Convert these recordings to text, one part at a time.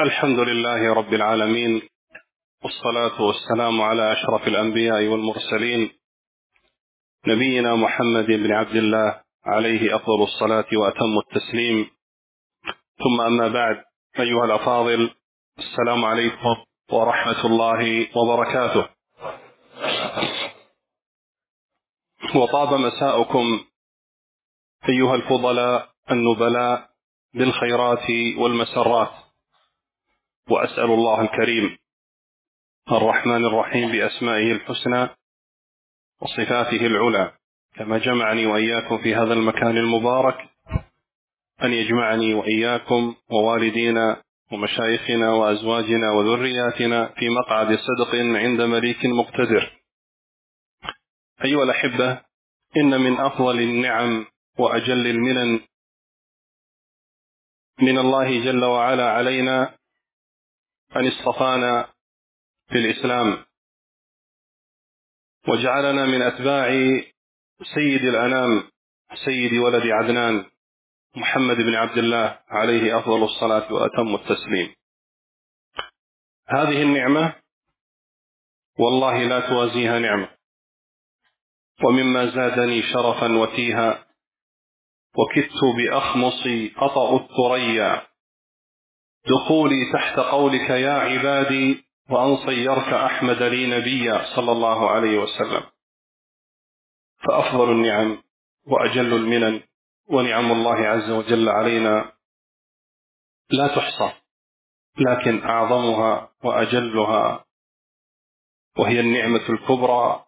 الحمد لله رب العالمين والصلاة والسلام على أشرف الأنبياء والمرسلين نبينا محمد بن عبد الله عليه أفضل الصلاة وأتم التسليم. ثم أما بعد أيها الأفاضل السلام عليكم ورحمة الله وبركاته. وطاب مساؤكم أيها الفضلاء النبلاء بالخيرات والمسرات. وأسأل الله الكريم الرحمن الرحيم بأسمائه الحسنى وصفاته العلى. كما جمعني وإياكم في هذا المكان المبارك أن يجمعني وإياكم ووالدينا ومشايخنا وأزواجنا وذرياتنا في مقعد صدق عند مليك مقتدر. أيها الأحبة إن من أفضل النعم وأجل المنن من الله جل وعلا علينا أن اصطفانا في الإسلام وجعلنا من أتباع سيد الأنام سيد ولد عدنان محمد بن عبد الله عليه أفضل الصلاة وأتم التسليم. هذه النعمة والله لا توازيها نعمة ومما زادني شرفا وتيها وكدت بأخمصي أطأ الثريا. دخولي تحت قولك يا عبادي وأن صيرت أحمد لي نبيا صلى الله عليه وسلم. فأفضل النعم وأجل المنن ونعم الله عز وجل علينا لا تحصى لكن أعظمها وأجلها وهي النعمة الكبرى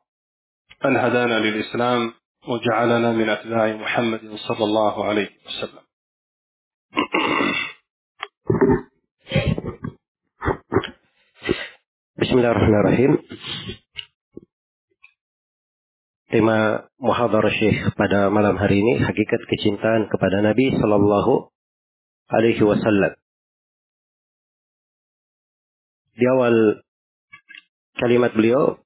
أن هدانا للإسلام وجعلنا من أتباع محمد صلى الله عليه وسلم. Bismillahirrahmanirrahim. Tema muhadhar Syekh pada malam hari ini hakikat kecintaan kepada Nabi sallallahu alaihi wasallam. Di awal kalimat beliau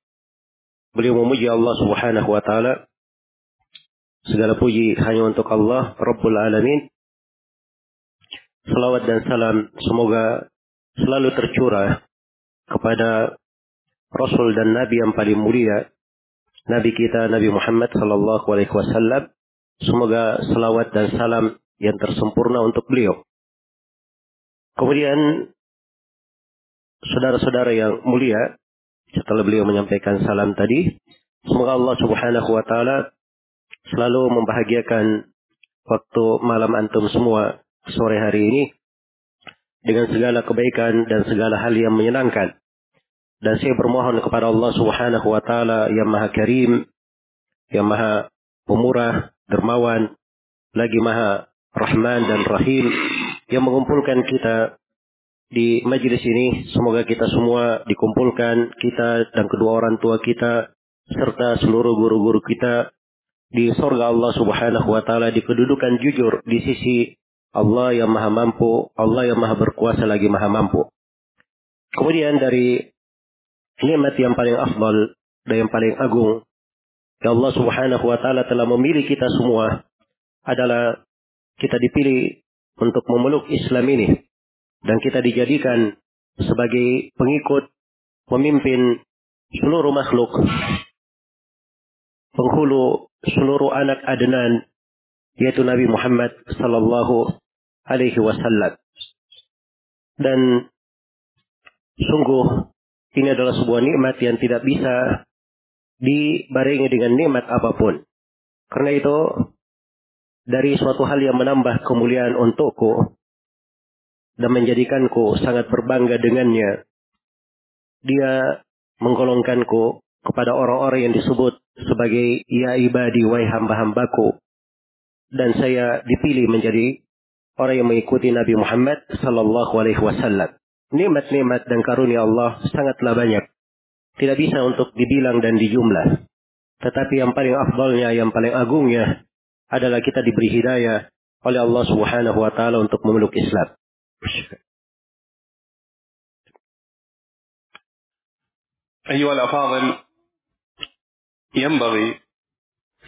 beliau memuji Allah Subhanahu wa taala. Segala puji hanya untuk Allah Rabbul Alamin. Salawat dan salam semoga selalu tercurah kepada Rasul dan Nabi yang paling mulia, Nabi kita Nabi Muhammad Sallallahu Alaihi Wasallam. Semoga selawat dan salam yang tersempurna untuk beliau. Kemudian saudara-saudara yang mulia, setelah beliau menyampaikan salam tadi, semoga Allah Subhanahu wa taala selalu membahagiakan waktu malam antum semua sore hari ini dengan segala kebaikan dan segala hal yang menyenangkan. Dan saya bermohon kepada Allah Subhanahu wa taala yang Maha Karim, yang Maha Pemurah, dermawan, lagi Maha Rahman dan Rahim yang mengumpulkan kita di majelis ini. Semoga kita semua dikumpulkan, kita dan kedua orang tua kita serta seluruh guru-guru kita di surga Allah Subhanahu wa taala di kedudukan jujur di sisi Allah yang maha mampu, Allah yang maha berkuasa lagi maha mampu. Kemudian dari nikmat yang paling afdal dan yang paling agung, ya Allah subhanahu wa ta'ala telah memilih kita semua adalah kita dipilih untuk memeluk Islam ini. Dan kita dijadikan sebagai pengikut, pemimpin seluruh makhluk, penghulu seluruh anak Adnan, yaitu Nabi Muhammad sallallahu alaihi wasallam. Dan sungguh ini adalah sebuah nikmat yang tidak bisa dibarengi dengan nikmat apa pun. Karena itu dari suatu hal yang menambah kemuliaan untukku dan menjadikanku sangat berbangga dengannya. Dia menggolongkanku kepada orang-orang yang disebut sebagai ya ibadi wahai hamba-hambaku Dan saya dipilih menjadi orang yang mengikuti Nabi Muhammad sallallahu alaihi wasallam. Nikmat-nikmat dan karunia Allah sangatlah banyak. Tidak bisa untuk dibilang dan dijumlah. Tetapi yang paling afdalnya, yang paling agungnya adalah kita diberi hidayah oleh Allah Subhanahu wa taala untuk memeluk Islam. أيها الأفاضل ينبغي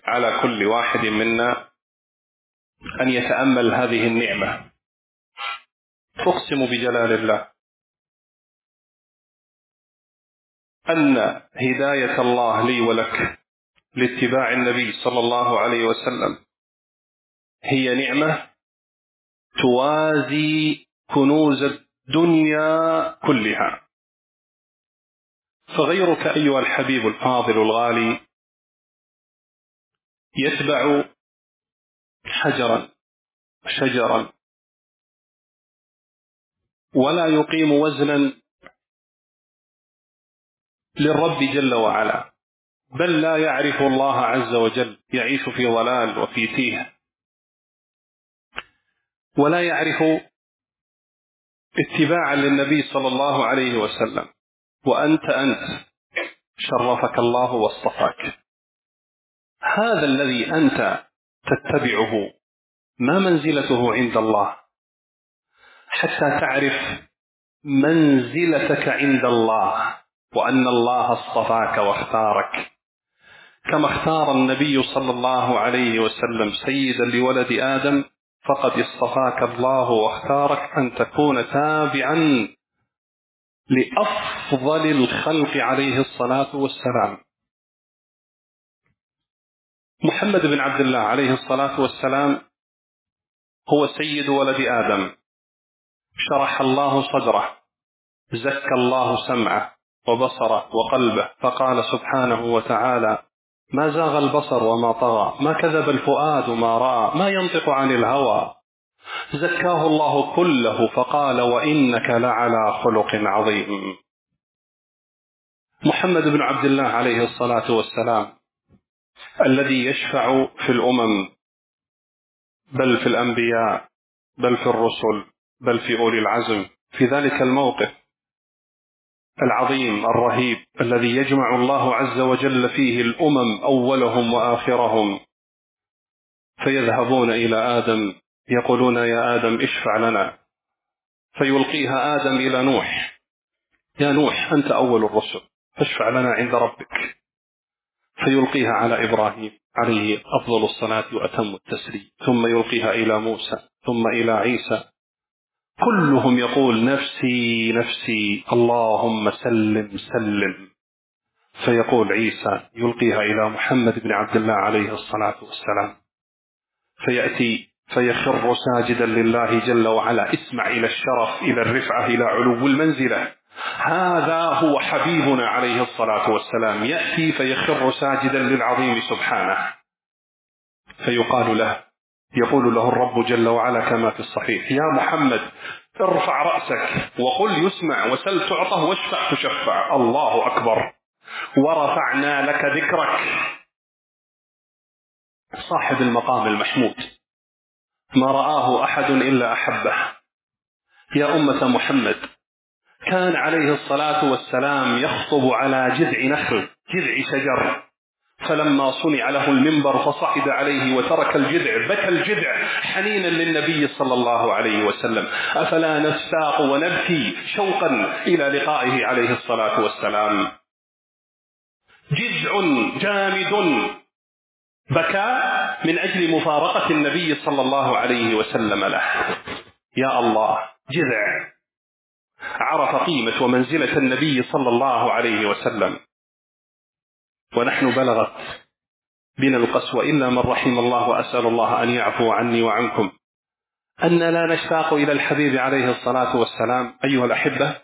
على كل واحد منا أن يتأمل هذه النعمة. أقسم بجلال الله أن هداية الله لي ولك لاتباع النبي صلى الله عليه وسلم هي نعمة توازي كنوز الدنيا كلها. فغيرك أيها الحبيب الفاضل الغالي يتبع حجرا شجرا. ولا يقيم وزنا للرب جل وعلا بل لا يعرف الله عز وجل يعيش في ضلال وفي تيه. ولا يعرف اتباعا للنبي صلى الله عليه وسلم. وأنت أنت شرفك الله واصطفاك. هذا الذي أنت تتبعه. ما منزلته عند الله. حتى تعرف منزلتك عند الله وأن الله اصطفاك واختارك. كما اختار النبي صلى الله عليه وسلم سيدا لولد آدم فقد اصطفاك الله واختارك أن تكون تابعا لأفضل الخلق عليه الصلاة والسلام. محمد بن عبد الله عليه الصلاة والسلام هو سيد ولد آدم. شرح الله صدره زكى الله سمعه وبصره وقلبه فقال سبحانه وتعالى ما زاغ البصر وما طغى ما كذب الفؤاد ما رأى ما ينطق عن الهوى. زكاه الله كله فقال وإنك لعلى خلق عظيم. محمد بن عبد الله عليه الصلاة والسلام الذي يشفع في الأمم بل في الأنبياء بل في الرسل بل في أولي العزم. في ذلك الموقف العظيم الرهيب الذي يجمع الله عز وجل فيه الأمم أولهم وآخرهم. فيذهبون إلى آدم يقولون يا آدم اشفع لنا. فيلقيها آدم إلى نوح. يا نوح أنت أول الرسل فاشفع لنا عند ربك. فيلقيها على إبراهيم عليه أفضل الصلاة وأتم التسليم ثم يلقيها إلى موسى ثم إلى عيسى. كلهم يقول نفسي نفسي اللهم سلم سلم. فيقول عيسى يلقيها إلى محمد بن عبد الله عليه الصلاة والسلام. فيأتي فيخر ساجدا لله جل وعلا اسمع إلى الشرف إلى الرفعة إلى علو المنزلة. هذا هو حبيبنا عليه الصلاة والسلام. يأتي فيخر ساجدا للعظيم سبحانه. فيقال له يقول له الرب جل وعلا كما في الصحيح يا محمد ارفع رأسك وقل يسمع وسل تعطه واشفع تشفع. الله أكبر. ورفعنا لك ذكرك. صاحب المقام المحمود. ما رآه أحد إلا أحبه. يا أمة محمد كان عليه الصلاة والسلام يخطب على جذع نخل جذع شجر. فلما صنع له المنبر فصعد عليه وترك الجذع بكى الجذع حنينا للنبي صلى الله عليه وسلم. أفلا نستاق ونبكي شوقا إلى لقائه عليه الصلاة والسلام. جذع جامد. بكى من أجل مفارقة النبي صلى الله عليه وسلم له. يا الله جذع. عرف قيمة ومنزلة النبي صلى الله عليه وسلم. ونحن بلغت بنا القسوة إلا من رحم الله وأسأل الله أن يعفو عني وعنكم. أن لا نشتاق إلى الحبيب عليه الصلاة والسلام. أيها الأحبة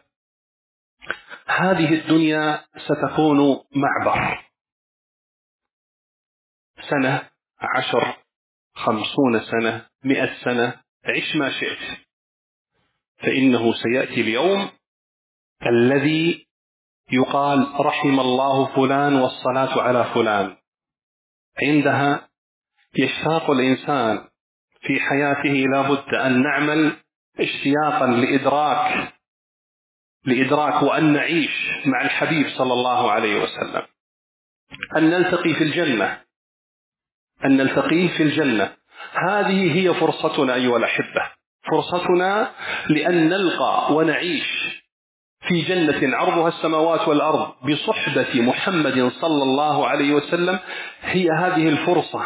هذه الدنيا ستكون معبر. سنة عشر خمسون سنة مئة سنة عش ما شئت. فإنه سيأتي اليوم الذي يقال رحم الله فلان والصلاة على فلان. عندها يشتاق الإنسان في حياته لابد أن نعمل اشتياقا لإدراك لإدراك وأن نعيش مع الحبيب صلى الله عليه وسلم. أن نلتقي في الجنة أن نلتقي في الجنة. هذه هي فرصتنا أيها الأحبة. فرصتنا لأن نلقى ونعيش في جنة عرضها السماوات والأرض بصحبة محمد صلى الله عليه وسلم. هي هذه الفرصة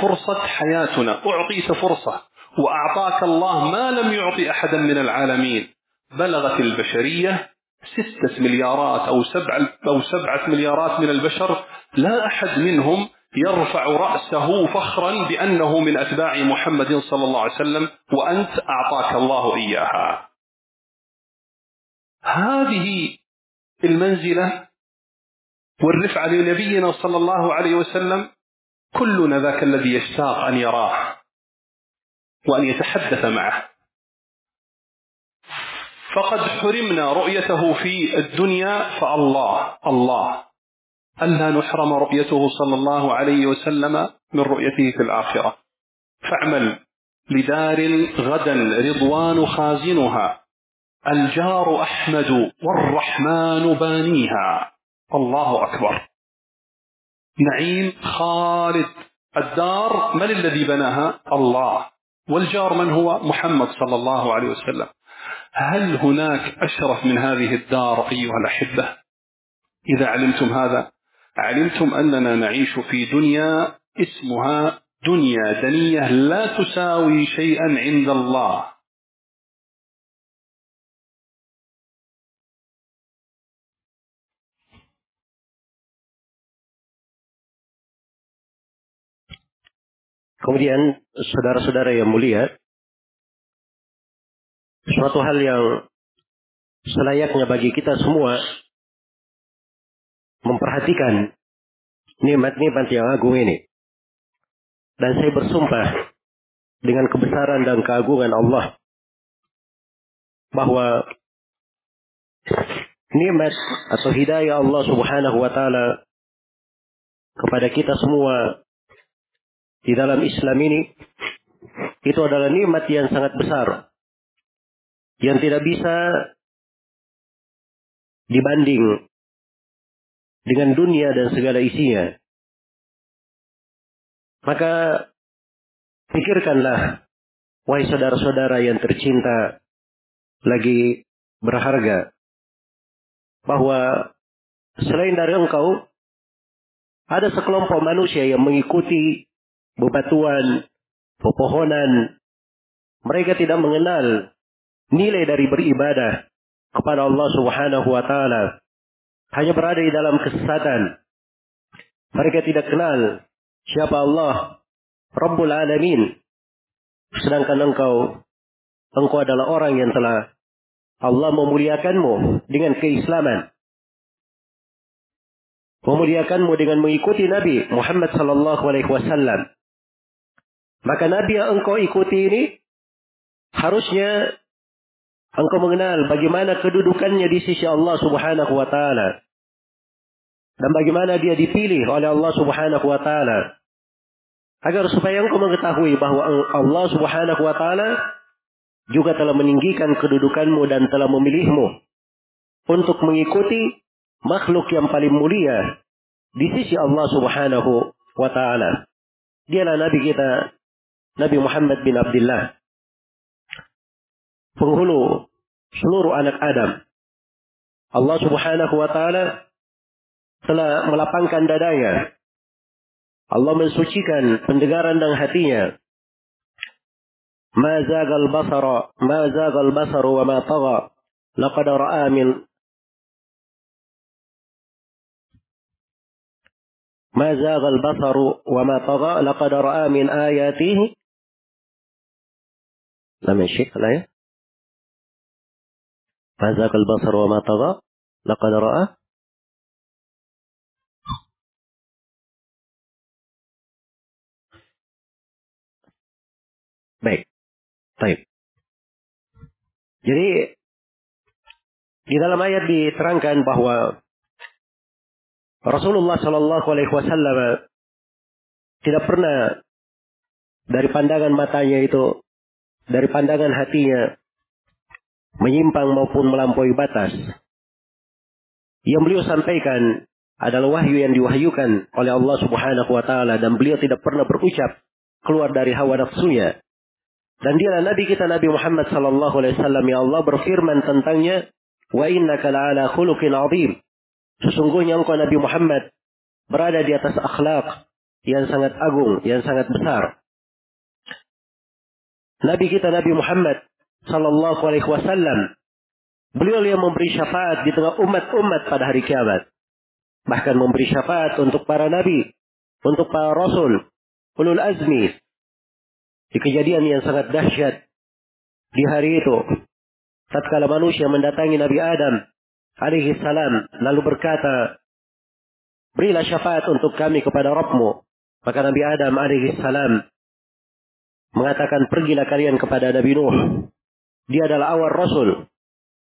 فرصة حياتنا. أعطيت فرصة وأعطاك الله ما لم يعطي أحدا من العالمين. بلغت البشرية ستة مليارات أو سبعة, أو سبعة مليارات من البشر. لا أحد منهم يرفع رأسه فخرا بأنه من أتباع محمد صلى الله عليه وسلم وأنت أعطاك الله إياها. هذه المنزلة والرفعة لنبينا صلى الله عليه وسلم كلنا ذاك الذي يشتاق أن يراه وأن يتحدث معه. فقد حرمنا رؤيته في الدنيا فالله الله. ألا نحرم رؤيته صلى الله عليه وسلم من رؤيته في الآخرة. فاعمل لدار غدا رضوان خازنها. الجار أحمد والرحمن بانيها. الله أكبر. نعيم خالد. الدار من الذي بناها؟ الله. والجار من هو؟ محمد صلى الله عليه وسلم. هل هناك أشرف من هذه الدار أيها الأحبة؟ إذا علمتم هذا علمتم أننا نعيش في دنيا اسمها دنيا دنية لا تساوي شيئا عند الله Kemudian saudara-saudara yang mulia, suatu hal yang selayaknya bagi kita semua memperhatikan nikmat-nikmat yang agung ini. Dan saya bersumpah dengan kebesaran dan keagungan Allah bahwa nikmat atau hidayah Allah Subhanahu wa taala kepada kita semua di dalam Islam ini itu adalah nikmat yang sangat besar yang tidak bisa dibanding dengan dunia dan segala isinya. Maka pikirkanlah, wahai saudara-saudara yang tercinta, lagi berharga, bahwa selain dari engkau, ada sekelompok manusia yang mengikuti bebatuan, pepohonan. Mereka tidak mengenal nilai dari beribadah kepada Allah Subhanahu wa taala. Hanya berada di dalam kesesatan. Mereka tidak kenal siapa Allah, Rabbul Alamin. Sedangkan engkau, engkau adalah orang yang telah Allah memuliakanmu dengan keislaman memuliakanmu dengan mengikuti Nabi Muhammad sallallahu alaihi wasallam. Maka Nabi yang engkau ikuti ini harusnya engkau mengenal bagaimana kedudukannya di sisi Allah Subhanahu wa taala. Dan bagaimana dia dipilih oleh Allah Subhanahu wa taala. Agar supaya engkau mengetahui bahwa Allah Subhanahu wa taala juga telah meninggikan kedudukanmu dan telah memilihmu untuk mengikuti makhluk yang paling mulia di sisi Allah Subhanahu wa taala. Dialah nabi kita Nabi Muhammad bin Abdullah. Penghulu seluruh anak Adam. Allah subhanahu wa ta'ala telah melapangkan dadanya. Allah mensucikan pendengaran dan hatinya. Ma zagal basara, ma zagal basaru wa ma tagha. Laqad ra'a min ما زاغ البصر وما طغى لقد رأى من آياته لم يشك الآية Fazakal البصر وما ma لقد رأى Baik. Baik. Jadi di dalam ayat diterangkan bahwa Rasulullah Shallallahu Alaihi Wasallam tidak pernah dari pandangan matanya itu, dari pandangan hatinya, menyimpang maupun melampaui batas. Yang beliau sampaikan adalah wahyu yang diwahyukan oleh Allah Subhanahu wa taala dan beliau tidak pernah berucap keluar dari hawa nafsunya. Dan dia Nabi kita Nabi Muhammad sallallahu alaihi wasallam ya Allah berfirman tentangnya wa innaka la'ala khuluqin 'azim. Sesungguhnya engkau Nabi Muhammad berada di atas akhlak yang sangat agung, yang sangat besar. Nabi kita Nabi Muhammad sallallahu alaihi wasallam Beliau yang memberi syafaat di tengah umat-umat pada hari kiamat. Bahkan memberi syafaat untuk para nabi, untuk para rasul, ulul azmi. Di kejadian yang sangat dahsyat di hari itu, tatkala manusia mendatangi Nabi Adam alaihi salam lalu berkata, "Berilah syafaat untuk kami kepada Rabbmu." Maka Nabi Adam alaihi salam mengatakan, "Pergilah kalian kepada Nabi Nuh. Dia adalah awal rasul.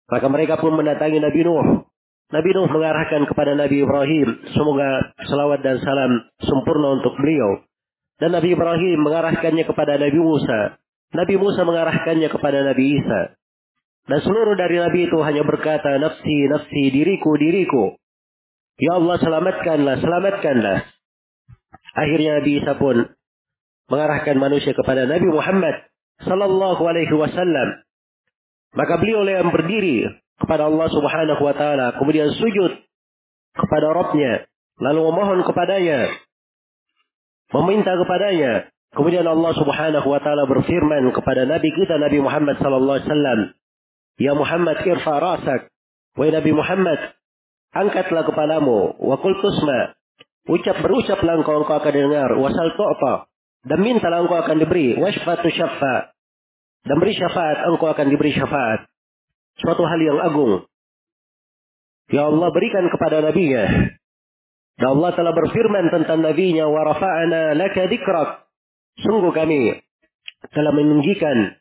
Maka mereka pun mendatangi Nabi Nuh. Nabi Nuh mengarahkan kepada Nabi Ibrahim. Semoga selawat dan salam sempurna untuk beliau. Dan Nabi Ibrahim mengarahkannya kepada Nabi Musa. Nabi Musa mengarahkannya kepada Nabi Isa. Dan seluruh dari Nabi itu hanya berkata, nafsi, nafsi, diriku, diriku. Ya Allah selamatkanlah, selamatkanlah. Akhirnya Nabi Isa pun mengarahkan manusia kepada Nabi Muhammad sallallahu alaihi wasallam. Maka beliau yang berdiri kepada Allah Subhanahu wa taala, kemudian sujud kepada Rabbnya, lalu memohon kepadanya, meminta kepadanya. Kemudian Allah Subhanahu wa taala berfirman kepada nabi kita Nabi Muhammad sallallahu alaihi wasallam, "Ya Muhammad, irfa rasak." Wahai Nabi Muhammad, angkatlah kepalamu, wa qul. Ucap berucaplah engkau engkau akan dengar, wasal tu'ta. Dan mintalah engkau akan diberi, washfatu syafa dan beri syafaat, engkau akan diberi syafaat. Suatu hal yang agung. Ya Allah berikan kepada nabinya. Dan Allah telah berfirman tentang nabinya, wa rafa'ana laka dikrak. Sungguh kami telah meninggikan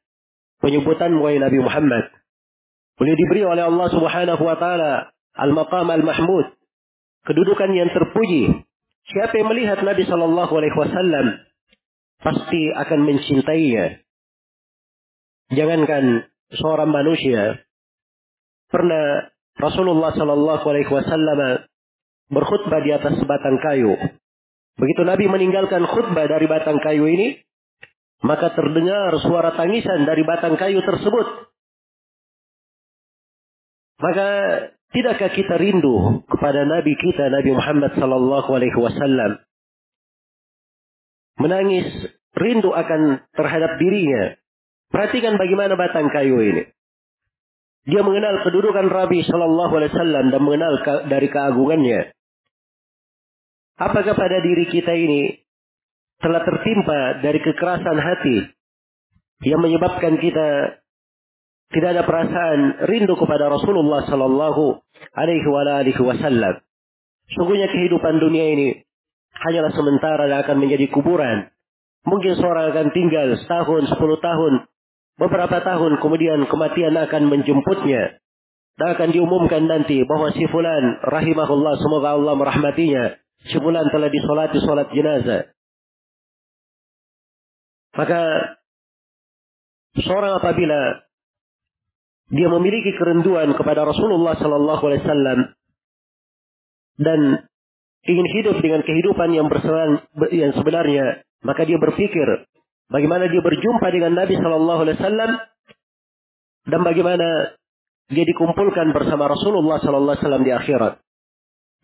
penyebutan wahai Nabi Muhammad. Boleh diberi oleh Allah Subhanahu wa taala al-maqam al-mahmud, kedudukan yang terpuji. Siapa yang melihat Nabi sallallahu alaihi wasallam pasti akan mencintainya. Jangankan seorang manusia, pernah Rasulullah Shallallahu Alaihi Wasallam berkhutbah di atas batang kayu. Begitu Nabi meninggalkan khutbah dari batang kayu ini, maka terdengar suara tangisan dari batang kayu tersebut. Maka tidakkah kita rindu kepada Nabi kita Nabi Muhammad Sallallahu Alaihi Wasallam menangis rindu akan terhadap dirinya Perhatikan bagaimana batang kayu ini. Dia mengenal kedudukan Rabi Shallallahu Alaihi Wasallam dan mengenal dari keagungannya. Apakah pada diri kita ini telah tertimpa dari kekerasan hati yang menyebabkan kita tidak ada perasaan rindu kepada Rasulullah Shallallahu Alaihi Wasallam. Sungguhnya kehidupan dunia ini hanyalah sementara dan akan menjadi kuburan. Mungkin seorang akan tinggal setahun, sepuluh tahun, Beberapa tahun kemudian kematian akan menjemputnya. Dan akan diumumkan nanti bahwa si fulan rahimahullah semoga Allah merahmatinya. Si fulan telah disolati solat jenazah. Maka seorang apabila dia memiliki kerinduan kepada Rasulullah Sallallahu Alaihi Wasallam dan ingin hidup dengan kehidupan yang yang sebenarnya, maka dia berpikir Bagaimana dia berjumpa dengan Nabi Shallallahu Alaihi Wasallam dan bagaimana dia dikumpulkan bersama Rasulullah Shallallahu Alaihi Wasallam di akhirat.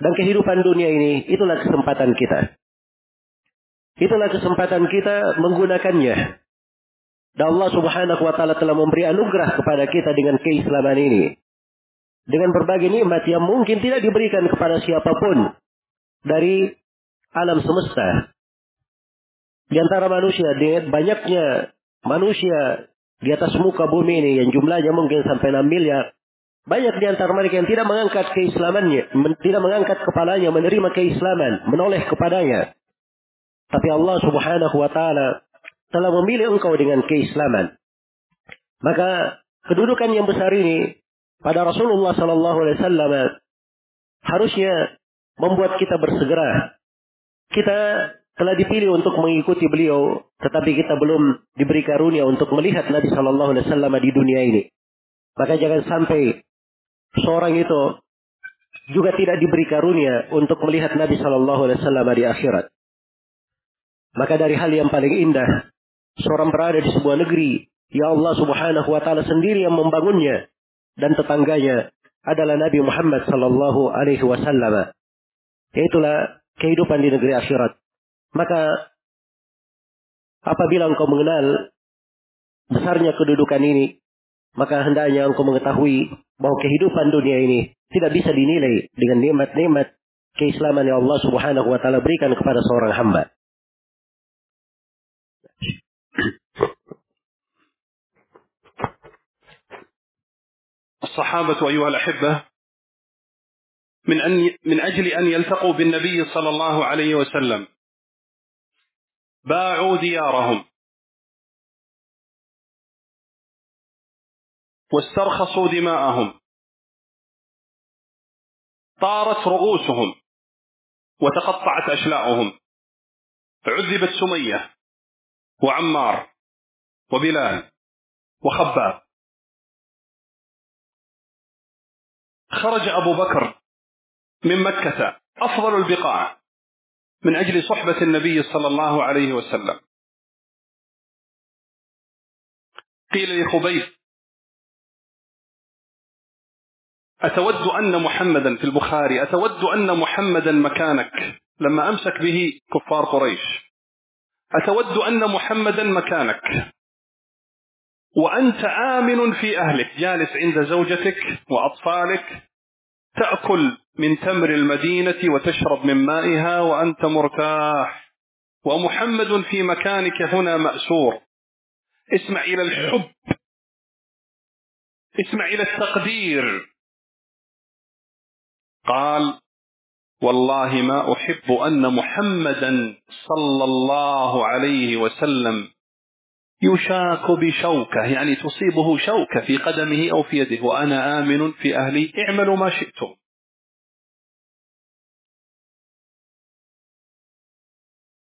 Dan kehidupan dunia ini itulah kesempatan kita. Itulah kesempatan kita menggunakannya. Dan Allah Subhanahu wa taala telah memberi anugerah kepada kita dengan keislaman ini. Dengan berbagai nikmat yang mungkin tidak diberikan kepada siapa pun dari alam semesta. Di antara manusia, di banyaknya manusia di atas muka bumi ini yang jumlahnya mungkin sampai 6 miliar. Banyak di antara mereka yang tidak mengangkat keislamannya, tidak mengangkat kepalanya, menerima keislaman, menoleh kepadanya. Tapi Allah subhanahu wa ta'ala telah memilih engkau dengan keislaman. Maka kedudukan yang besar ini pada Rasulullah sallallahu alaihi wasallam harusnya membuat kita bersegera. Kita telah dipilih untuk mengikuti beliau, tetapi kita belum diberi karunia untuk melihat Nabi Shallallahu Alaihi Wasallam di dunia ini. Maka jangan sampai seorang itu juga tidak diberi karunia untuk melihat Nabi Shallallahu Alaihi Wasallam di akhirat. Maka dari hal yang paling indah, seorang berada di sebuah negeri, ya Allah Subhanahu Wa Taala sendiri yang membangunnya dan tetangganya adalah Nabi Muhammad Shallallahu Alaihi Wasallam. Itulah kehidupan di negeri akhirat. Maka apabila engkau mengenal besarnya kedudukan ini, maka hendaknya engkau mengetahui bahwa kehidupan dunia ini tidak bisa dinilai dengan nikmat-nikmat keislaman yang Allah Subhanahu wa taala berikan kepada seorang hamba. الصحابة أيها الأحبة من أن من أجل أن يلتقوا بالنبي صلى الله عليه وسلم باعوا ديارهم. واسترخصوا دماءهم. طارت رؤوسهم. وتقطعت أشلاؤهم. عذبت سمية وعمار وبلال وخباب. خرج أبو بكر من مكة. أفضل البقاع. من أجل صحبة النبي صلى الله عليه وسلم. قيل لخبيب أتود أن محمدا في البخاري أتود أن محمدا مكانك لما أمسك به كفار قريش. أتود أن محمدا مكانك. وأنت آمن في أهلك جالس عند زوجتك وأطفالك. تأكل من تمر المدينة وتشرب من مائها وأنت مرتاح. ومحمد في مكانك هنا مأسور. اسمع إلى الحب. اسمع إلى التقدير. قال والله ما أحب أن محمدا صلى الله عليه وسلم يشاك بشوكة يعني تصيبه شوكة في قدمه أو في يده وأنا آمن في أهلي اعملوا ما شئتم.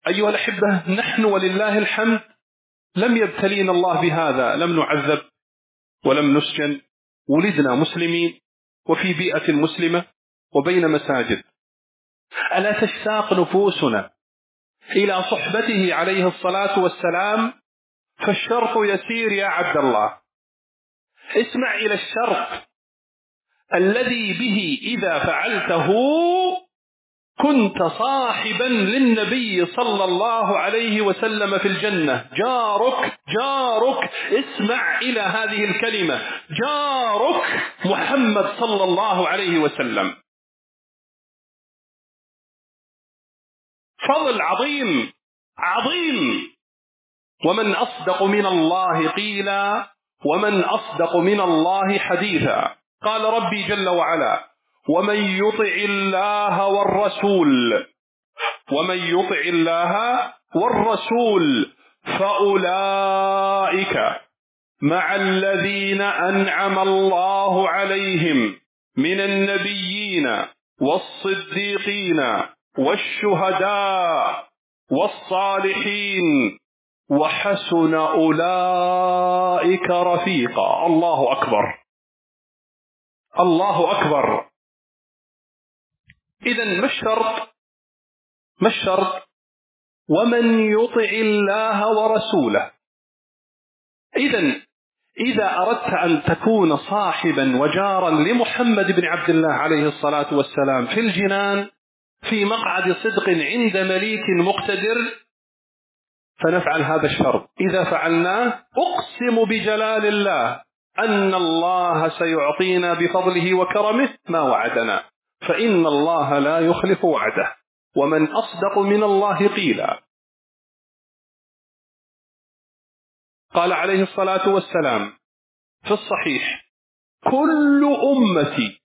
أيها الأحبة نحن ولله الحمد لم يبتلينا الله بهذا لم نعذب ولم نسجن ولدنا مسلمين وفي بيئة مسلمة وبين مساجد. ألا تشتاق نفوسنا إلى صحبته عليه الصلاة والسلام؟ فالشرط يسير يا عبد الله. اسمع إلى الشرط. الذي به إذا فعلته كنت صاحبا للنبي صلى الله عليه وسلم في الجنة. جارك جارك اسمع إلى هذه الكلمة. جارك محمد صلى الله عليه وسلم. فضل عظيم عظيم. ومن أصدق من الله قيلا ومن أصدق من الله حديثا. قال ربي جل وعلا ومن يطع الله والرسول ومن يطع الله والرسول فأولئك مع الذين أنعم الله عليهم من النبيين والصديقين والشهداء والصالحين وحسن أولئك رفيقا. الله أكبر. الله أكبر. إذا ما الشرط؟ ما الشرط؟ ومن يطع الله ورسوله. إذا إذا أردت أن تكون صاحبا وجارا لمحمد بن عبد الله عليه الصلاة والسلام في الجنان في مقعد صدق عند مليك مقتدر فنفعل هذا الشرط. إذا فعلناه أقسم بجلال الله أن الله سيعطينا بفضله وكرمه ما وعدنا. فإن الله لا يخلف وعده. ومن أصدق من الله قيلا. قال عليه الصلاة والسلام في الصحيح كل أمتي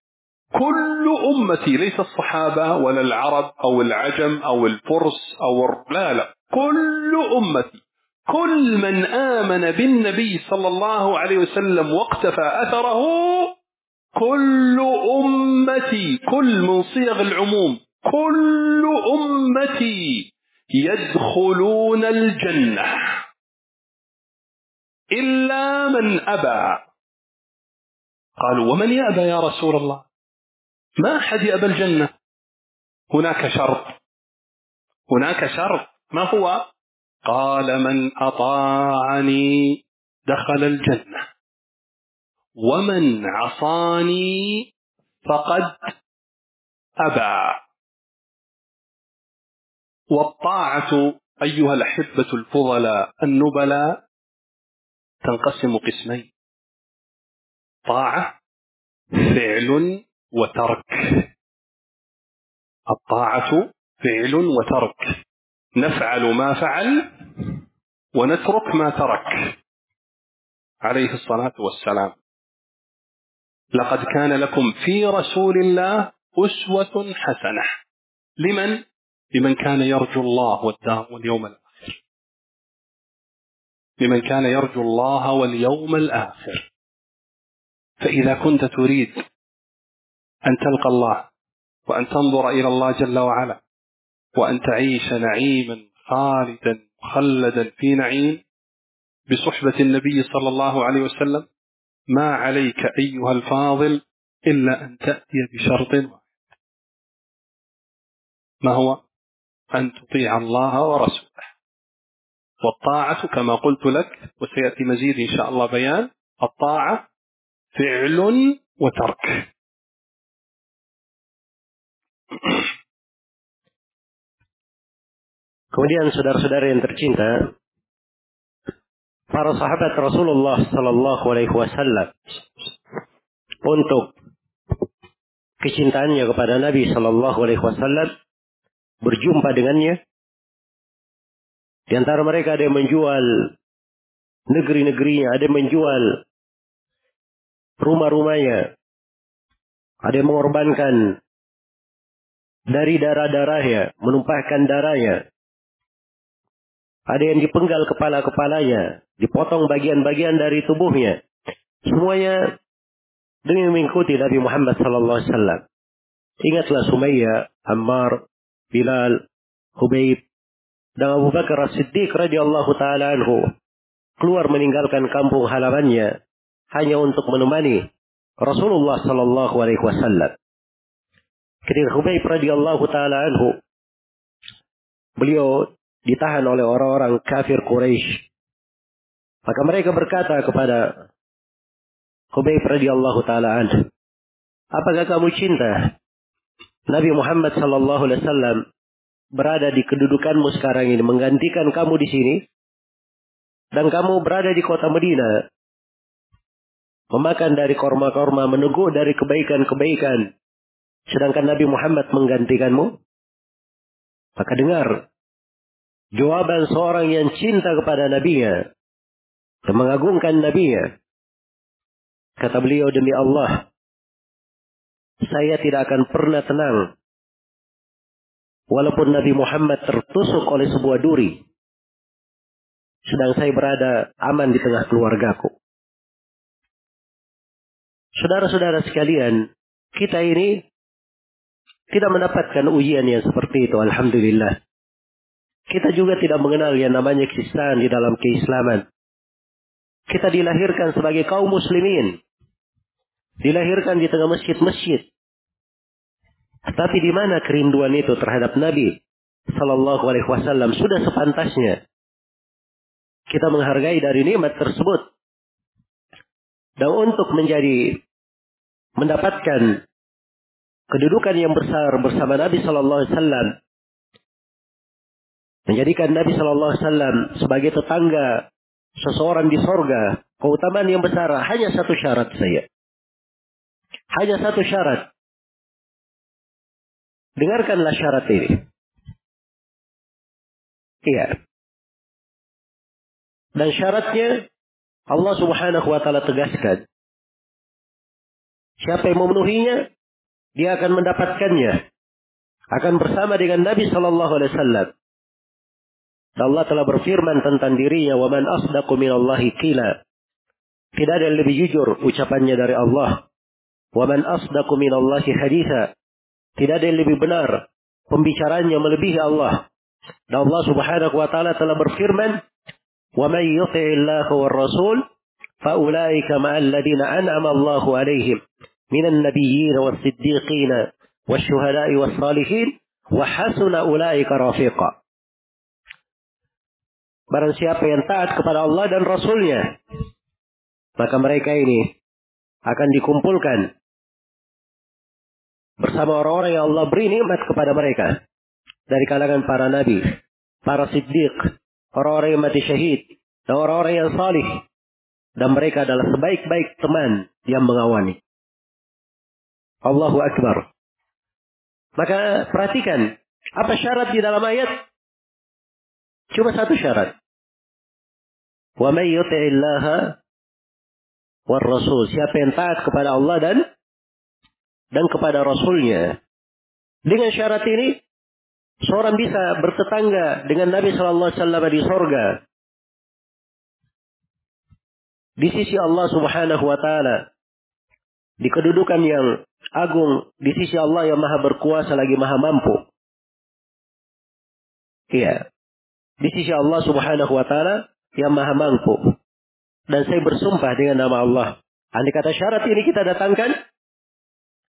كل أمتي ليس الصحابة ولا العرب أو العجم أو الفرس أو لا لا. كل أمتي كل من آمن بالنبي صلى الله عليه وسلم واقتفى أثره كل أمتي كل من صيغ العموم كل أمتي يدخلون الجنة. إلا من أبى. قالوا ومن يأبى يا رسول الله؟ ما أحد يأبى الجنة. هناك شرط هناك شرط ما هو؟ قال من أطاعني دخل الجنة. ومن عصاني فقد أبى. والطاعة أيها الأحبة الفضلاء النبلاء تنقسم قسمين. الطاعة فعل وترك. الطاعة فعل وترك. نفعل ما فعل ونترك ما ترك. عليه الصلاة والسلام. لقد كان لكم في رسول الله أسوة حسنة. لمن؟ لمن كان يرجو الله والدار واليوم الآخر. لمن كان يرجو الله واليوم الآخر. فإذا كنت تريد أن تلقى الله وأن تنظر إلى الله جل وعلا وأن تعيش نعيما خالدا مخلدا في نعيم بصحبة النبي صلى الله عليه وسلم. ما عليك أيها الفاضل إلا أن تأتي بشرط واحد. ما هو؟ أن تطيع الله ورسوله. والطاعة كما قلت لك وسيأتي مزيد إن شاء الله بيان الطاعة فعل وترك. Kemudian saudara-saudara yang tercinta, para sahabat Rasulullah Sallallahu Alaihi Wasallam untuk kecintaannya kepada Nabi Sallallahu Alaihi Wasallam berjumpa dengannya. Di antara mereka ada yang menjual negeri-negerinya, ada yang menjual rumah-rumahnya, ada yang mengorbankan dari darah-darahnya, menumpahkan darahnya ada yang dipenggal kepala-kepalanya, dipotong bagian-bagian dari tubuhnya. Semuanya demi mengikuti Nabi Muhammad sallallahu alaihi wasallam. Ingatlah Sumayyah, Ammar, Bilal, Hubayb, dan Abu Bakar As-Siddiq radhiyallahu taala anhu keluar meninggalkan kampung halamannya hanya untuk menemani Rasulullah sallallahu alaihi wasallam. Ketika Hubayb radhiyallahu taala anhu beliau ditahan oleh orang-orang kafir Quraisy. Maka mereka berkata kepada Khubayb radhiyallahu taala anhu, "Apakah kamu cinta Nabi Muhammad sallallahu alaihi wasallam berada di kedudukanmu sekarang ini menggantikan kamu di sini dan kamu berada di kota Medina memakan dari korma-korma meneguk dari kebaikan-kebaikan sedangkan Nabi Muhammad menggantikanmu maka dengar jawaban seorang yang cinta kepada nabinya dan mengagungkan nabinya. Kata beliau demi Allah, saya tidak akan pernah tenang walaupun Nabi Muhammad tertusuk oleh sebuah duri. Sedang saya berada aman di tengah keluargaku. Saudara-saudara sekalian, kita ini tidak mendapatkan ujian yang seperti itu. Alhamdulillah. Kita juga tidak mengenal yang namanya kisah di dalam keislaman. Kita dilahirkan sebagai kaum muslimin. Dilahirkan di tengah masjid-masjid. Tapi di mana kerinduan itu terhadap Nabi Sallallahu Alaihi Wasallam sudah sepantasnya kita menghargai dari nikmat tersebut dan untuk menjadi mendapatkan kedudukan yang besar bersama Nabi Sallallahu Alaihi Wasallam menjadikan Nabi Shallallahu Alaihi Wasallam sebagai tetangga seseorang di sorga, keutamaan yang besar hanya satu syarat saya. Hanya satu syarat. Dengarkanlah syarat ini. Iya. Dan syaratnya Allah Subhanahu wa taala tegaskan. Siapa yang memenuhinya, dia akan mendapatkannya. Akan bersama dengan Nabi Shallallahu alaihi wasallam. Allah telah berfirman tentang dirinya, "Wa man asdaqu minallahi qila." Tidak ada yang lebih jujur ucapannya dari Allah. "Wa man asdaqu minallahi haditha." Tidak ada yang lebih benar pembicaranya melebihi Allah. Dan Allah Subhanahu wa taala telah berfirman, "Wa man yuti'illaha war rasul, fa ulaika ma'al ladina an'ama Allahu 'alaihim nabiyyin was-siddiqin wasyuhada'i was-salihin wa hasuna ulaika rafiqa." Barang siapa yang taat kepada Allah dan Rasulnya. Maka mereka ini akan dikumpulkan. Bersama orang-orang yang Allah beri nikmat kepada mereka. Dari kalangan para nabi, para siddiq, orang-orang yang mati syahid, dan orang-orang yang salih. Dan mereka adalah sebaik-baik teman yang mengawani. Allahu Akbar. Maka perhatikan, apa syarat di dalam ayat? Cuma satu syarat. Wa may yuti'illaha war rasul. Siapa yang taat kepada Allah dan dan kepada Rasulnya. Dengan syarat ini, seorang bisa bertetangga dengan Nabi Shallallahu Alaihi Wasallam di sorga. Di sisi Allah Subhanahu Wa Taala. Di kedudukan yang agung. Di sisi Allah yang maha berkuasa lagi maha mampu. Iya. Di sisi Allah Subhanahu Wa Taala yang maha mampu. Dan saya bersumpah dengan nama Allah. Andai kata syarat ini kita datangkan,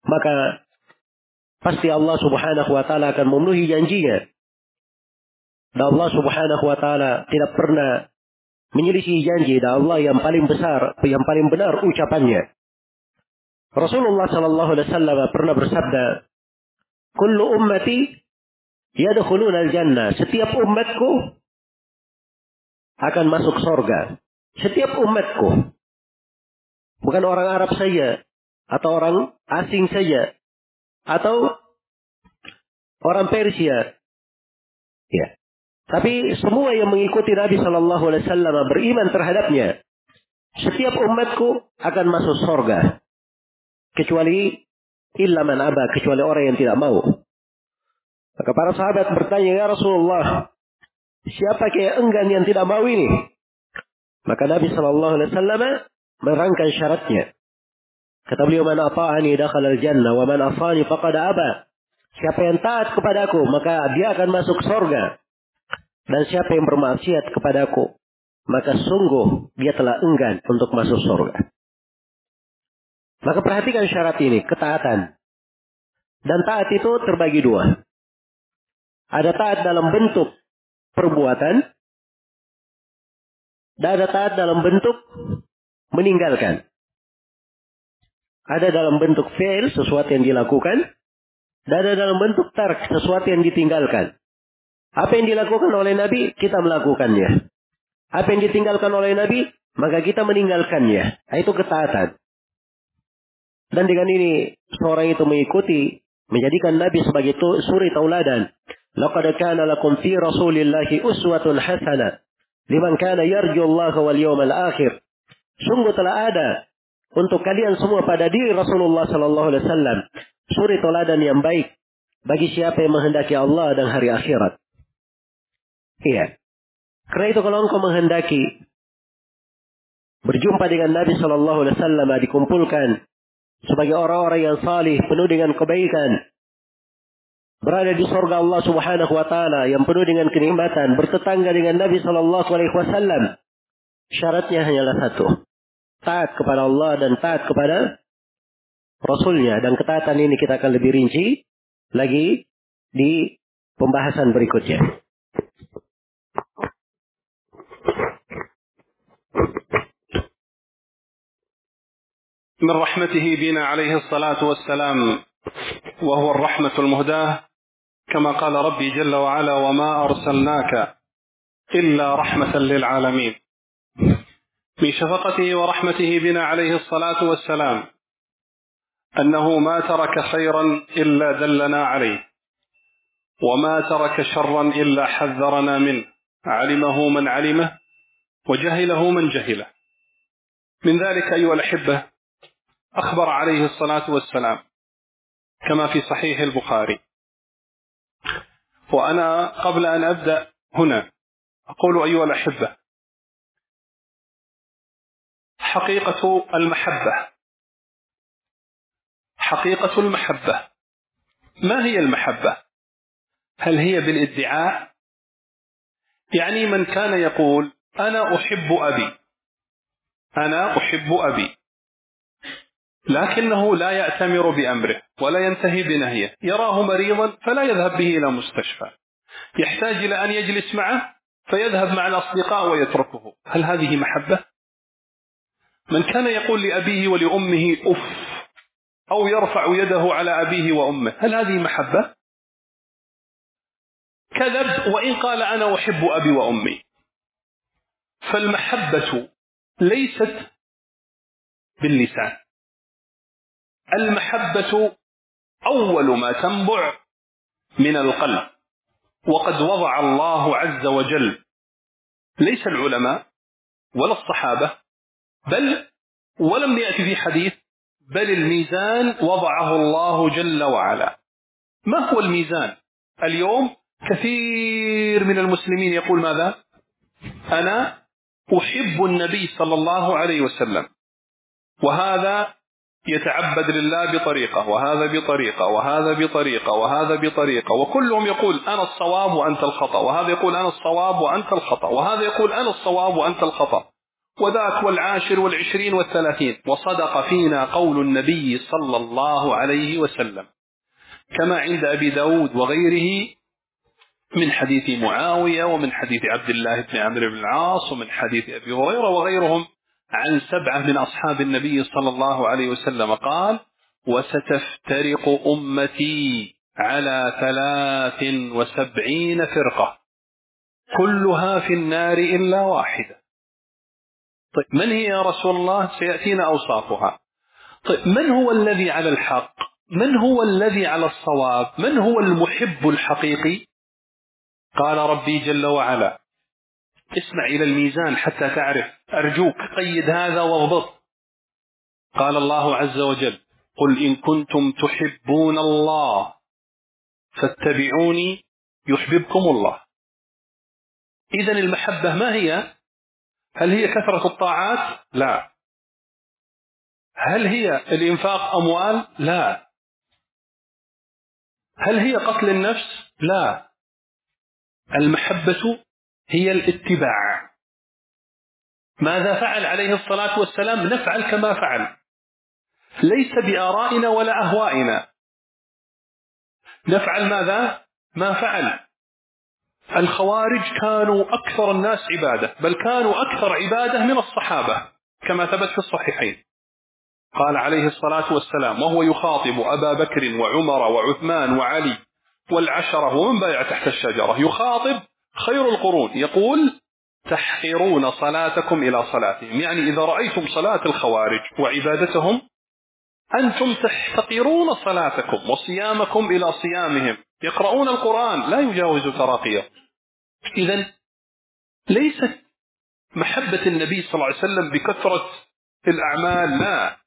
maka pasti Allah Subhanahu wa taala akan memenuhi janjinya. Dan Allah Subhanahu wa taala tidak pernah menyelisih janji dan Allah yang paling besar, yang paling benar ucapannya. Rasulullah sallallahu alaihi wasallam pernah bersabda, "Kullu ummati yadkhuluna al-jannah." Setiap umatku akan masuk surga. Setiap umatku. Bukan orang Arab saja atau orang asing saja atau orang Persia. Ya. Tapi semua yang mengikuti Nabi Shallallahu Alaihi Wasallam beriman terhadapnya, setiap umatku akan masuk surga, kecuali illa man aba, kecuali orang yang tidak mau. Maka para sahabat bertanya, ya Rasulullah, siapa kayak enggan yang tidak mau ini? Maka Nabi Shallallahu Alaihi Wasallam merangkai syaratnya. Kata beliau, "Man ata'ani dakhala al-jannah wa man asani faqad aba." Siapa yang taat kepadaku, maka dia akan masuk surga. Dan siapa yang bermaksiat kepadaku, maka sungguh dia telah enggan untuk masuk surga. Maka perhatikan syarat ini, ketaatan. Dan taat itu terbagi dua. Ada taat dalam bentuk perbuatan, dan ada taat dalam bentuk meninggalkan. Ada dalam bentuk fail, sesuatu yang dilakukan. Dan ada dalam bentuk tark, sesuatu yang ditinggalkan. Apa yang dilakukan oleh Nabi, kita melakukannya. Apa yang ditinggalkan oleh Nabi, maka kita meninggalkannya. Nah, itu ketaatan. Dan dengan ini, seorang itu mengikuti, menjadikan Nabi sebagai suri tauladan. Laqad kana lakum fi rasulillahi uswatun hasanah. Liman kana yarju Allah wal yawmal akhir. Sungguh telah ada untuk kalian semua pada diri Rasulullah Sallallahu Alaihi Wasallam suri toladan yang baik bagi siapa yang menghendaki Allah dan hari akhirat. Iya. Karena itu kalau engkau menghendaki berjumpa dengan Nabi Sallallahu Alaihi Wasallam dikumpulkan sebagai orang-orang yang salih penuh dengan kebaikan berada di surga Allah Subhanahu wa taala yang penuh dengan kenikmatan bertetangga dengan Nabi sallallahu alaihi wasallam syaratnya hanyalah satu taat kepada Allah dan taat kepada Rasulnya. Dan ketaatan ini kita akan lebih rinci lagi di pembahasan berikutnya. من رحمته بنا عليه الصلاة والسلام وهو الرحمة المهداة كما قال ربي جل وعلا وما أرسلناك إلا رحمة للعالمين. من شفقته ورحمته بنا عليه الصلاة والسلام أنه ما ترك خيرا إلا دلنا عليه وما ترك شرا إلا حذرنا منه علمه من علمه وجهله من جهله. من ذلك أيها الأحبة أخبر عليه الصلاة والسلام كما في صحيح البخاري. وأنا قبل أن أبدأ هنا أقول أيها الأحبة حقيقة المحبة حقيقة المحبة. ما هي المحبة؟ هل هي بالادعاء؟ يعني من كان يقول أنا أحب أبي أنا أحب أبي. لكنه لا يأتمر بأمره ولا ينتهي بنهيه. يراه مريضا فلا يذهب به إلى مستشفى. يحتاج إلى أن يجلس معه فيذهب مع الأصدقاء ويتركه. هل هذه محبة؟ من كان يقول لأبيه ولأمه أف أو يرفع يده على أبيه وأمه هل هذه محبة؟ كذب وإن قال أنا أحب أبي وأمي. فالمحبة ليست باللسان. المحبة أول ما تنبع من القلب. وقد وضع الله عز وجل ليس العلماء ولا الصحابة بل ولم يأتي في حديث بل الميزان وضعه الله جل وعلا. ما هو الميزان؟ اليوم كثير من المسلمين يقول ماذا؟ أنا أحب النبي صلى الله عليه وسلم وهذا يتعبد لله بطريقة وهذا بطريقة وهذا بطريقة وهذا بطريقة وكلهم يقول أنا الصواب وأنت الخطأ وهذا يقول أنا الصواب وأنت الخطأ وهذا يقول أنا الصواب وأنت الخطأ. وذاك والعاشر والعشرين والثلاثين وصدق فينا قول النبي صلى الله عليه وسلم. كما عند أبي داود وغيره من حديث معاوية ومن حديث عبد الله بن عمرو بن العاص ومن حديث أبي هريرة وغيرهم. عن سبعة من أصحاب النبي صلى الله عليه وسلم قال وستفترق أمتي على ثلاث وسبعين فرقة كلها في النار إلا واحدة. طيب من هي يا رسول الله؟ سيأتينا أوصافها. طيب من هو الذي على الحق؟ من هو الذي على الصواب؟ من هو المحب الحقيقي؟ قال ربي جل وعلا اسمع إلى الميزان حتى تعرف. أرجوك قيد هذا واضبط قال الله عز وجل قل إن كنتم تحبون الله فاتبعوني يحببكم الله. إذا المحبة ما هي؟ هل هي كثرة الطاعات؟ لا. هل هي الإنفاق أموال؟ لا. هل هي قتل النفس؟ لا. المحبة هي الاتباع. ماذا فعل عليه الصلاة والسلام؟ نفعل كما فعل. ليس بآرائنا ولا أهوائنا. نفعل ماذا؟ ما فعل. الخوارج كانوا أكثر الناس عبادة بل كانوا أكثر عبادة من الصحابة كما ثبت في الصحيحين. قال عليه الصلاة والسلام وهو يخاطب أبا بكر وعمر وعثمان وعلي والعشرة ومن بايع تحت الشجرة. يخاطب خير القرون. يقول تحقرون صلاتكم إلى صلاتهم. يعني إذا رأيتم صلاة الخوارج وعبادتهم أنتم تحتقرون صلاتكم وصيامكم إلى صيامهم. يقرؤون القرآن لا يجاوز تراقيه. إذا ليست محبة النبي صلى الله عليه وسلم بكثرة الأعمال لا.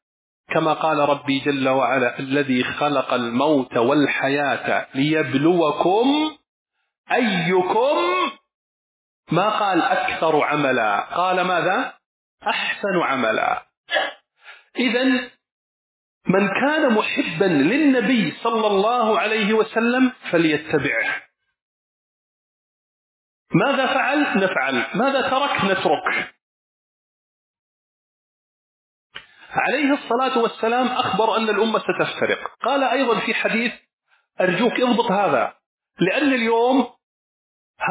كما قال ربي جل وعلا الذي خلق الموت والحياة ليبلوكم أيكم ما قال أكثر عملا؟ قال ماذا؟ أحسن عملا. إذا من كان محبا للنبي صلى الله عليه وسلم فليتبعه. ماذا فعل؟ نفعل. ماذا ترك؟ نترك. عليه الصلاة والسلام أخبر أن الأمة ستفترق. قال أيضا في حديث أرجوك اضبط هذا. لأن اليوم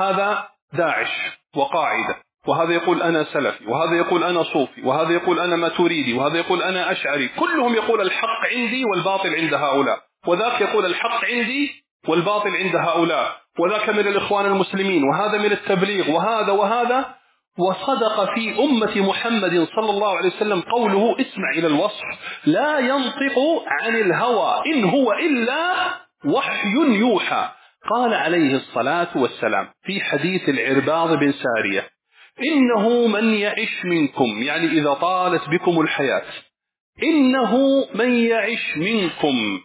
هذا داعش وقاعدة وهذا يقول أنا سلفي وهذا يقول أنا صوفي وهذا يقول أنا ماتوريدي وهذا يقول أنا أشعري كلهم يقول الحق عندي والباطل عند هؤلاء وذاك يقول الحق عندي والباطل عند هؤلاء وذاك من الإخوان المسلمين وهذا من التبليغ وهذا وهذا وصدق في أمة محمد صلى الله عليه وسلم قوله اسمع إلى الوصف لا ينطق عن الهوى إن هو إلا وحي يوحى. قال عليه الصلاة والسلام في حديث العرباض بن سارية إنه من يعش منكم يعني إذا طالت بكم الحياة إنه من يعش منكم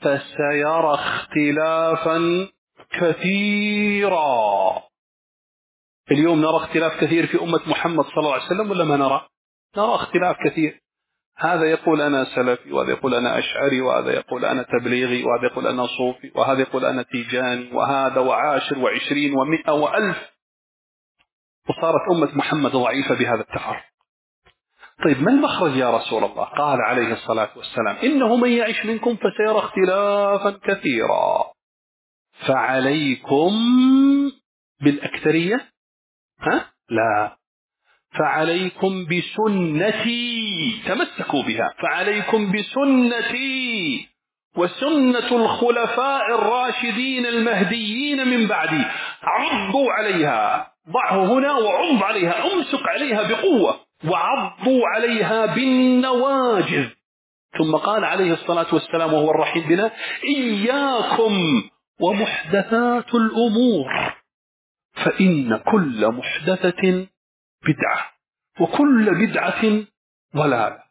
فسيرى اختلافا كثيرا. اليوم نرى اختلاف كثير في أمة محمد صلى الله عليه وسلم ولا ما نرى؟ نرى اختلاف كثير. هذا يقول أنا سلفي وهذا يقول أنا أشعري وهذا يقول أنا تبليغي وهذا يقول أنا صوفي وهذا يقول أنا تيجاني وهذا وعاشر وعشرين ومئة وألف. وصارت أمة محمد ضعيفة بهذا التفرق طيب ما المخرج يا رسول الله؟ قال عليه الصلاة والسلام إنه من يعيش منكم فسيرى اختلافا كثيرا. فعليكم بالأكثرية؟ ها؟ لا. فعليكم بسنتي تمسكوا بها. فعليكم بسنتي وسنة الخلفاء الراشدين المهديين من بعدي. عضوا عليها. ضعه هنا وعض عليها. امسك عليها بقوة. وعضوا عليها بالنواجذ. ثم قال عليه الصلاة والسلام وهو الرحيم بنا إياكم ومحدثات الأمور. فإن كل محدثة بدعة. وكل بدعة ضلالة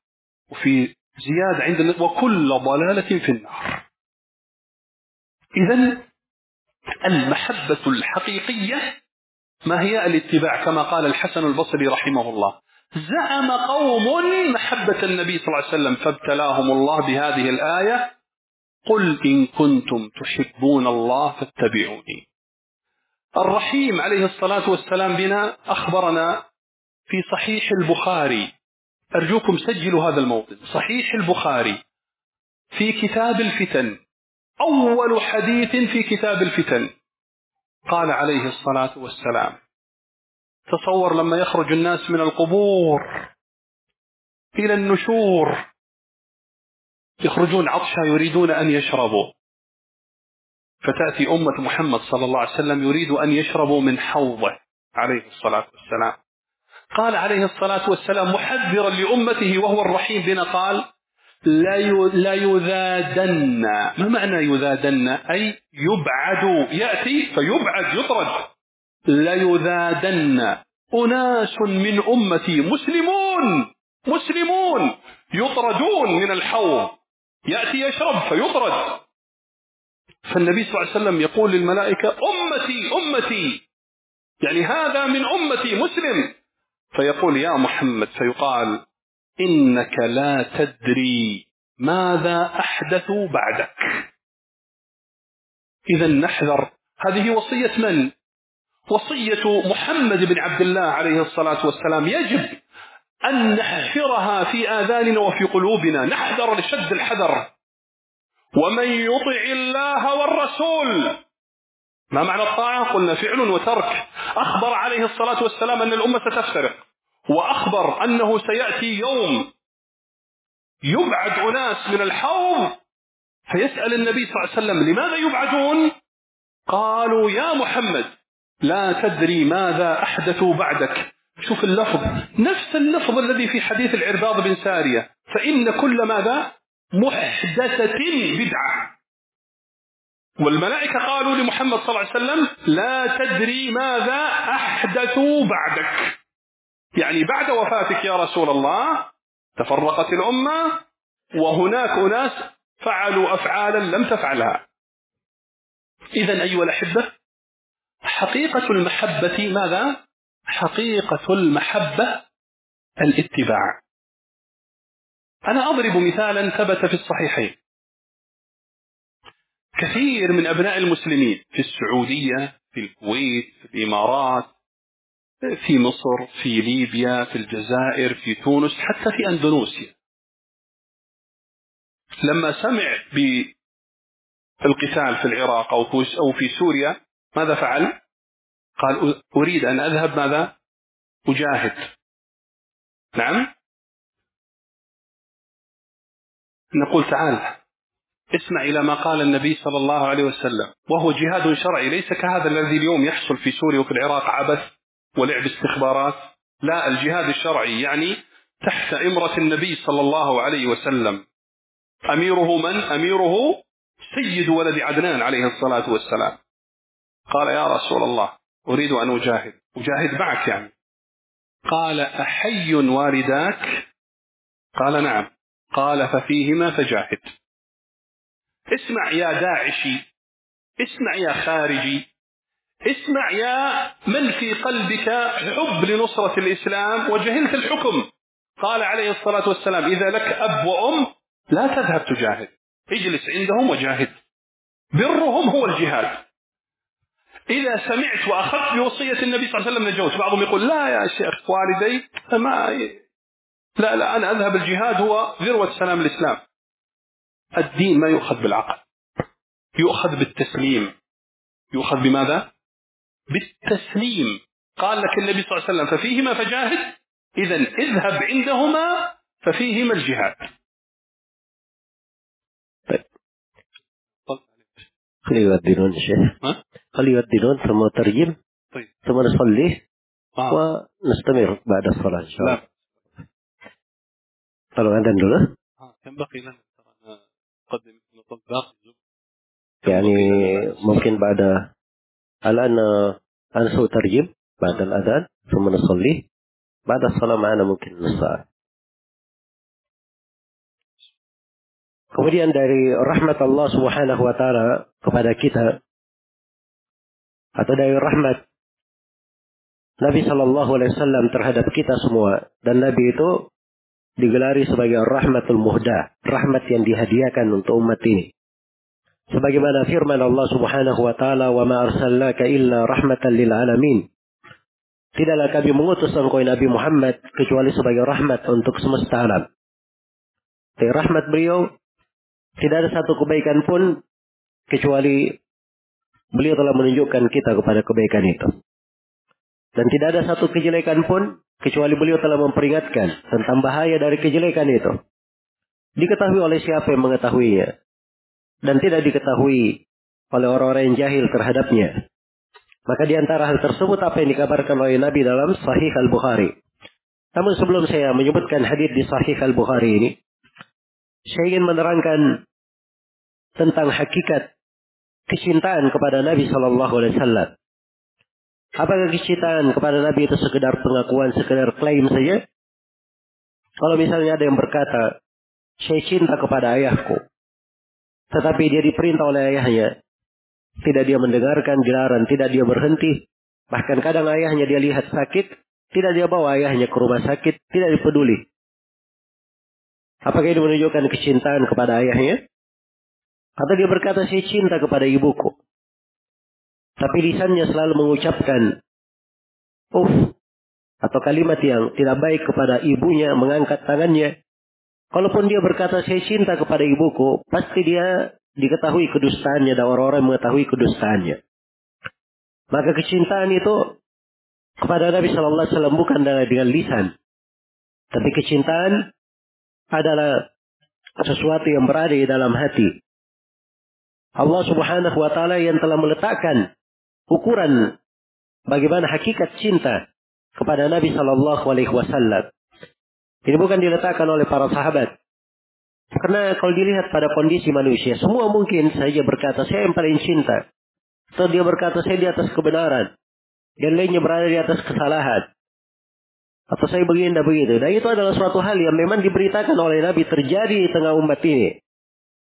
وفي زيادة عند وكل ضلالة في النار. إذا المحبة الحقيقية ما هي؟ الاتباع كما قال الحسن البصري رحمه الله. زعم قوم محبة النبي صلى الله عليه وسلم فابتلاهم الله بهذه الآية قل إن كنتم تحبون الله فاتبعوني. الرحيم عليه الصلاة والسلام بنا أخبرنا في صحيح البخاري. أرجوكم سجلوا هذا الموطن. صحيح البخاري. في كتاب الفتن. أول حديث في كتاب الفتن. قال عليه الصلاة والسلام. تصور لما يخرج الناس من القبور إلى النشور. يخرجون عطشا يريدون أن يشربوا. فتأتي أمة محمد صلى الله عليه وسلم يريد أن يشربوا من حوضه عليه الصلاة والسلام. قال عليه الصلاة والسلام محذرا لأمته وهو الرحيم بنا قال لا يذادن. ما معنى يذادن؟ أي يبعد يأتي فيبعد يطرد. لا يذادن. أناس من أمتي مسلمون مسلمون يطردون من الحوض. يأتي يشرب فيطرد. فالنبي صلى الله عليه وسلم يقول للملائكة أمتي أمتي. يعني هذا من أمتي مسلم. فيقول يا محمد فيقال إنك لا تدري ماذا أحدثوا بعدك. إذا نحذر. هذه وصية من؟ وصية محمد بن عبد الله عليه الصلاة والسلام. يجب أن نحفرها في آذاننا وفي قلوبنا. نحذر لشد الحذر. ومن يطع الله والرسول ما معنى الطاعة؟ قلنا فعل وترك. أخبر عليه الصلاة والسلام أن الأمة ستفترق وأخبر أنه سيأتي يوم يبعد أناس من الحوض فيسأل النبي صلى الله عليه وسلم لماذا يبعدون؟ قالوا يا محمد لا تدري ماذا أحدثوا بعدك. شوف اللفظ نفس اللفظ الذي في حديث العرباض بن سارية. فإن كل ماذا؟ محدثة بدعة. والملائكة قالوا لمحمد صلى الله عليه وسلم لا تدري ماذا أحدثوا بعدك. يعني بعد وفاتك يا رسول الله تفرقت الأمة وهناك أناس فعلوا أفعالا لم تفعلها. إذا أيها الأحبة حقيقة المحبة ماذا؟ حقيقة المحبة الاتباع. أنا أضرب مثالا ثبت في الصحيحين. كثير من أبناء المسلمين في السعودية في الكويت في الإمارات في مصر في ليبيا في الجزائر في تونس حتى في أندونوسيا لما سمع بالقتال في العراق أو في سوريا ماذا فعل؟ قال أريد أن أذهب ماذا؟ أجاهد نعم نقول تعال اسمع إلى ما قال النبي صلى الله عليه وسلم وهو جهاد شرعي ليس كهذا الذي اليوم يحصل في سوريا وفي العراق عبث ولعب استخبارات. لا الجهاد الشرعي يعني تحت إمرة النبي صلى الله عليه وسلم. أميره من؟ أميره سيد ولد عدنان عليه الصلاة والسلام. قال يا رسول الله أريد أن أجاهد. أجاهد معك يعني. قال أحي والداك قال نعم. قال ففيهما فجاهد. اسمع يا داعشي اسمع يا خارجي اسمع يا من في قلبك حب لنصرة الإسلام وجهلت الحكم. قال عليه الصلاة والسلام إذا لك أب وأم لا تذهب تجاهد. اجلس عندهم وجاهد. برهم هو الجهاد. إذا سمعت وأخذت بوصية النبي صلى الله عليه وسلم نجوت بعضهم يقول لا يا شيخ والدي ما لا لا أنا أذهب الجهاد هو ذروة سلام الإسلام. الدين ما يؤخذ بالعقل. يؤخذ بالتسليم. يؤخذ بماذا؟ بالتسليم. قال لك النبي صلى الله عليه وسلم ففيهما فجاهد إذا اذهب عندهما ففيهما الجهاد. طيب. خلي يودينون شيخ. خلي يودينون ثم ترجم طيب. ثم نصلي آه. ونستمر بعد الصلاة إن شاء الله. Tolong adzan dulu. ينبغي لنا. نقدم نقدم باقي يعني ممكن بعد الآن أنا سأترجم بعد الأذان ثم نصلي بعد الصلاة معنا ممكن نص ساعة Kemudian dari rahmat Allah Subhanahu wa taala kepada kita atau dari rahmat Nabi Shallallahu alaihi wasallam terhadap kita semua dan Nabi itu digelari sebagai rahmatul muhda, rahmat yang dihadiahkan untuk umat ini. Sebagaimana firman Allah Subhanahu wa taala, "Wa ma arsalnaka illa rahmatan lil alamin." Tidaklah kami mengutus engkau Nabi Muhammad kecuali sebagai rahmat untuk semesta alam. Dari rahmat beliau tidak ada satu kebaikan pun kecuali beliau telah menunjukkan kita kepada kebaikan itu. Dan tidak ada satu kejelekan pun kecuali beliau telah memperingatkan tentang bahaya dari kejelekan itu. Diketahui oleh siapa yang mengetahuinya. Dan tidak diketahui oleh orang-orang yang jahil terhadapnya. Maka di antara hal tersebut apa yang dikabarkan oleh Nabi dalam Sahih Al-Bukhari. Namun sebelum saya menyebutkan hadis di Sahih Al-Bukhari ini, saya ingin menerangkan tentang hakikat kecintaan kepada Nabi Shallallahu Alaihi Wasallam. Apakah kecintaan kepada Nabi itu sekedar pengakuan, sekedar klaim saja? Kalau misalnya ada yang berkata, saya cinta kepada ayahku, tetapi dia diperintah oleh ayahnya, tidak dia mendengarkan gelaran, tidak dia berhenti, bahkan kadang ayahnya dia lihat sakit, tidak dia bawa ayahnya ke rumah sakit, tidak dipeduli. Apakah ini menunjukkan kecintaan kepada ayahnya? Atau dia berkata, saya cinta kepada ibuku. Tapi lisannya selalu mengucapkan, uff, atau kalimat yang tidak baik kepada ibunya, mengangkat tangannya. Kalaupun dia berkata, saya cinta kepada ibuku, pasti dia diketahui kedustaannya dan orang-orang mengetahui kedustaannya. Maka kecintaan itu kepada Nabi Shallallahu Alaihi Wasallam bukan dengan lisan, tapi kecintaan adalah sesuatu yang berada di dalam hati. Allah Subhanahu wa taala yang telah meletakkan ukuran bagaimana hakikat cinta kepada Nabi Shallallahu alaihi wasallam. Ini bukan diletakkan oleh para sahabat. Karena kalau dilihat pada kondisi manusia, semua mungkin saja berkata, saya yang paling cinta. Atau dia berkata, saya di atas kebenaran. Dan lainnya berada di atas kesalahan. Atau saya begini dan begitu. Dan itu adalah suatu hal yang memang diberitakan oleh Nabi terjadi di tengah umat ini.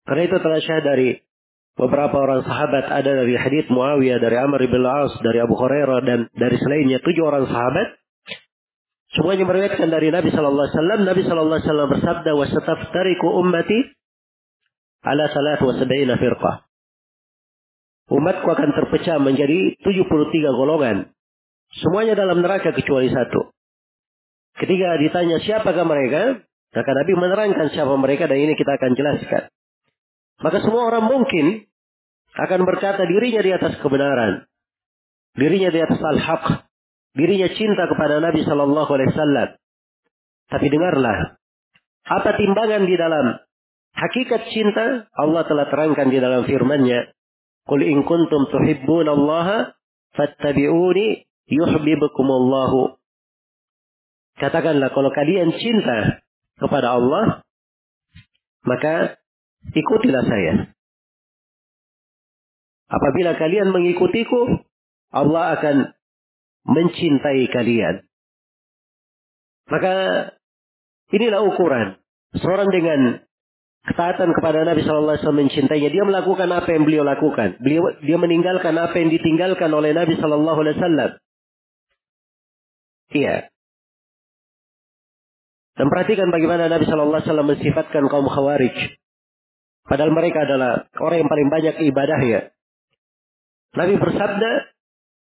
Karena itu telah syah dari beberapa orang sahabat. Ada dari hadith Muawiyah, dari Amr ibn As, dari Abu Hurairah, dan dari selainnya tujuh orang sahabat. Semuanya meriwayatkan dari Nabi Sallallahu Alaihi Wasallam. Nabi Sallallahu Alaihi Wasallam bersabda, "Wasataftariku ummati ala salat wa sab'ina firqah." Umatku akan terpecah menjadi 73 golongan. Semuanya dalam neraka kecuali satu. Ketika ditanya siapakah mereka, maka Nabi menerangkan siapa mereka dan ini kita akan jelaskan. Maka semua orang mungkin akan berkata dirinya di atas kebenaran. Dirinya di atas al-haq. Dirinya cinta kepada Nabi Shallallahu Alaihi Wasallam. Tapi dengarlah, apa timbangan di dalam hakikat cinta Allah telah terangkan di dalam firman-Nya. Qul in kuntum tuhibbun Allah fattabi'uni yuhibbukumullahu Katakanlah kalau kalian cinta kepada Allah, maka ikutilah saya. Apabila kalian mengikutiku, Allah akan mencintai kalian. Maka inilah ukuran. Seorang dengan ketaatan kepada Nabi Wasallam mencintainya, dia melakukan apa yang beliau lakukan. Beliau dia meninggalkan apa yang ditinggalkan oleh Nabi Wasallam. Iya. Dan perhatikan bagaimana Nabi Shallallahu Alaihi Wasallam mensifatkan kaum khawarij. Padahal mereka adalah orang yang paling banyak ibadahnya. Nabi bersabda,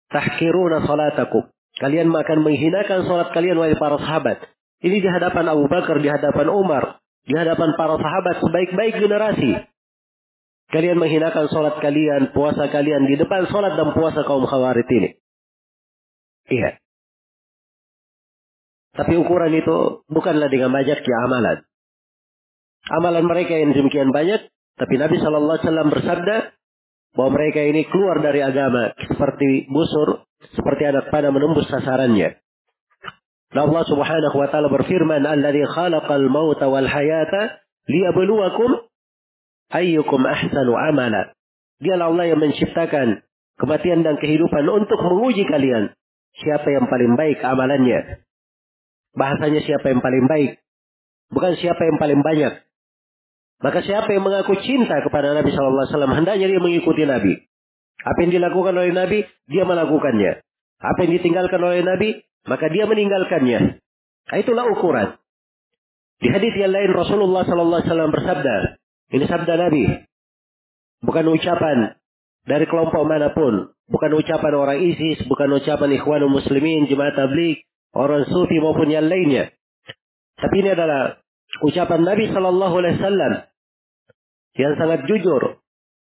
tahkiruna salatakum. Kalian akan menghinakan salat kalian wahai para sahabat. Ini di hadapan Abu Bakar, di hadapan Umar, di hadapan para sahabat sebaik-baik generasi. Kalian menghinakan salat kalian, puasa kalian di depan salat dan puasa kaum khawarij ini. Iya. Tapi ukuran itu bukanlah dengan banyaknya amalan. Amalan mereka yang demikian banyak, tapi Nabi Shallallahu Alaihi Wasallam bersabda bahwa mereka ini keluar dari agama seperti busur, seperti anak panah menembus sasarannya. Dan Allah Subhanahu wa taala berfirman, "Alladzi khalaqal mauta wal hayata liyabluwakum ayyukum ahsanu amala. Dialah Allah yang menciptakan kematian dan kehidupan untuk menguji kalian. Siapa yang paling baik amalannya. Bahasanya siapa yang paling baik. Bukan siapa yang paling banyak. Maka siapa yang mengaku cinta kepada Nabi Shallallahu Alaihi Wasallam hendaknya dia mengikuti Nabi. Apa yang dilakukan oleh Nabi, dia melakukannya. Apa yang ditinggalkan oleh Nabi, maka dia meninggalkannya. Nah, itulah ukuran. Di hadis yang lain Rasulullah Sallallahu Alaihi Wasallam bersabda, ini sabda Nabi, bukan ucapan dari kelompok mana pun, bukan ucapan orang ISIS, bukan ucapan Ikhwanul Muslimin, Jemaat Tabligh, orang Sufi maupun yang lainnya. Tapi ini adalah ucapan Nabi Sallallahu Alaihi Wasallam yang sangat jujur,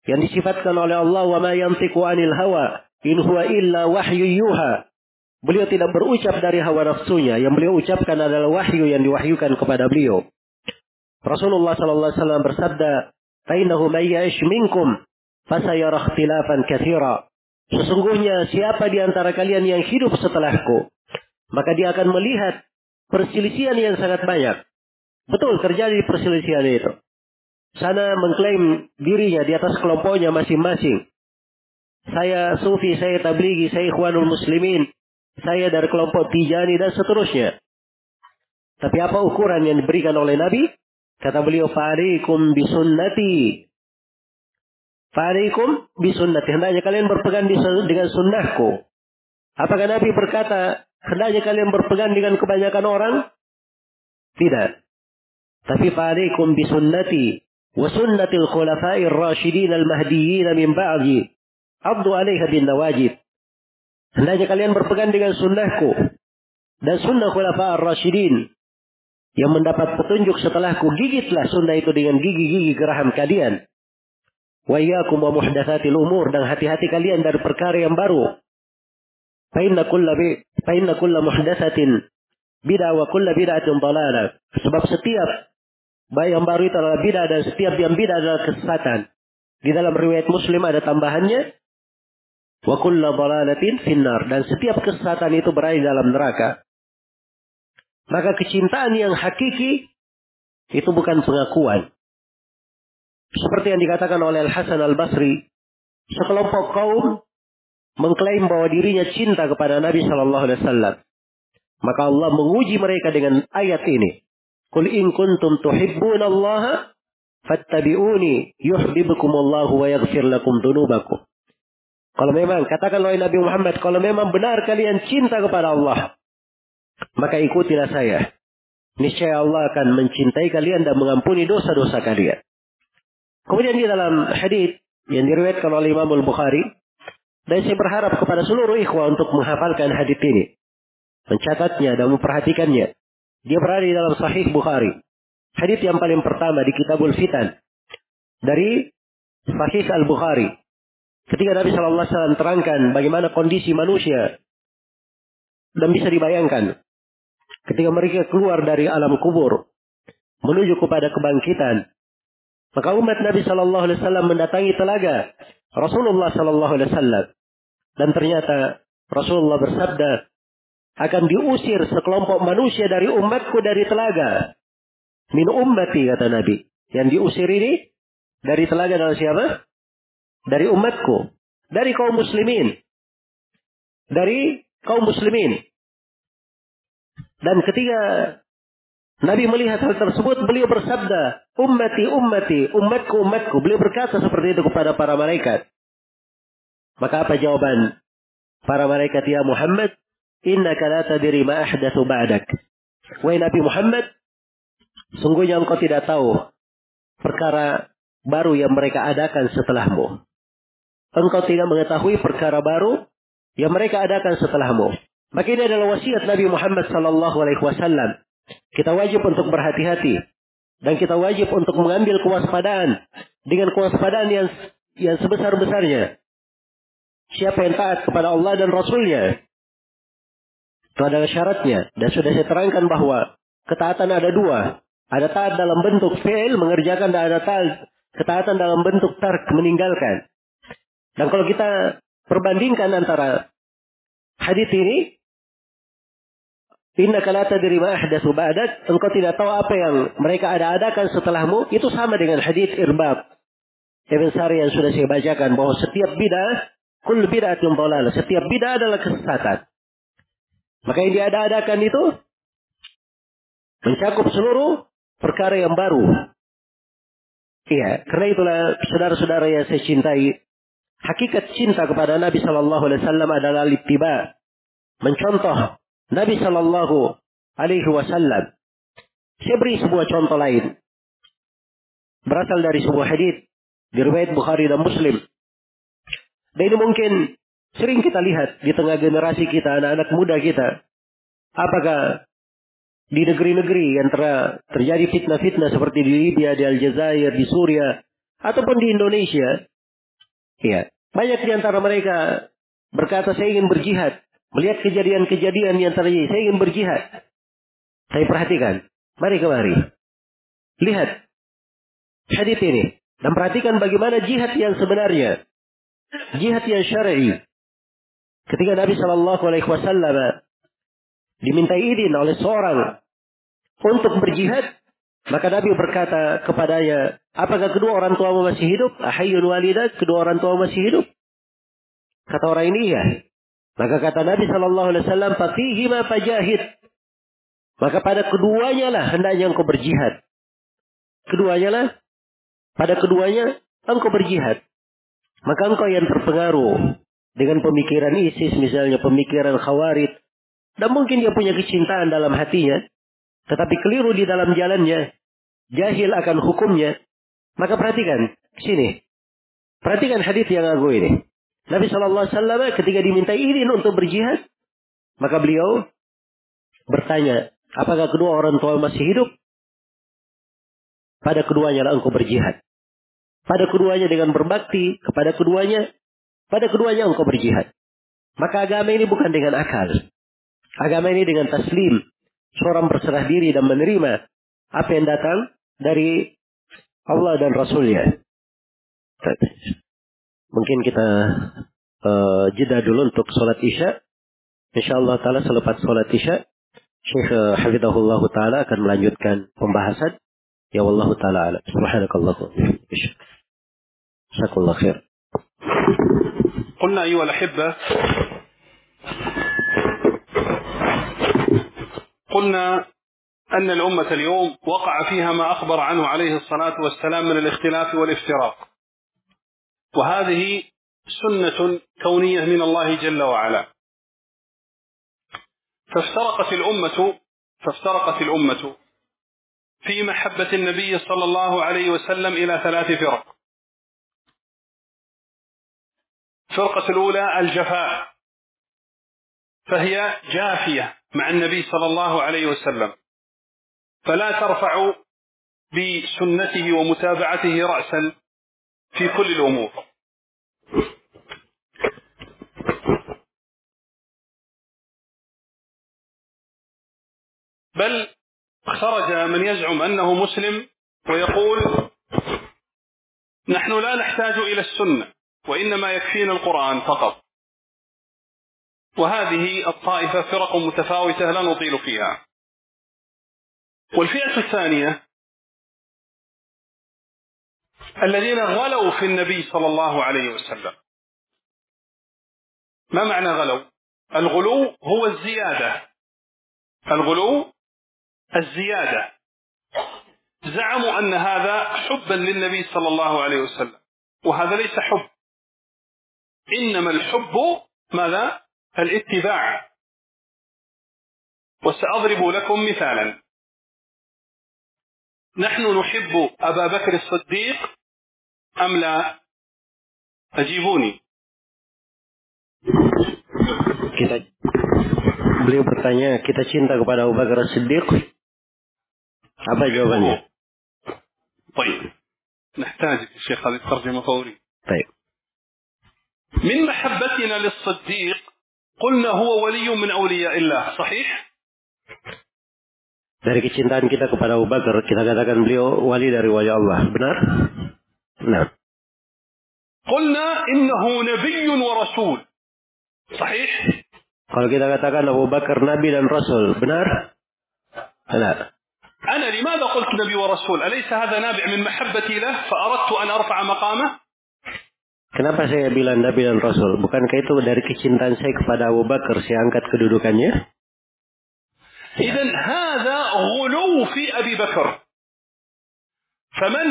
yang disifatkan oleh Allah wa ma yantiqu anil hawa in huwa illa wahyu yuha. Beliau tidak berucap dari hawa nafsunya, yang beliau ucapkan adalah wahyu yang diwahyukan kepada beliau. Rasulullah sallallahu alaihi wasallam bersabda, "Fainahu may ya'ish minkum fasayara ikhtilafan katsira." Sesungguhnya siapa di antara kalian yang hidup setelahku, maka dia akan melihat perselisihan yang sangat banyak. Betul terjadi perselisihan itu. Sana mengklaim dirinya di atas kelompoknya masing-masing. Saya sufi, saya tabligi, saya ikhwanul muslimin. Saya dari kelompok tijani dan seterusnya. Tapi apa ukuran yang diberikan oleh Nabi? Kata beliau, Farikum bisunnati. Farikum bisunnati. Hendaknya kalian berpegang dengan sunnahku. Apakah Nabi berkata, hendaknya kalian berpegang dengan kebanyakan orang? Tidak. Tapi farikum bisunnati. Wa sunnatil khulafair rasyidin al-mahdiyyin min ba'di. Abdu alaiha bin nawajib. Hendaknya kalian berpegang dengan sunnahku. Dan sunnah khulafa ar-rasyidin yang mendapat petunjuk setelahku, gigitlah sunnah itu dengan gigi-gigi geraham kalian. Wa iyyakum wa muhdatsatil umur dan hati-hati kalian dari perkara yang baru. Fa kulla bi fa inna kulla muhdatsatin bid'ah wa kulla bid'atin dhalalah. Sebab setiap baik yang baru itu adalah bid'ah dan setiap yang bid'ah adalah kesesatan. Di dalam riwayat Muslim ada tambahannya wa kulla dhalalatin finnar dan setiap kesesatan itu berada dalam neraka. Maka kecintaan yang hakiki itu bukan pengakuan. Seperti yang dikatakan oleh Al-Hasan Al-Basri, sekelompok kaum mengklaim bahwa dirinya cinta kepada Nabi Shallallahu Alaihi Wasallam. Maka Allah menguji mereka dengan ayat ini. Qul in kuntum tuhibbun Allah fattabi'uni yuhibbukum Allah wa yaghfir lakum dunubakum. Kalau memang katakan oleh Nabi Muhammad, kalau memang benar kalian cinta kepada Allah, maka ikutilah saya. Niscaya Allah akan mencintai kalian dan mengampuni dosa-dosa kalian. Kemudian di dalam hadis yang diriwayatkan oleh Imam Al-Bukhari, dan saya berharap kepada seluruh ikhwah untuk menghafalkan hadis ini, mencatatnya dan memperhatikannya. Dia berada di dalam Sahih Bukhari. Hadis yang paling pertama di Kitabul Fitan dari Sahih Al-Bukhari. Ketika Nabi Shallallahu Alaihi Wasallam terangkan bagaimana kondisi manusia dan bisa dibayangkan ketika mereka keluar dari alam kubur menuju kepada kebangkitan. Maka umat Nabi Shallallahu Alaihi Wasallam mendatangi telaga Rasulullah Shallallahu Alaihi Wasallam dan ternyata Rasulullah bersabda akan diusir sekelompok manusia dari umatku dari telaga. Min ummati kata Nabi. Yang diusir ini dari telaga adalah siapa? Dari umatku. Dari kaum muslimin. Dari kaum muslimin. Dan ketika Nabi melihat hal tersebut, beliau bersabda, ummati, ummati, umatku, umatku. Beliau berkata seperti itu kepada para malaikat. Maka apa jawaban para malaikat ya Muhammad? Inna la tadiri ma ahdathu ba'dak. Wahai Nabi Muhammad, sungguhnya engkau tidak tahu perkara baru yang mereka adakan setelahmu. Engkau tidak mengetahui perkara baru yang mereka adakan setelahmu. Maka ini adalah wasiat Nabi Muhammad sallallahu alaihi wasallam. Kita wajib untuk berhati-hati dan kita wajib untuk mengambil kewaspadaan dengan kewaspadaan yang yang sebesar-besarnya. Siapa yang taat kepada Allah dan Rasulnya. Itu adalah syaratnya. Dan sudah saya terangkan bahwa ketaatan ada dua. Ada taat dalam bentuk fi'il, mengerjakan, dan ada taat, ketaatan dalam bentuk tark, meninggalkan. Dan kalau kita perbandingkan antara hadis ini Inna kalata ma ahdatsu ba'dak. Engkau tidak tahu apa yang mereka ada-adakan setelahmu. Itu sama dengan hadis Irbab. Ibn Sari yang sudah saya bacakan bahwa setiap bid'ah kul bid'atun dhalalah. Setiap bid'ah adalah kesesatan. Maka yang diada-adakan itu mencakup seluruh perkara yang baru. Iya, karena itulah saudara-saudara yang saya cintai, hakikat cinta kepada Nabi Shallallahu Alaihi Wasallam adalah littiba, mencontoh Nabi Shallallahu Alaihi Wasallam. Saya beri sebuah contoh lain. Berasal dari sebuah hadis di riwayat Bukhari dan Muslim. Dan ini mungkin sering kita lihat di tengah generasi kita, anak-anak muda kita. Apakah di negeri-negeri yang ter terjadi fitnah-fitnah seperti di Libya, di Aljazair, di Suria, ataupun di Indonesia. Ya, banyak di antara mereka berkata saya ingin berjihad. Melihat kejadian-kejadian yang terjadi, saya ingin berjihad. Saya perhatikan. Mari kemari. Lihat. Hadith ini. Dan perhatikan bagaimana jihad yang sebenarnya. Jihad yang syar'i. Ketika Nabi Shallallahu Alaihi Wasallam diminta izin oleh seorang untuk berjihad, maka Nabi berkata kepadanya, apakah kedua orang tua masih hidup? Ahayyun walidat, kedua orang tua masih hidup? Kata orang ini ya. Maka kata Nabi Shallallahu Alaihi Wasallam, ma fajahid. Maka pada keduanya lah hendaknya engkau berjihad. Keduanya lah, pada keduanya engkau berjihad. Maka engkau yang terpengaruh dengan pemikiran ISIS, misalnya pemikiran Khawarid, dan mungkin dia punya kecintaan dalam hatinya. Tetapi keliru di dalam jalannya. Jahil akan hukumnya. Maka perhatikan. Sini. Perhatikan hadis yang agung ini. Nabi Shallallahu Alaihi Wasallam ketika diminta izin untuk berjihad, maka beliau bertanya, apakah kedua orang tua masih hidup? Pada keduanya lah engkau berjihad. Pada keduanya dengan berbakti kepada keduanya, pada keduanya engkau berjihad. Maka agama ini bukan dengan akal. Agama ini dengan taslim. Seorang berserah diri dan menerima apa yang datang dari Allah dan Rasulnya. Mungkin kita uh, jeda dulu untuk sholat isya. InsyaAllah ta'ala selepas sholat isya, Syekh Hafidahullah ta'ala akan melanjutkan pembahasan. Ya Allah ta'ala ala. Subhanakallah. Jazakallah khair. قلنا أيها الأحبة قلنا أن الأمة اليوم وقع فيها ما أخبر عنه عليه الصلاة والسلام من الاختلاف والافتراق. وهذه سنة كونية من الله جل وعلا. فافترقت الأمة فافترقت الأمة في محبة النبي صلى الله عليه وسلم إلى ثلاث فرق. الفرقة الأولى الجفاء فهي جافية مع النبي صلى الله عليه وسلم. فلا ترفع بسنته ومتابعته رأسا في كل الأمور. بل خرج من يزعم أنه مسلم ويقول نحن لا نحتاج إلى السنة. وإنما يكفينا القرآن فقط. وهذه الطائفة فرق متفاوتة لا نطيل فيها. والفئة الثانية الذين غلوا في النبي صلى الله عليه وسلم. ما معنى غلوا الغلو هو الزيادة. الغلو الزيادة. زعموا أن هذا حبا للنبي صلى الله عليه وسلم. وهذا ليس حب. إنما الحب ماذا؟ الاتباع. وسأضرب لكم مثالا. نحن نحب أبا بكر الصديق أم لا؟ أجيبوني. Kita beliau bertanya kita cinta kepada Abu Bakar Siddiq apa jawabannya? طيب. نحتاج الشيخ هذه الترجمة فوري. طيب. من محبتنا للصديق قلنا هو ولي من أولياء الله صحيح Dari kecintaan kita kepada Abu Bakar, kita katakan beliau wali dari wali Allah. Benar? Nah. قلنا إنه نبي ورسول صحيح Kalau kita katakan Abu Bakar Nabi dan Rasul, benar? لا أنا لماذا قلت نبي ورسول أليس هذا نابع من محبتي له فأردت أن أرفع مقامه Kenapa saya bilang Nabi dan Rasul? Bukankah itu dari kecintaan saya kepada Abu Bakar? Saya angkat kedudukannya? إذا هذا غلو في أبي بكر فمن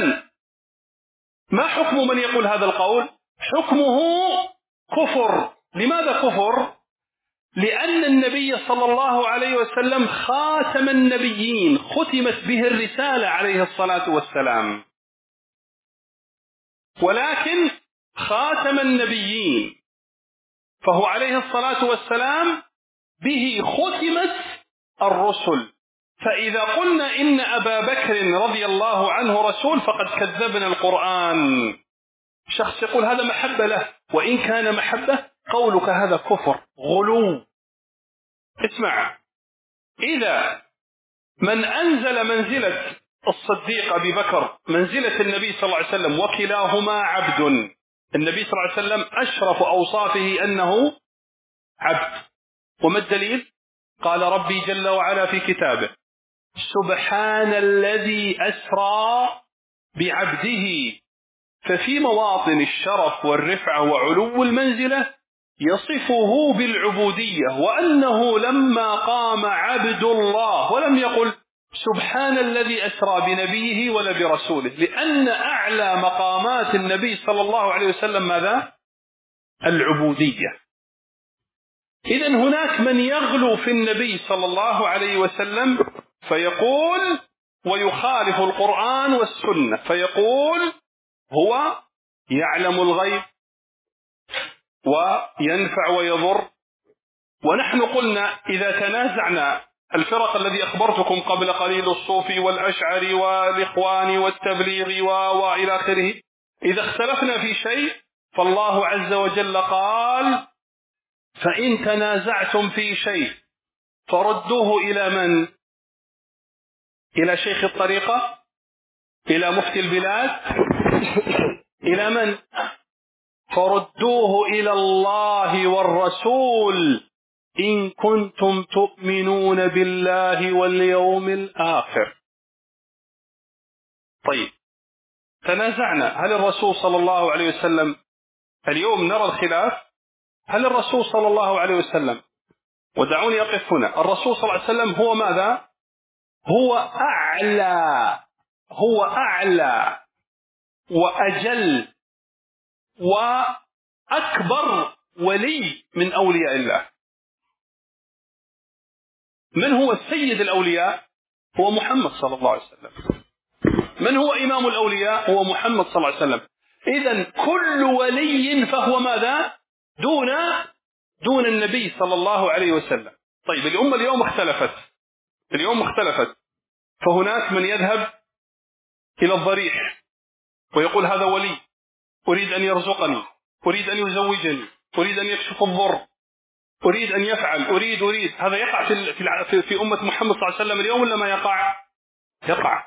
ما حكم من يقول هذا القول حكمه كفر لماذا كفر لأن النبي صلى الله عليه وسلم خاتم النبيين ختمت به الرسالة عليه الصلاة والسلام. ولكن خاتم النبيين فهو عليه الصلاة والسلام به ختمت الرسل. فإذا قلنا إن أبا بكر رضي الله عنه رسول فقد كذبنا القرآن. شخص يقول هذا محبة له وإن كان محبة قولك هذا كفر غلو. اسمع إذا من أنزل منزلة الصديق أبي بكر منزلة النبي صلى الله عليه وسلم وكلاهما عبد. النبي صلى الله عليه وسلم أشرف أوصافه أنه عبد. وما الدليل؟ قال ربي جل وعلا في كتابه سبحان الذي أسرى بعبده. ففي مواطن الشرف والرفعة وعلو المنزلة يصفه بالعبودية وأنه لما قام عبد الله ولم يقل سبحان الذي أسرى بنبيه ولا برسوله. لأن أعلى مقامات النبي صلى الله عليه وسلم ماذا؟ العبودية. إذا هناك من يغلو في النبي صلى الله عليه وسلم فيقول ويخالف القرآن والسنة. فيقول هو يعلم الغيب وينفع ويضر. ونحن قلنا إذا تنازعنا الفرق الذي أخبرتكم قبل قليل الصوفي والأشعري والإخوان والتبليغ وإلى آخره إذا اختلفنا في شيء فالله عز وجل قال فإن تنازعتم في شيء فردوه إلى من؟ إلى شيخ الطريقة؟ إلى مفتي البلاد؟ إلى من؟ فردوه إلى الله والرسول إن كنتم تؤمنون بالله واليوم الآخر. طيب تنازعنا. هل الرسول صلى الله عليه وسلم اليوم نرى الخلاف؟ هل الرسول صلى الله عليه وسلم ودعوني أقف هنا الرسول صلى الله عليه وسلم هو ماذا؟ هو أعلى هو أعلى وأجل وأكبر ولي من أولياء الله. من هو سيد الأولياء؟ هو محمد صلى الله عليه وسلم. من هو إمام الأولياء؟ هو محمد صلى الله عليه وسلم. إذا كل ولي فهو ماذا؟ دون دون النبي صلى الله عليه وسلم. طيب الأمة اليوم اختلفت. اليوم اختلفت. فهناك من يذهب إلى الضريح ويقول هذا ولي. أريد أن يرزقني. أريد أن يزوجني. أريد أن يكشف الضر. أريد أن يفعل أريد أريد. هذا يقع في في في أمة محمد صلى الله عليه وسلم اليوم ولا ما يقع؟ يقع.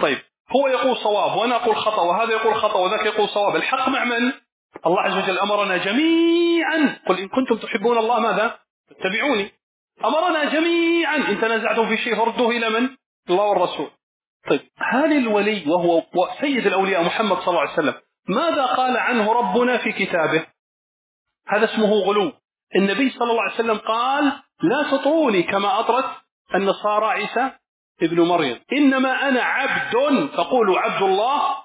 طيب هو يقول صواب وأنا أقول خطأ وهذا يقول خطأ وذاك يقول صواب. الحق مع من؟ الله عز وجل أمرنا جميعا. قل إن كنتم تحبون الله ماذا؟ اتبعوني أمرنا جميعا. إن تنازعتم في شيء فردوه إلى من؟ الله والرسول. طيب هل الولي وهو سيد الأولياء محمد صلى الله عليه وسلم ماذا قال عنه ربنا في كتابه؟ هذا اسمه غلو. النبي صلى الله عليه وسلم قال لا تطروني كما أطرت النصارى عيسى ابن مريم. إنما أنا عبد فقولوا عبد الله.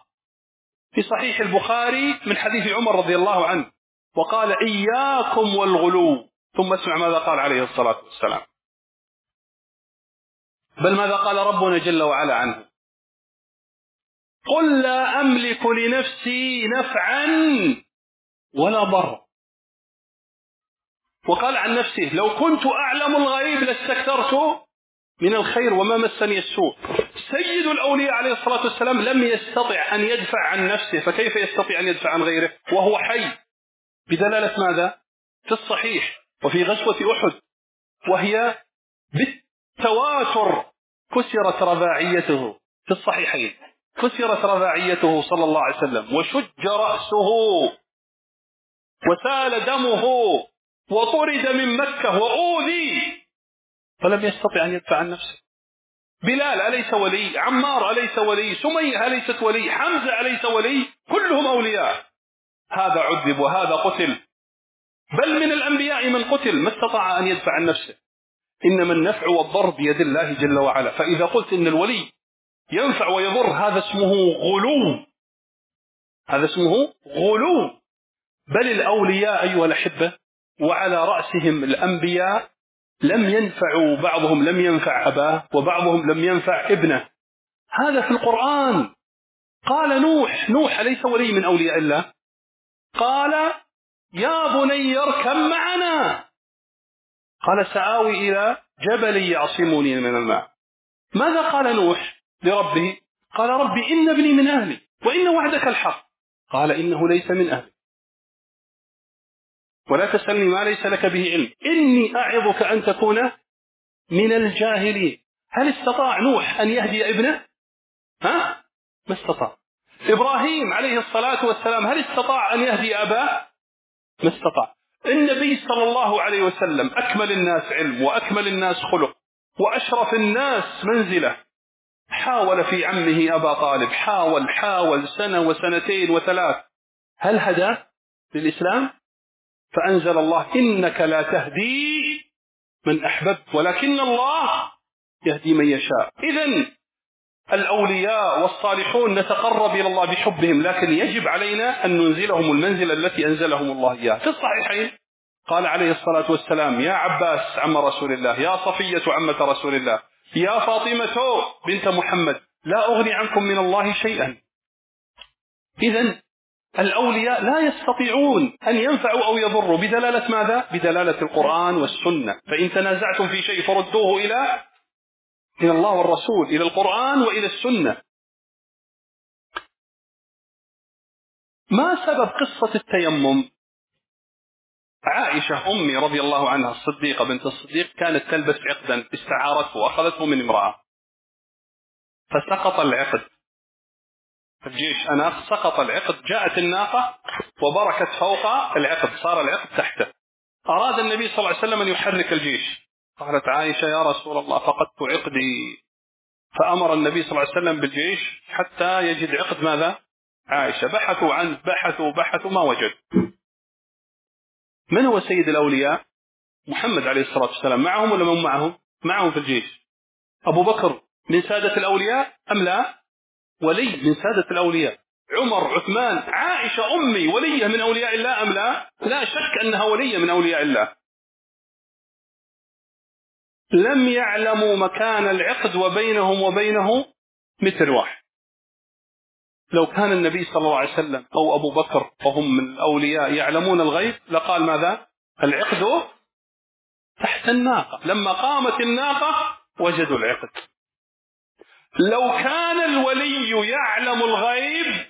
في صحيح البخاري من حديث عمر رضي الله عنه وقال إياكم والغلو. ثم اسمع ماذا قال عليه الصلاة والسلام. بل ماذا قال ربنا جل وعلا عنه؟ قل لا أملك لنفسي نفعا ولا ضرا. وقال عن نفسه لو كنت أعلم الغيب لاستكثرت من الخير وما مسني السوء. سيد الأولياء عليه الصلاة والسلام لم يستطع أن يدفع عن نفسه فكيف يستطيع أن يدفع عن غيره؟ وهو حي. بدلالة ماذا؟ في الصحيح وفي غزوة أحد وهي بالتواتر كسرت رباعيته في الصحيحين. كسرت رباعيته صلى الله عليه وسلم وشج رأسه وسال دمه وطرد من مكة وأوذي. فلم يستطع أن يدفع عن نفسه. بلال أليس ولي؟ عمار أليس ولي؟ سمية أليست ولي؟ حمزة أليس ولي؟ كلهم أولياء. هذا عذب وهذا قتل. بل من الأنبياء من قتل. ما استطاع أن يدفع عن نفسه. إنما النفع والضر بيد الله جل وعلا. فإذا قلت إن الولي ينفع ويضر هذا اسمه غلو. هذا اسمه غلو. بل الأولياء أيها الأحبة وعلى رأسهم الأنبياء لم ينفعوا بعضهم لم ينفع أباه وبعضهم لم ينفع ابنه. هذا في القرآن. قال نوح نوح أليس ولي من أولياء الله. قال يا بني اركب معنا. قال سآوي إلى جبل يعصمني من الماء. ماذا قال نوح لربه؟ قال ربي إن ابني من أهلي وإن وعدك الحق. قال إنه ليس من أهلي. ولا تسألني ما ليس لك به علم. إني أعظك أن تكون من الجاهلين. هل استطاع نوح أن يهدي ابنه؟ ها؟ ما استطاع. إبراهيم عليه الصلاة والسلام هل استطاع أن يهدي أباه؟ ما استطاع. النبي صلى الله عليه وسلم أكمل الناس علم وأكمل الناس خلق وأشرف الناس منزلة. حاول في عمه أبا طالب حاول حاول سنة وسنتين وثلاث. هل هدى للإسلام؟ فأنزل الله إنك لا تهدي من أحببت ولكن الله يهدي من يشاء. إذا الأولياء والصالحون نتقرب إلى الله بحبهم لكن يجب علينا أن ننزلهم المنزلة التي أنزلهم الله إياها في الصحيحين قال عليه الصلاة والسلام يا عباس عم رسول الله يا صفية عمة رسول الله يا فاطمة بنت محمد لا أغني عنكم من الله شيئا. إذا الأولياء لا يستطيعون أن ينفعوا أو يضروا. بدلالة ماذا؟ بدلالة القرآن والسنة. فإن تنازعتم في شيء فردوه إلى إلى الله والرسول إلى القرآن وإلى السنة. ما سبب قصة التيمم؟ عائشة أمي رضي الله عنها الصديقة بنت الصديق كانت تلبس عقدا استعارته وأخذته من امرأة. فسقط العقد. الجيش أنا سقط العقد جاءت الناقة وبركت فوق العقد صار العقد تحته. أراد النبي صلى الله عليه وسلم أن يحرك الجيش. قالت عائشة يا رسول الله فقدت عقدي. فأمر النبي صلى الله عليه وسلم بالجيش حتى يجد عقد ماذا؟ عائشة. بحثوا عنه بحثوا بحثوا ما وجد. من هو سيد الأولياء؟ محمد عليه الصلاة والسلام. معهم ولا من معهم؟ معهم في الجيش. أبو بكر من سادة الأولياء أم لا؟ ولي من سادة الأولياء. عمر عثمان عائشة أمي ولية من أولياء الله أم لا؟ لا شك أنها ولية من أولياء الله. لم يعلموا مكان العقد وبينهم وبينه متر واحد. لو كان النبي صلى الله عليه وسلم أو أبو بكر وهم من الأولياء يعلمون الغيب لقال ماذا؟ العقد تحت الناقة. لما قامت الناقة وجدوا العقد. لو كان الولي يعلم الغيب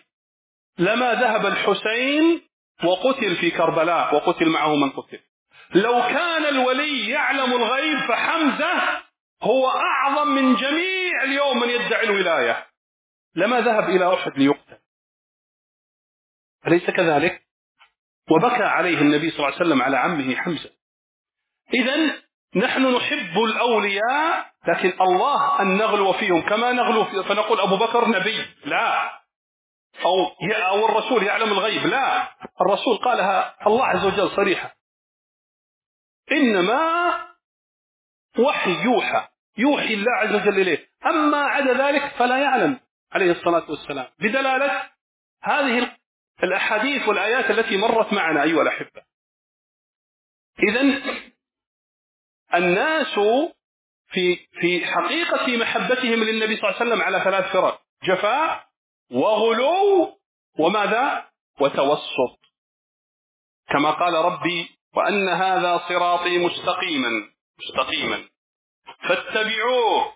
لما ذهب الحسين وقتل في كربلاء وقتل معه من قتل. لو كان الولي يعلم الغيب فحمزة هو أعظم من جميع اليوم من يدعي الولاية. لما ذهب إلى أحد ليقتل. أليس كذلك؟ وبكى عليه النبي صلى الله عليه وسلم على عمه حمزة. إذا نحن نحب الأولياء لكن الله أن نغلو فيهم كما نغلو فيهم فنقول أبو بكر نبي. لا. أو أو الرسول يعلم الغيب. لا. الرسول قالها الله عز وجل صريحة. إنما وحي يوحى. يوحي الله عز وجل إليه. أما عدا ذلك فلا يعلم عليه الصلاة والسلام. بدلالة هذه الأحاديث والآيات التي مرت معنا أيها الأحبة. إذا الناس في في حقيقة محبتهم للنبي صلى الله عليه وسلم على ثلاث فرق جفاء وغلو وماذا؟ وتوسط. كما قال ربي وأن هذا صراطي مستقيما مستقيما. فاتبعوه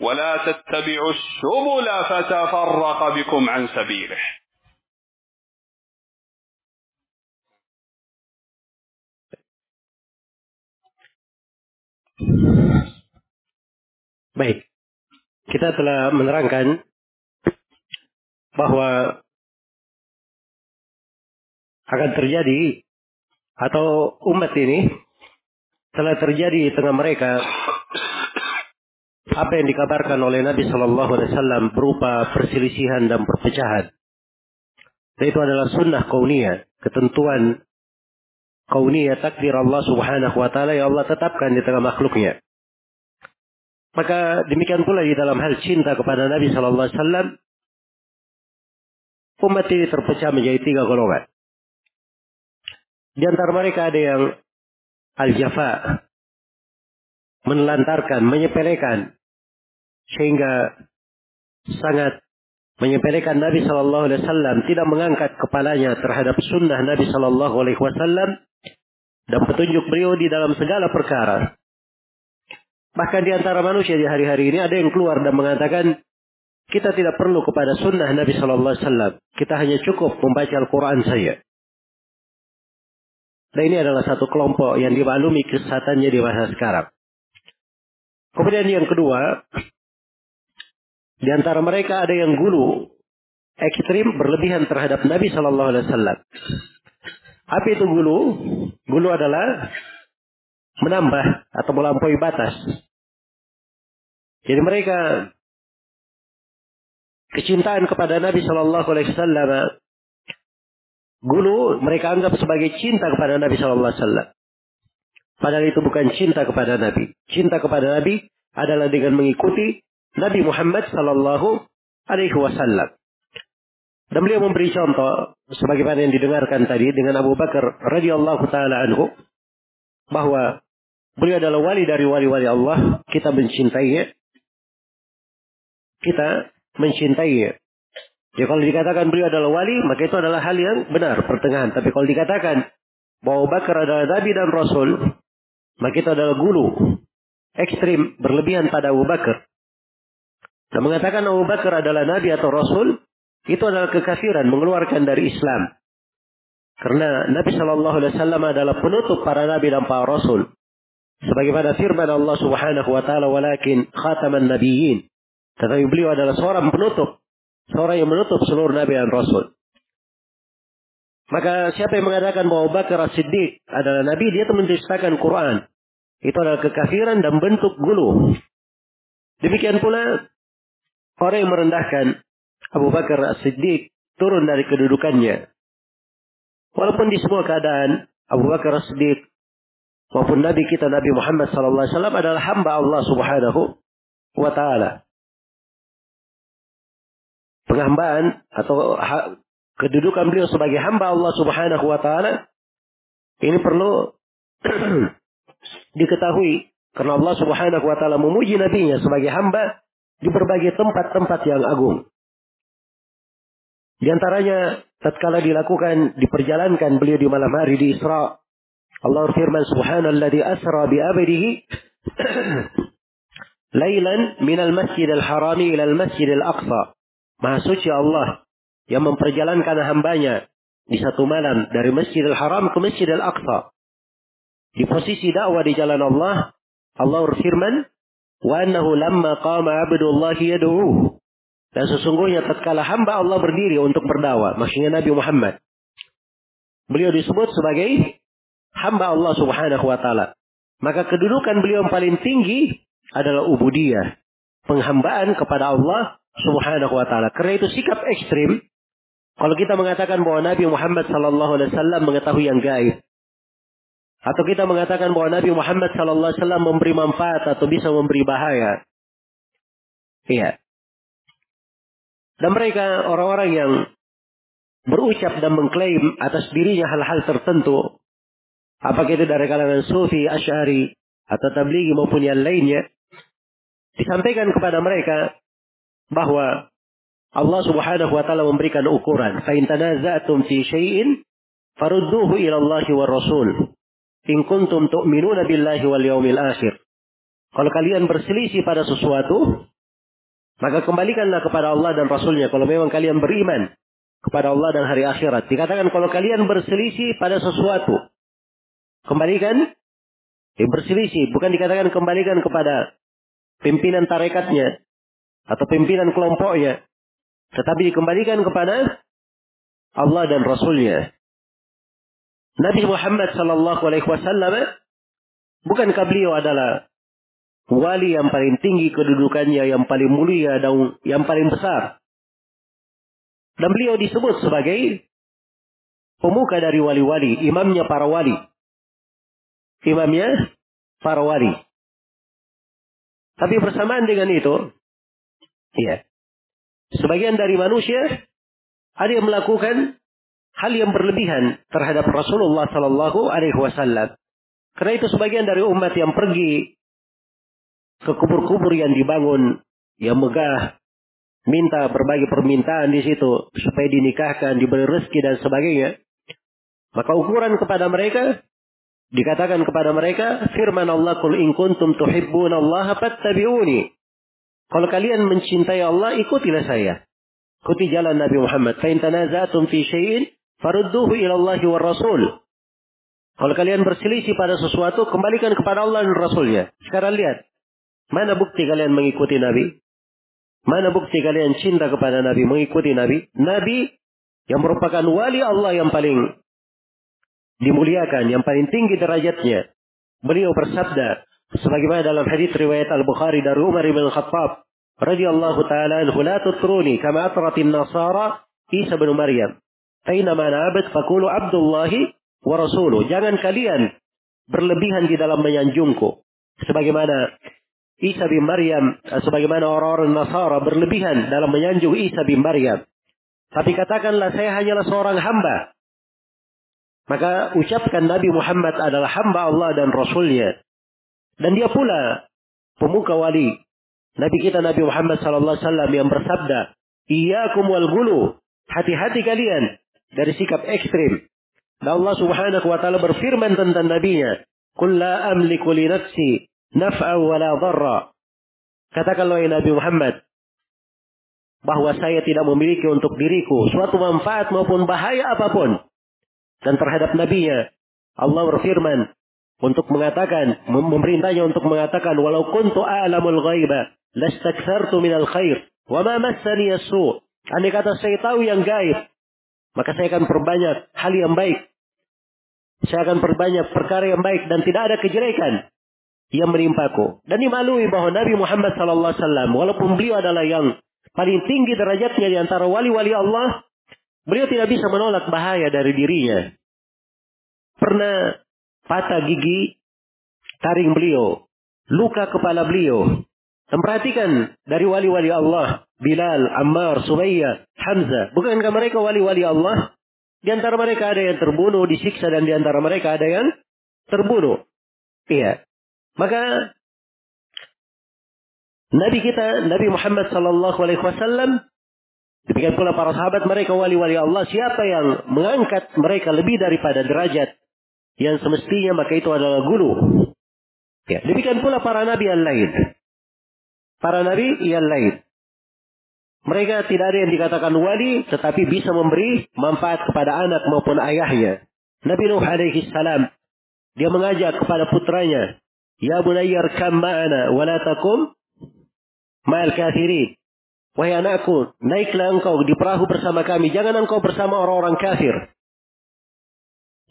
ولا تتبعوا السبل فتفرق بكم عن سبيله. Baik, kita telah menerangkan bahwa akan terjadi atau umat ini telah terjadi di tengah mereka apa yang dikabarkan oleh Nabi Shallallahu Alaihi Wasallam berupa perselisihan dan perpecahan. Dan itu adalah sunnah kauniyah, ketentuan kauniyah takdir Allah Subhanahu Wa Taala yang Allah tetapkan di tengah makhluknya. Maka demikian pula di dalam hal cinta kepada Nabi Shallallahu Alaihi Wasallam, umat ini terpecah menjadi tiga golongan. Di antara mereka ada yang al-jafa, menelantarkan, menyepelekan, sehingga sangat menyepelekan Nabi Shallallahu Alaihi Wasallam, tidak mengangkat kepalanya terhadap sunnah Nabi Shallallahu Alaihi Wasallam dan petunjuk beliau di dalam segala perkara. Bahkan di antara manusia di hari-hari ini ada yang keluar dan mengatakan kita tidak perlu kepada sunnah Nabi Shallallahu Alaihi Wasallam. Kita hanya cukup membaca Al-Quran saja. Dan ini adalah satu kelompok yang dimaklumi kesehatannya di masa sekarang. Kemudian yang kedua, di antara mereka ada yang gulu ekstrim berlebihan terhadap Nabi Shallallahu Alaihi Wasallam. Apa itu gulu? Gulu adalah menambah atau melampaui batas. Jadi mereka kecintaan kepada Nabi Shallallahu Alaihi Wasallam Gulu mereka anggap sebagai cinta kepada Nabi Shallallahu Alaihi Wasallam. Padahal itu bukan cinta kepada Nabi. Cinta kepada Nabi adalah dengan mengikuti Nabi Muhammad Shallallahu Alaihi Wasallam. Dan beliau memberi contoh sebagaimana yang didengarkan tadi dengan Abu Bakar radhiyallahu taala anhu bahwa beliau adalah wali dari wali-wali Allah, kita mencintainya. Kita mencintainya. Ya kalau dikatakan beliau adalah wali, maka itu adalah hal yang benar, pertengahan. Tapi kalau dikatakan bahwa Bakar adalah Nabi dan Rasul, maka itu adalah gulu. Ekstrim, berlebihan pada Abu Bakar. Dan mengatakan Abu Bakar adalah Nabi atau Rasul, itu adalah kekafiran, mengeluarkan dari Islam. Karena Nabi Shallallahu Alaihi Wasallam adalah penutup para Nabi dan para Rasul. Sebagaimana firman Allah Subhanahu Wa Taala, walakin khataman nabiyyin. Tetapi beliau adalah seorang penutup Seorang yang menutup seluruh Nabi dan Rasul. Maka siapa yang mengatakan bahwa Bakar As-Siddiq adalah Nabi, dia itu mendustakan Quran. Itu adalah kekafiran dan bentuk gulu. Demikian pula orang yang merendahkan Abu Bakar As-Siddiq turun dari kedudukannya. Walaupun di semua keadaan Abu Bakar As-Siddiq maupun Nabi kita Nabi Muhammad SAW adalah hamba Allah Subhanahu wa taala penghambaan atau kedudukan beliau sebagai hamba Allah Subhanahu wa taala ini perlu diketahui karena Allah Subhanahu wa taala memuji nabinya sebagai hamba di berbagai tempat-tempat yang agung. Di antaranya tatkala dilakukan diperjalankan beliau di malam hari di Isra Allah firman subhanalladzi asra bi abdihi lailan minal masjidil harami ila al masjidil aqsa Maha suci Allah yang memperjalankan hambanya di satu malam dari Masjidil Haram ke Masjidil Aqsa. Di posisi dakwah di jalan Allah, Allah berfirman, "Wa annahu lamma qama 'abdullah yad'uhu." Dan sesungguhnya tatkala hamba Allah berdiri untuk berdakwah, maksudnya Nabi Muhammad. Beliau disebut sebagai hamba Allah Subhanahu wa taala. Maka kedudukan beliau yang paling tinggi adalah ubudiyah, penghambaan kepada Allah Subhanahu wa taala. Karena itu sikap ekstrim kalau kita mengatakan bahwa Nabi Muhammad sallallahu alaihi wasallam mengetahui yang gaib atau kita mengatakan bahwa Nabi Muhammad sallallahu alaihi wasallam memberi manfaat atau bisa memberi bahaya. Iya. Dan mereka orang-orang yang berucap dan mengklaim atas dirinya hal-hal tertentu. Apakah itu dari kalangan sufi, asyari, atau tablighi maupun yang lainnya. Disampaikan kepada mereka bahwa Allah Subhanahu wa taala memberikan ukuran, "Fa in tanaza'tum fi syai'in farudduhu ila Allah wa Rasul. In kuntum tu'minuna billahi wal yawmil akhir." Kalau kalian berselisih pada sesuatu, maka kembalikanlah kepada Allah dan Rasulnya kalau memang kalian beriman kepada Allah dan hari akhirat. Dikatakan kalau kalian berselisih pada sesuatu, kembalikan eh, berselisih, bukan dikatakan kembalikan kepada pimpinan tarekatnya, atau pimpinan kelompoknya. Tetapi dikembalikan kepada Allah dan Rasulnya. Nabi Muhammad Sallallahu Alaihi Wasallam Bukankah beliau adalah wali yang paling tinggi kedudukannya, yang paling mulia dan yang paling besar. Dan beliau disebut sebagai pemuka dari wali-wali, imamnya para wali. Imamnya para wali. Tapi bersamaan dengan itu, ya, sebagian dari manusia ada yang melakukan hal yang berlebihan terhadap Rasulullah Sallallahu Alaihi Wasallam. Karena itu sebagian dari umat yang pergi ke kubur-kubur yang dibangun yang megah, minta berbagai permintaan di situ supaya dinikahkan, diberi rezeki dan sebagainya. Maka ukuran kepada mereka dikatakan kepada mereka firman Allah kul in kuntum Allah fattabi'uni. Kalau kalian mencintai Allah, ikutilah saya. Ikuti jalan Nabi Muhammad. Fa in tanazatum fi syai'in farudduhu ila Allah wa Rasul. Kalau kalian berselisih pada sesuatu, kembalikan kepada Allah dan Rasulnya. Sekarang lihat, Mana bukti kalian mengikuti Nabi? Mana bukti kalian cinta kepada Nabi, mengikuti Nabi? Nabi yang merupakan wali Allah yang paling dimuliakan, yang paling tinggi derajatnya. Beliau bersabda, sebagaimana dalam hadis riwayat Al-Bukhari dari Umar bin Khattab radhiyallahu taala anhu la tutruni kama atratin nasara Isa bin Maryam. Aina mana abad fakulu Abdullahi wa rasuluh. Jangan kalian berlebihan di dalam menyanjungku. Sebagaimana Isa bin Maryam eh, sebagaimana orang-orang Nasara berlebihan dalam menyanjung Isa bin Maryam. Tapi katakanlah saya hanyalah seorang hamba. Maka ucapkan Nabi Muhammad adalah hamba Allah dan Rasulnya. Dan dia pula pemuka wali. Nabi kita Nabi Muhammad sallallahu alaihi wasallam yang bersabda, "Iyyakum wal gulu." Hati-hati kalian dari sikap ekstrim. Dan Allah Subhanahu wa taala berfirman tentang nabinya, "Qul la amliku li nafsi naf'a wa la dharra. Katakanlah ya Nabi Muhammad bahwa saya tidak memiliki untuk diriku suatu manfaat maupun bahaya apa pun. Dan terhadap nabinya Allah berfirman untuk mengatakan memerintahnya untuk mengatakan walau kuntu a'lamul ghaiba lastakthartu minal khair wa ma massani yasu. Andai kata saya tahu yang gaib, maka saya akan perbanyak hal yang baik. Saya akan perbanyak perkara yang baik dan tidak ada kejelekan yang menimpaku. Dan dimaklumi bahwa Nabi Muhammad SAW, walaupun beliau adalah yang paling tinggi derajatnya di antara wali-wali Allah, beliau tidak bisa menolak bahaya dari dirinya. Pernah patah gigi taring beliau, luka kepala beliau. Dan perhatikan dari wali-wali Allah, Bilal, Ammar, Sumayyah, Hamzah. Bukankah mereka wali-wali Allah? Di antara mereka ada yang terbunuh, disiksa, dan di antara mereka ada yang terbunuh. Iya. Maka Nabi kita, Nabi Muhammad sallallahu alaihi wasallam demikian pula para sahabat mereka wali-wali Allah, siapa yang mengangkat mereka lebih daripada derajat yang semestinya maka itu adalah guru. Ya, demikian pula para nabi yang lain. Para nabi yang lain. Mereka tidak ada yang dikatakan wali, tetapi bisa memberi manfaat kepada anak maupun ayahnya. Nabi Nuh alaihi salam, dia mengajak kepada putranya Ya bunayya arkam ma'ana wa la ma'al kafirin. Wahai anakku, naiklah engkau di perahu bersama kami. Jangan engkau bersama orang-orang kafir.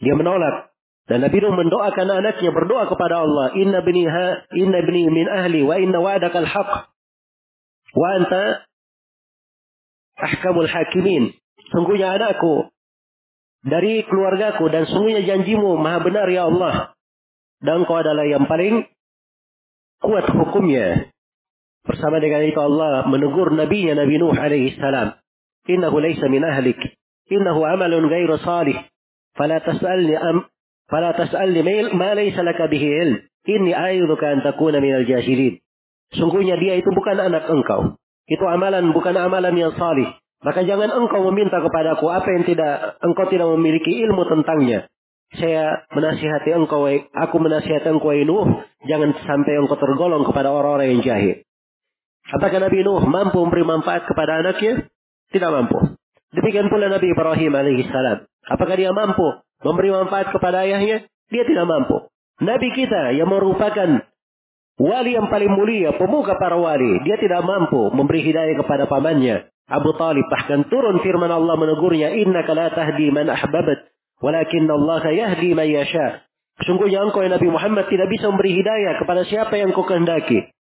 Dia menolak. Dan Nabi Nuh mendoakan anaknya berdoa kepada Allah. Inna bni, ha, inna bni min ahli wa inna wa'adaka al-haq. Wa anta ahkamul hakimin. Sungguhnya anakku dari keluargaku dan sungguhnya janjimu maha benar ya Allah dan kau adalah yang paling kuat hukumnya. Bersama dengan itu Allah menegur Nabi Nabi Nuh alaihi salam. Innahu laysa min ahlik. Innahu amalun ghairu salih. Fala tas'alni am fala tas'alni ma laysa laka bihi ilm. Inni a'idzuka an takuna minal jahilin. Sungguhnya dia itu bukan anak engkau. Itu amalan bukan amalan yang salih. Maka jangan engkau meminta kepadaku apa yang tidak engkau tidak memiliki ilmu tentangnya saya menasihati engkau, aku menasihati engkau Nuh, jangan sampai engkau tergolong kepada orang-orang yang jahil. Apakah Nabi Nuh mampu memberi manfaat kepada anaknya? Tidak mampu. Demikian pula Nabi Ibrahim alaihissalam. Apakah dia mampu memberi manfaat kepada ayahnya? Dia tidak mampu. Nabi kita yang merupakan wali yang paling mulia, pemuka para wali, dia tidak mampu memberi hidayah kepada pamannya. Abu Talib bahkan turun firman Allah menegurnya, Inna la tahdi man ahbabat Walakin Allah yahdi man yasha. Sungguhnya engkau ya Nabi Muhammad tidak bisa memberi hidayah kepada siapa yang kau kehendaki.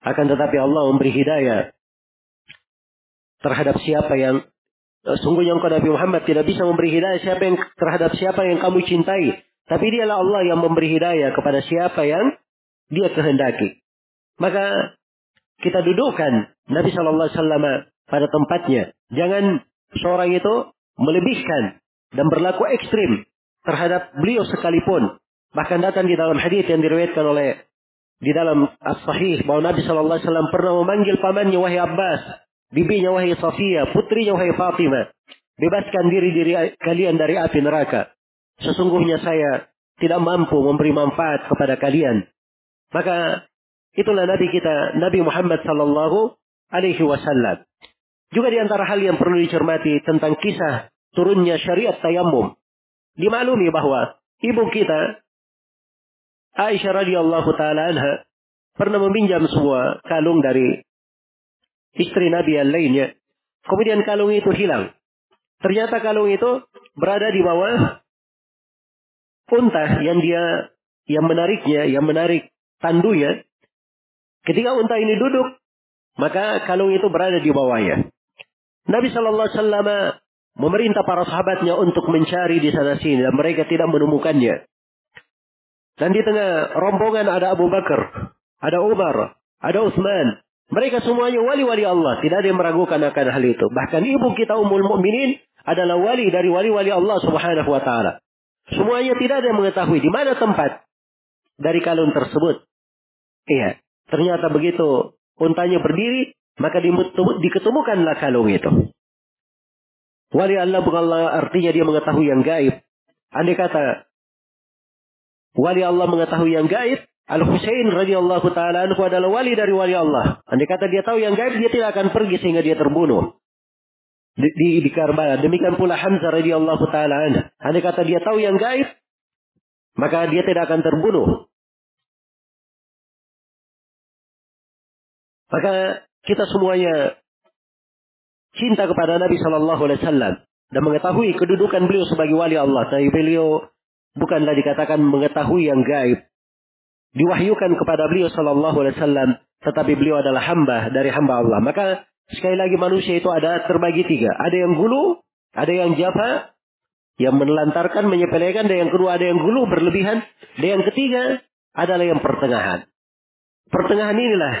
Akan tetapi Allah memberi hidayah terhadap siapa yang sungguhnya engkau Nabi Muhammad tidak bisa memberi hidayah siapa yang terhadap siapa yang kamu cintai. Tapi dialah Allah yang memberi hidayah kepada siapa yang dia kehendaki. Maka kita dudukkan Nabi Shallallahu Alaihi Wasallam pada tempatnya. Jangan seorang itu melebihkan dan berlaku ekstrim terhadap beliau sekalipun. Bahkan datang di dalam hadis yang diriwayatkan oleh di dalam as-sahih bahwa Nabi Shallallahu Alaihi Wasallam pernah memanggil pamannya wahai Abbas, bibinya wahai Safia, putrinya wahai Fatimah, bebaskan diri diri kalian dari api neraka. Sesungguhnya saya tidak mampu memberi manfaat kepada kalian. Maka itulah Nabi kita, Nabi Muhammad Sallallahu Alaihi Wasallam. Juga di antara hal yang perlu dicermati tentang kisah turunnya syariat tayamum. Dimaklumi bahwa ibu kita Aisyah radhiyallahu taala anha pernah meminjam sebuah kalung dari istri Nabi yang lainnya. Kemudian kalung itu hilang. Ternyata kalung itu berada di bawah unta yang dia yang menariknya, yang menarik tandunya. Ketika unta ini duduk, maka kalung itu berada di bawahnya. Nabi Shallallahu Alaihi Wasallam memerintah para sahabatnya untuk mencari di sana sini dan mereka tidak menemukannya. Dan di tengah rombongan ada Abu Bakar, ada Umar, ada Utsman. Mereka semuanya wali-wali Allah, tidak ada yang meragukan akan hal itu. Bahkan ibu kita Ummul Mukminin adalah wali dari wali-wali Allah Subhanahu wa taala. Semuanya tidak ada yang mengetahui di mana tempat dari kalung tersebut. Iya, ternyata begitu untanya berdiri, maka diketemukanlah kalung itu. Wali Allah bukan Allah artinya dia mengetahui yang gaib. Andai kata wali Allah mengetahui yang gaib, Al-Husain radhiyallahu taala anhu adalah wali dari wali Allah. Andai kata dia tahu yang gaib, dia tidak akan pergi sehingga dia terbunuh di, di, di Karbala. Demikian pula Hamzah radhiyallahu taala anhu. Andai kata dia tahu yang gaib, maka dia tidak akan terbunuh. Maka kita semuanya cinta kepada Nabi Shallallahu Alaihi Wasallam dan mengetahui kedudukan beliau sebagai wali Allah. Tapi beliau bukanlah dikatakan mengetahui yang gaib. Diwahyukan kepada beliau Shallallahu Alaihi Wasallam, tetapi beliau adalah hamba dari hamba Allah. Maka Sekali lagi manusia itu ada terbagi tiga. Ada yang gulu, ada yang jafa, yang menelantarkan, menyepelekan, dan yang kedua ada yang gulu, berlebihan. Dan yang ketiga adalah yang pertengahan. Pertengahan inilah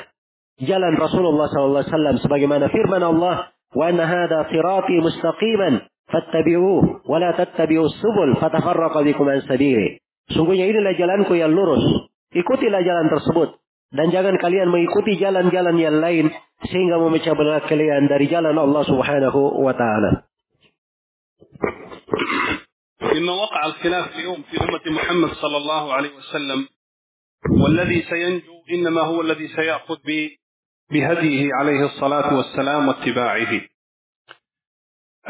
jalan Rasulullah SAW sebagaimana firman Allah, "Wa hadha sirati mustaqiman fattabi'uh wa la tattabi'us subul fatafarraqa bikum an sabili." Sungguhnya inilah jalanku yang lurus. Ikutilah jalan tersebut. Dan jangan kalian mengikuti jalan-jalan yang lain sehingga memecah belah kalian dari jalan Allah Subhanahu wa taala. مما وقع الخلاف اليوم في أمة محمد صلى الله عليه وسلم والذي سينجو إنما هو الذي سيأخذ بهديه عليه الصلاة والسلام واتباعه.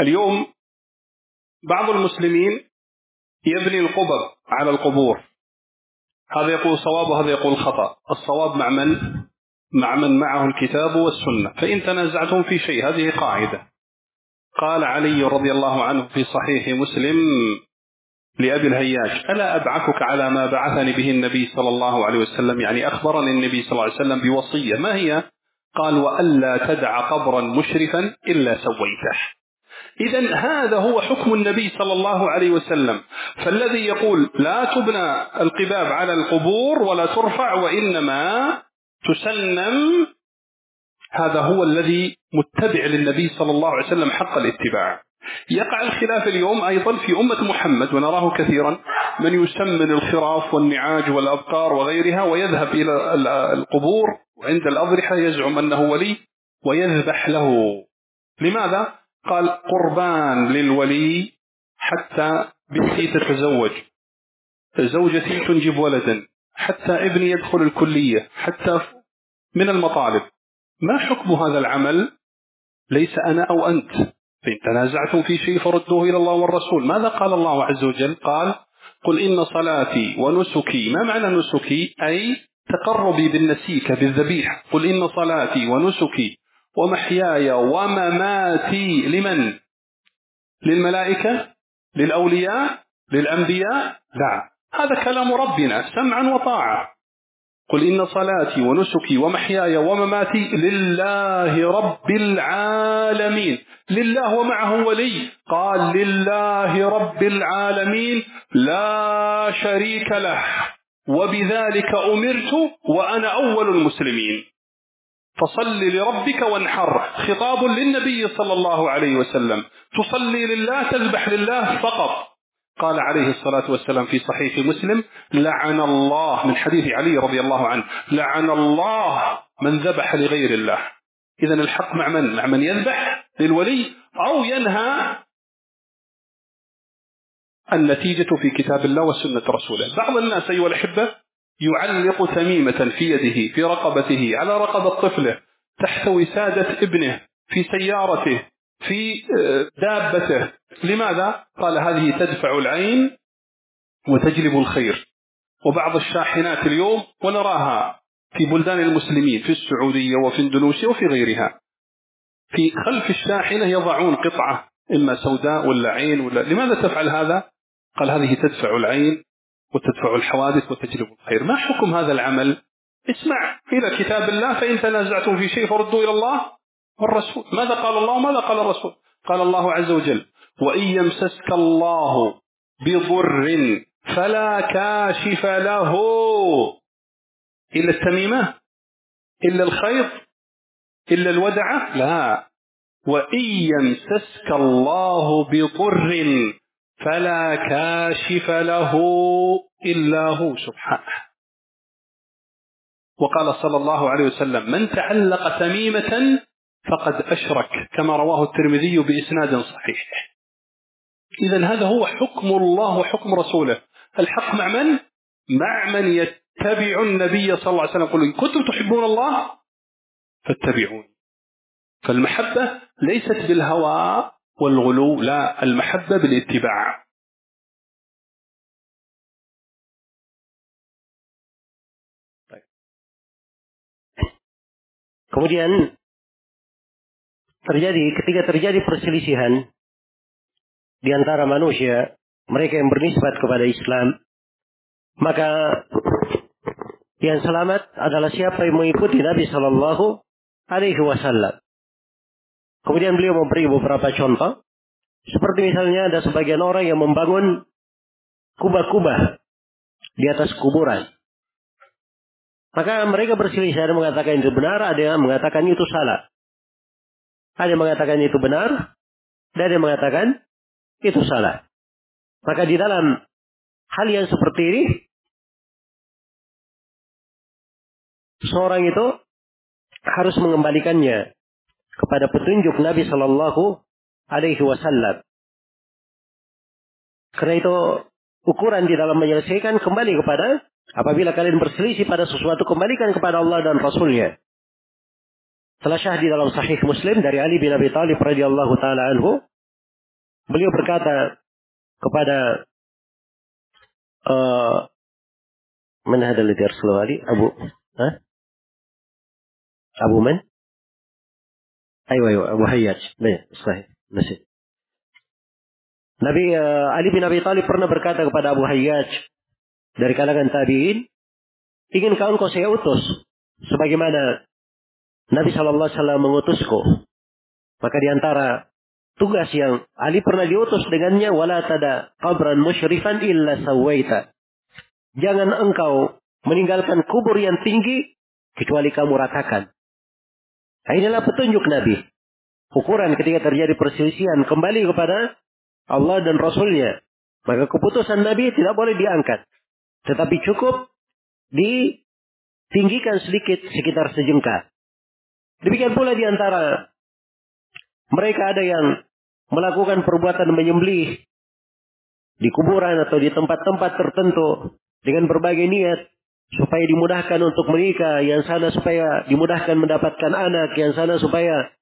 اليوم بعض المسلمين يبني القبر على القبور. هذا يقول صواب وهذا يقول خطأ. الصواب مع من؟ مع من معه الكتاب والسنة. فإن تنازعتم في شيء هذه قاعدة. قال علي رضي الله عنه في صحيح مسلم لأبي الهياج ألا أبعثك على ما بعثني به النبي صلى الله عليه وسلم؟ يعني أخبرني النبي صلى الله عليه وسلم بوصية. ما هي؟ قال وألا تدع قبرا مشرفا إلا سويته. إذا هذا هو حكم النبي صلى الله عليه وسلم. فالذي يقول لا تبنى القباب على القبور ولا ترفع وإنما تسلم هذا هو الذي متبع للنبي صلى الله عليه وسلم حق الاتباع. يقع الخلاف اليوم أيضا في أمة محمد ونراه كثيرا من يسمن الخراف والنعاج والأبقار وغيرها ويذهب إلى القبور وعند الأضرحة يزعم أنه ولي ويذبح له. لماذا؟ قال قربان للولي حتى بنتي تتزوج. زوجتي تنجب ولدا حتى ابني يدخل الكلية حتى من المطالب. ما حكم هذا العمل؟ ليس أنا أو أنت. فإن تنازعتم في شيء فردوه إلى الله والرسول. ماذا قال الله عز وجل؟ قال قل إن صلاتي ونسكي. ما معنى نسكي؟ أي تقربي بالنسيك بالذبيح قل إن صلاتي ونسكي. ومحياي ومماتي لمن؟ للملائكة؟ للأولياء؟ للأنبياء؟ لا. هذا كلام ربنا سمعا وطاعة. قل إن صلاتي ونسكي ومحياي ومماتي لله رب العالمين. لله ومعه ولي. قال لله رب العالمين لا شريك له. وبذلك أمرت وأنا أول المسلمين. فصل لربك وانحر. خطاب للنبي صلى الله عليه وسلم. تصلي لله تذبح لله فقط. قال عليه الصلاة والسلام في صحيح مسلم لعن الله. من حديث علي رضي الله عنه لعن الله من ذبح لغير الله. إذا الحق مع من؟ مع من يذبح للولي أو ينهى النتيجة في كتاب الله وسنة رسوله. بعض الناس أيها الأحبة يعلق تميمة في يده في رقبته على رقبة طفله تحت وسادة ابنه في سيارته في آه، دابته لماذا؟ قال هذه تدفع العين وتجلب الخير وبعض الشاحنات اليوم ونراها في بلدان المسلمين في السعودية وفي اندونيسيا وفي غيرها في خلف الشاحنة يضعون قطعة إما سوداء ولا عين ولا لماذا تفعل هذا؟ قال هذه تدفع العين وتدفع الحوادث وتجلب الخير. ما حكم هذا العمل؟ اسمع إلى كتاب الله فإن تنازعتم في شيء فردوا إلى الله والرسول. ماذا قال الله؟ وماذا قال الرسول؟ قال الله عز وجل وإن يمسسك الله بضر فلا كاشف له إلا التميمة إلا الخيط إلا الودعة. لا. وإن يمسسك الله بضر فلا كاشف له إلا هو. سبحانه. وقال صلى الله عليه وسلم من تعلق تميمة فقد أشرك. كما رواه الترمذي بإسناد صحيح. إذا هذا هو حكم الله وحكم رسوله. الحق مع من؟ مع من يتبع النبي صلى الله عليه وسلم. قل إن كنتم تحبون الله فاتبعوني. فالمحبة ليست بالهوى والغلو لا المحبة بالاتباع Kemudian terjadi ketika terjadi perselisihan di antara manusia, mereka yang bernisbat kepada Islam, maka yang selamat adalah siapa yang mengikuti Nabi Shallallahu Alaihi Wasallam. Kemudian beliau memberi beberapa contoh, seperti misalnya ada sebagian orang yang membangun kubah-kubah di atas kuburan. Maka mereka berselisih, ada mengatakan itu benar, ada yang mengatakan itu salah. Ada yang mengatakan itu benar, dan ada yang mengatakan itu salah. Maka di dalam hal yang seperti ini, seorang itu harus mengembalikannya kepada petunjuk Nabi Shallallahu Alaihi Wasallam. Karena itu ukuran di dalam menyelesaikan kembali kepada apabila kalian berselisih pada sesuatu kembalikan kepada Allah dan Rasulnya. Telah syah di dalam Sahih Muslim dari Ali bin Abi Thalib radhiyallahu taala anhu, beliau berkata kepada uh, mana ada lidir Ali Abu huh? Abu men. من أيوة أيوة أبو حياج صحيح نسيت Nabi uh, Ali bin Abi Thalib pernah berkata kepada Abu Hayyaj dari kalangan tabi'in, ingin kau engkau saya utus sebagaimana Nabi Shallallahu Alaihi Wasallam mengutusku. Maka di antara tugas yang Ali pernah diutus dengannya, wala tada qabran musyrifan illa sawaita. Jangan engkau meninggalkan kubur yang tinggi kecuali kamu ratakan. Nah, inilah petunjuk Nabi. Ukuran ketika terjadi perselisihan kembali kepada Allah dan Rasulnya. Maka keputusan Nabi tidak boleh diangkat. Tetapi cukup ditinggikan sedikit sekitar sejengkal. Demikian pula di antara mereka ada yang melakukan perbuatan menyembelih di kuburan atau di tempat-tempat tertentu dengan berbagai niat supaya dimudahkan untuk menikah, yang sana supaya dimudahkan mendapatkan anak, yang sana supaya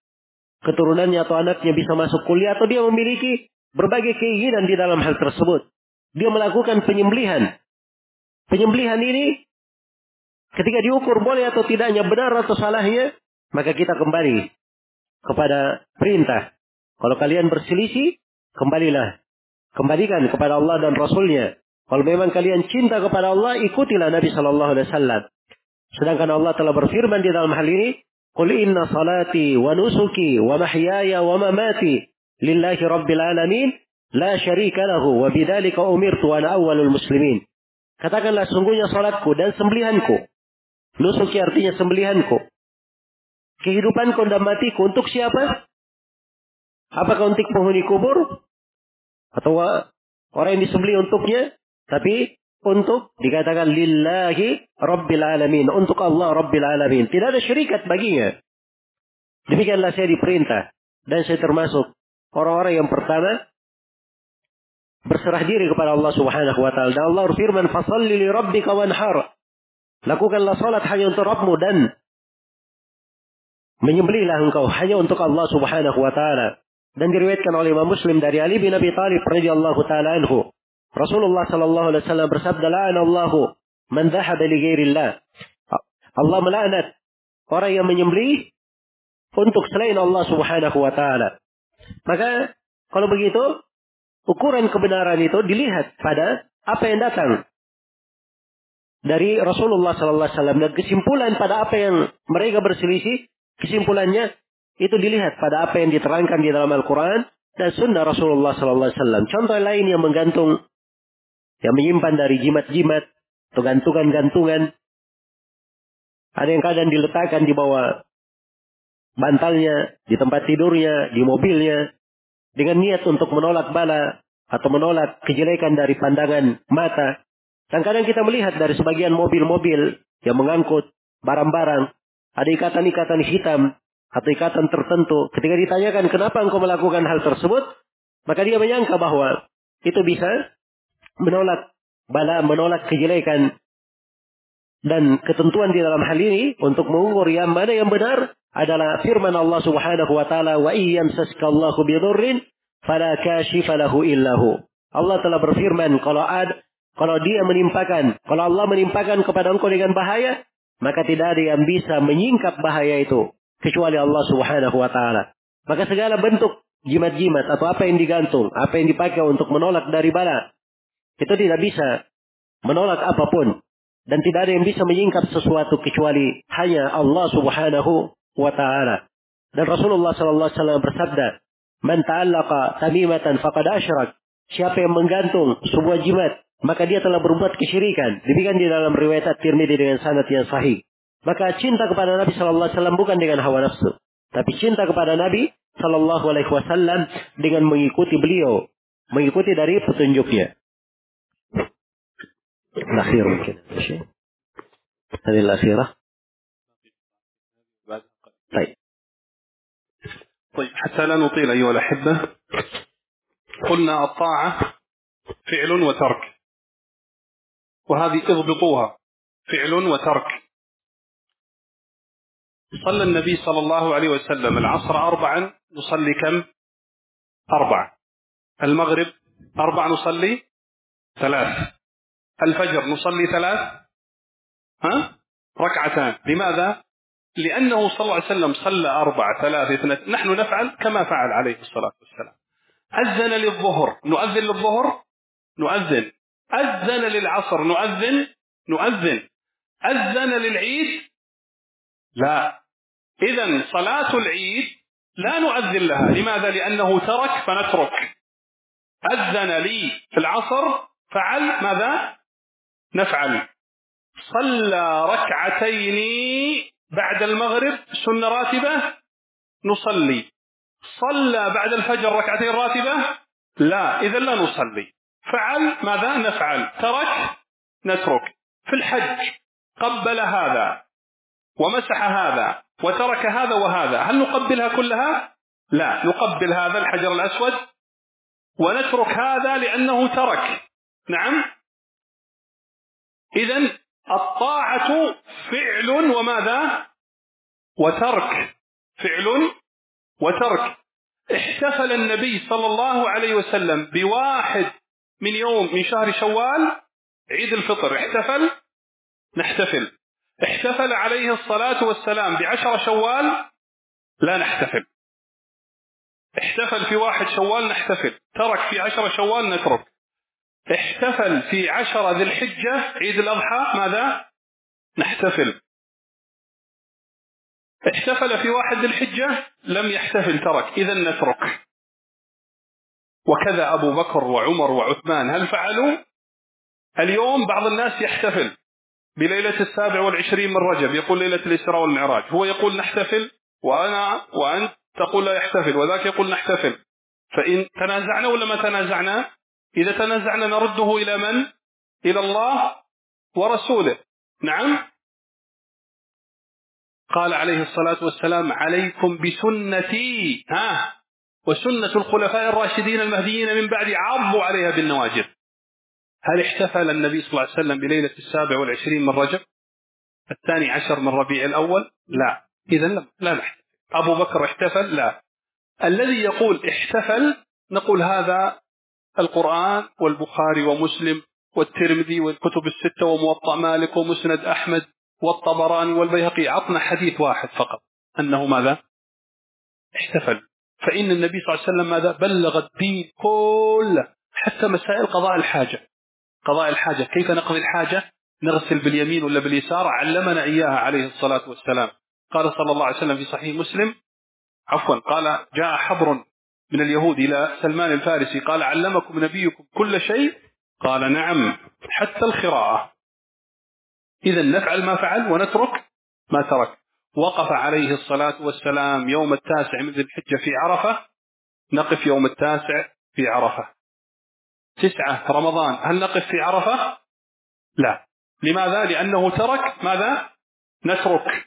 keturunannya atau anaknya bisa masuk kuliah atau dia memiliki berbagai keinginan di dalam hal tersebut. Dia melakukan penyembelihan. Penyembelihan ini ketika diukur boleh atau tidaknya benar atau salahnya maka kita kembali kepada perintah. Kalau kalian berselisih, kembalilah. Kembalikan kepada Allah dan Rasulnya. Kalau memang kalian cinta kepada Allah, ikutilah Nabi Shallallahu Alaihi Wasallam. Sedangkan Allah telah berfirman di dalam hal ini, Qul inna salati wa nusuki wa mahyaya wa mamati lillahi rabbil alamin la syarika lahu wa bidzalika umirtu ana awwalul muslimin. Katakanlah sungguhnya salatku dan sembelihanku. Nusuki artinya sembelihanku. Kehidupanku dan matiku untuk siapa? Apakah untuk penghuni kubur? Atau orang yang disembelih untuknya? Tapi untuk dikatakan lillahi rabbil alamin. Untuk Allah rabbil alamin. Tidak ada syarikat baginya. Demikianlah saya diperintah. Dan saya termasuk orang-orang yang pertama berserah diri kepada Allah Subhanahu wa taala. Dan Allah berfirman, "Fashalli li rabbika wanhar." Lakukanlah salat hanya untuk Rabbmu dan menyembelihlah engkau hanya untuk Allah Subhanahu wa taala. Dan diriwayatkan oleh Imam Muslim dari Ali bin Abi Thalib radhiyallahu taala anhu. Rasulullah sallallahu alaihi wasallam bersabda, "La'ana Allahu man dhahaba li ghairillah." Allah melaknat orang yang menyembelih untuk selain Allah Subhanahu wa taala. Maka kalau begitu, ukuran kebenaran itu dilihat pada apa yang datang dari Rasulullah sallallahu alaihi wasallam dan kesimpulan pada apa yang mereka berselisih, kesimpulannya itu dilihat pada apa yang diterangkan di dalam Al-Qur'an dan sunnah Rasulullah sallallahu alaihi wasallam. Contoh lain yang menggantung yang menyimpan dari jimat-jimat atau gantungan-gantungan ada yang kadang diletakkan di bawah bantalnya, di tempat tidurnya, di mobilnya, dengan niat untuk menolak bala atau menolak kejelekan dari pandangan mata. Dan kadang kita melihat dari sebagian mobil-mobil yang mengangkut barang-barang, ada ikatan-ikatan hitam atau ikatan tertentu. Ketika ditanyakan kenapa engkau melakukan hal tersebut, maka dia menyangka bahwa itu bisa menolak bala, menolak kejelekan dan ketentuan di dalam hal ini untuk mengukur yang mana yang benar adalah firman Allah Subhanahu wa taala wa iyyam saskallahu bidurrin fala kashifa lahu illahu. Allah telah berfirman kalau ada kalau dia menimpakan, kalau Allah menimpakan kepada engkau dengan bahaya, maka tidak ada yang bisa menyingkap bahaya itu kecuali Allah Subhanahu wa taala. Maka segala bentuk jimat-jimat atau apa yang digantung, apa yang dipakai untuk menolak dari bala, itu tidak bisa menolak apa pun dan tidak ada yang bisa menyingkap sesuatu kecuali hanya Allah Subhanahu wa taala. Dan Rasulullah sallallahu alaihi wasallam bersabda, "Man ta'allaqa tamimatan faqad asyrak." Siapa yang menggantung sebuah jimat maka dia telah berbuat kesyirikan. Demikian di dalam riwayat At-Tirmidzi dengan sanad yang sahih. Maka cinta kepada Nabi Shallallahu Alaihi Wasallam bukan dengan hawa nafsu, tapi cinta kepada Nabi Shallallahu Alaihi Wasallam dengan mengikuti beliau, mengikuti dari petunjuknya. Akhir mungkin. Tadi akhirah. طيب. طيب حتى لا نطيل أيها الأحبة. قلنا الطاعة فعل وترك. وهذه اضبطوها. فعل وترك. صلى النبي صلى الله عليه وسلم العصر أربعا نصلي كم؟ أربعة. المغرب أربع نصلي ثلاث الفجر نصلي ثلاث ها؟ ركعتان. لماذا؟ لأنه صلى الله عليه وسلم صلى أربع ثلاث اثنين نحن نفعل كما فعل عليه الصلاة والسلام. أذن للظهر. نؤذن للظهر؟ نؤذن. أذن للعصر؟ نؤذن؟ نؤذن. أذن للعيد؟ لا. إذا صلاة العيد لا نؤذن لها. لماذا؟ لأنه ترك فنترك. أذن لي في العصر فعل ماذا؟ نفعل. صلى ركعتين بعد المغرب سنة راتبة نصلي. صلى بعد الفجر ركعتين راتبة؟ لا إذا لا نصلي. فعل ماذا؟ نفعل. ترك نترك. في الحج قبل هذا ومسح هذا وترك هذا وهذا. هل نقبلها كلها؟ لا نقبل هذا الحجر الأسود ونترك هذا لأنه ترك. نعم؟ إذا الطاعة فعل وماذا؟ وترك. فعل وترك. احتفل النبي صلى الله عليه وسلم بواحد من يوم من شهر شوال عيد الفطر. احتفل؟ نحتفل. احتفل عليه الصلاة والسلام بعشر شوال لا نحتفل. احتفل في واحد شوال نحتفل. ترك في عشر شوال نترك. احتفل في عشر ذي الحجة عيد الأضحى ماذا؟ نحتفل. احتفل في واحد ذي الحجة لم يحتفل ترك. إذا نترك. وكذا أبو بكر وعمر وعثمان. هل فعلوا؟ اليوم بعض الناس يحتفل بليلة السابع والعشرين من رجب يقول ليلة الإسراء والمعراج. هو يقول نحتفل وأنا وأنت تقول لا يحتفل وذاك يقول نحتفل. فإن تنازعنا ولا ما تنازعنا؟ إذا تنازعنا نرده إلى من؟ إلى الله ورسوله. نعم. قال عليه الصلاة والسلام عليكم بسنتي. ها. وسنة الخلفاء الراشدين المهديين من بعد عضوا عليها بالنواجذ. هل احتفل النبي صلى الله عليه وسلم بليلة السابع والعشرين من رجب؟ الثاني عشر من ربيع الأول؟ لا. إذا لا, لا نحتفل. أبو بكر احتفل؟ لا. الذي يقول احتفل نقول هذا القرآن والبخاري ومسلم والترمذي والكتب الستة وموطأ مالك ومسند أحمد والطبراني والبيهقي. عطنا حديث واحد فقط أنه ماذا؟ احتفل. فإن النبي صلى الله عليه وسلم ماذا؟ بلغ الدين كله حتى مسائل قضاء الحاجة. قضاء الحاجة. كيف نقضي الحاجة؟ نغسل باليمين ولا باليسار؟ علمنا إياها عليه الصلاة والسلام. قال صلى الله عليه وسلم في صحيح مسلم عفوا قال جاء حبر من اليهود إلى سلمان الفارسي قال علمكم نبيكم كل شيء؟ قال نعم حتى الخراءة إذا نفعل ما فعل ونترك ما ترك. وقف عليه الصلاة والسلام يوم التاسع من ذي الحجة في عرفة. نقف يوم التاسع في عرفة. تسعة رمضان. هل نقف في عرفة؟ لا. لماذا؟ لأنه ترك ماذا؟ نترك.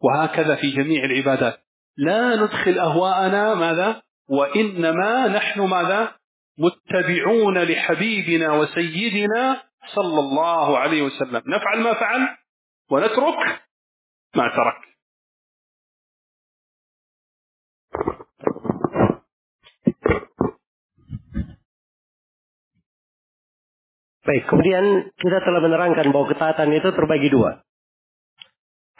وهكذا في جميع العبادات. لا ندخل أهواءنا ماذا؟ وإنما نحن ماذا متبعون لحبيبنا وسيدنا صلى الله عليه وسلم نفعل ما فعل ونترك ما ترك Baik, kemudian kita telah menerangkan bahwa ketaatan itu terbagi dua.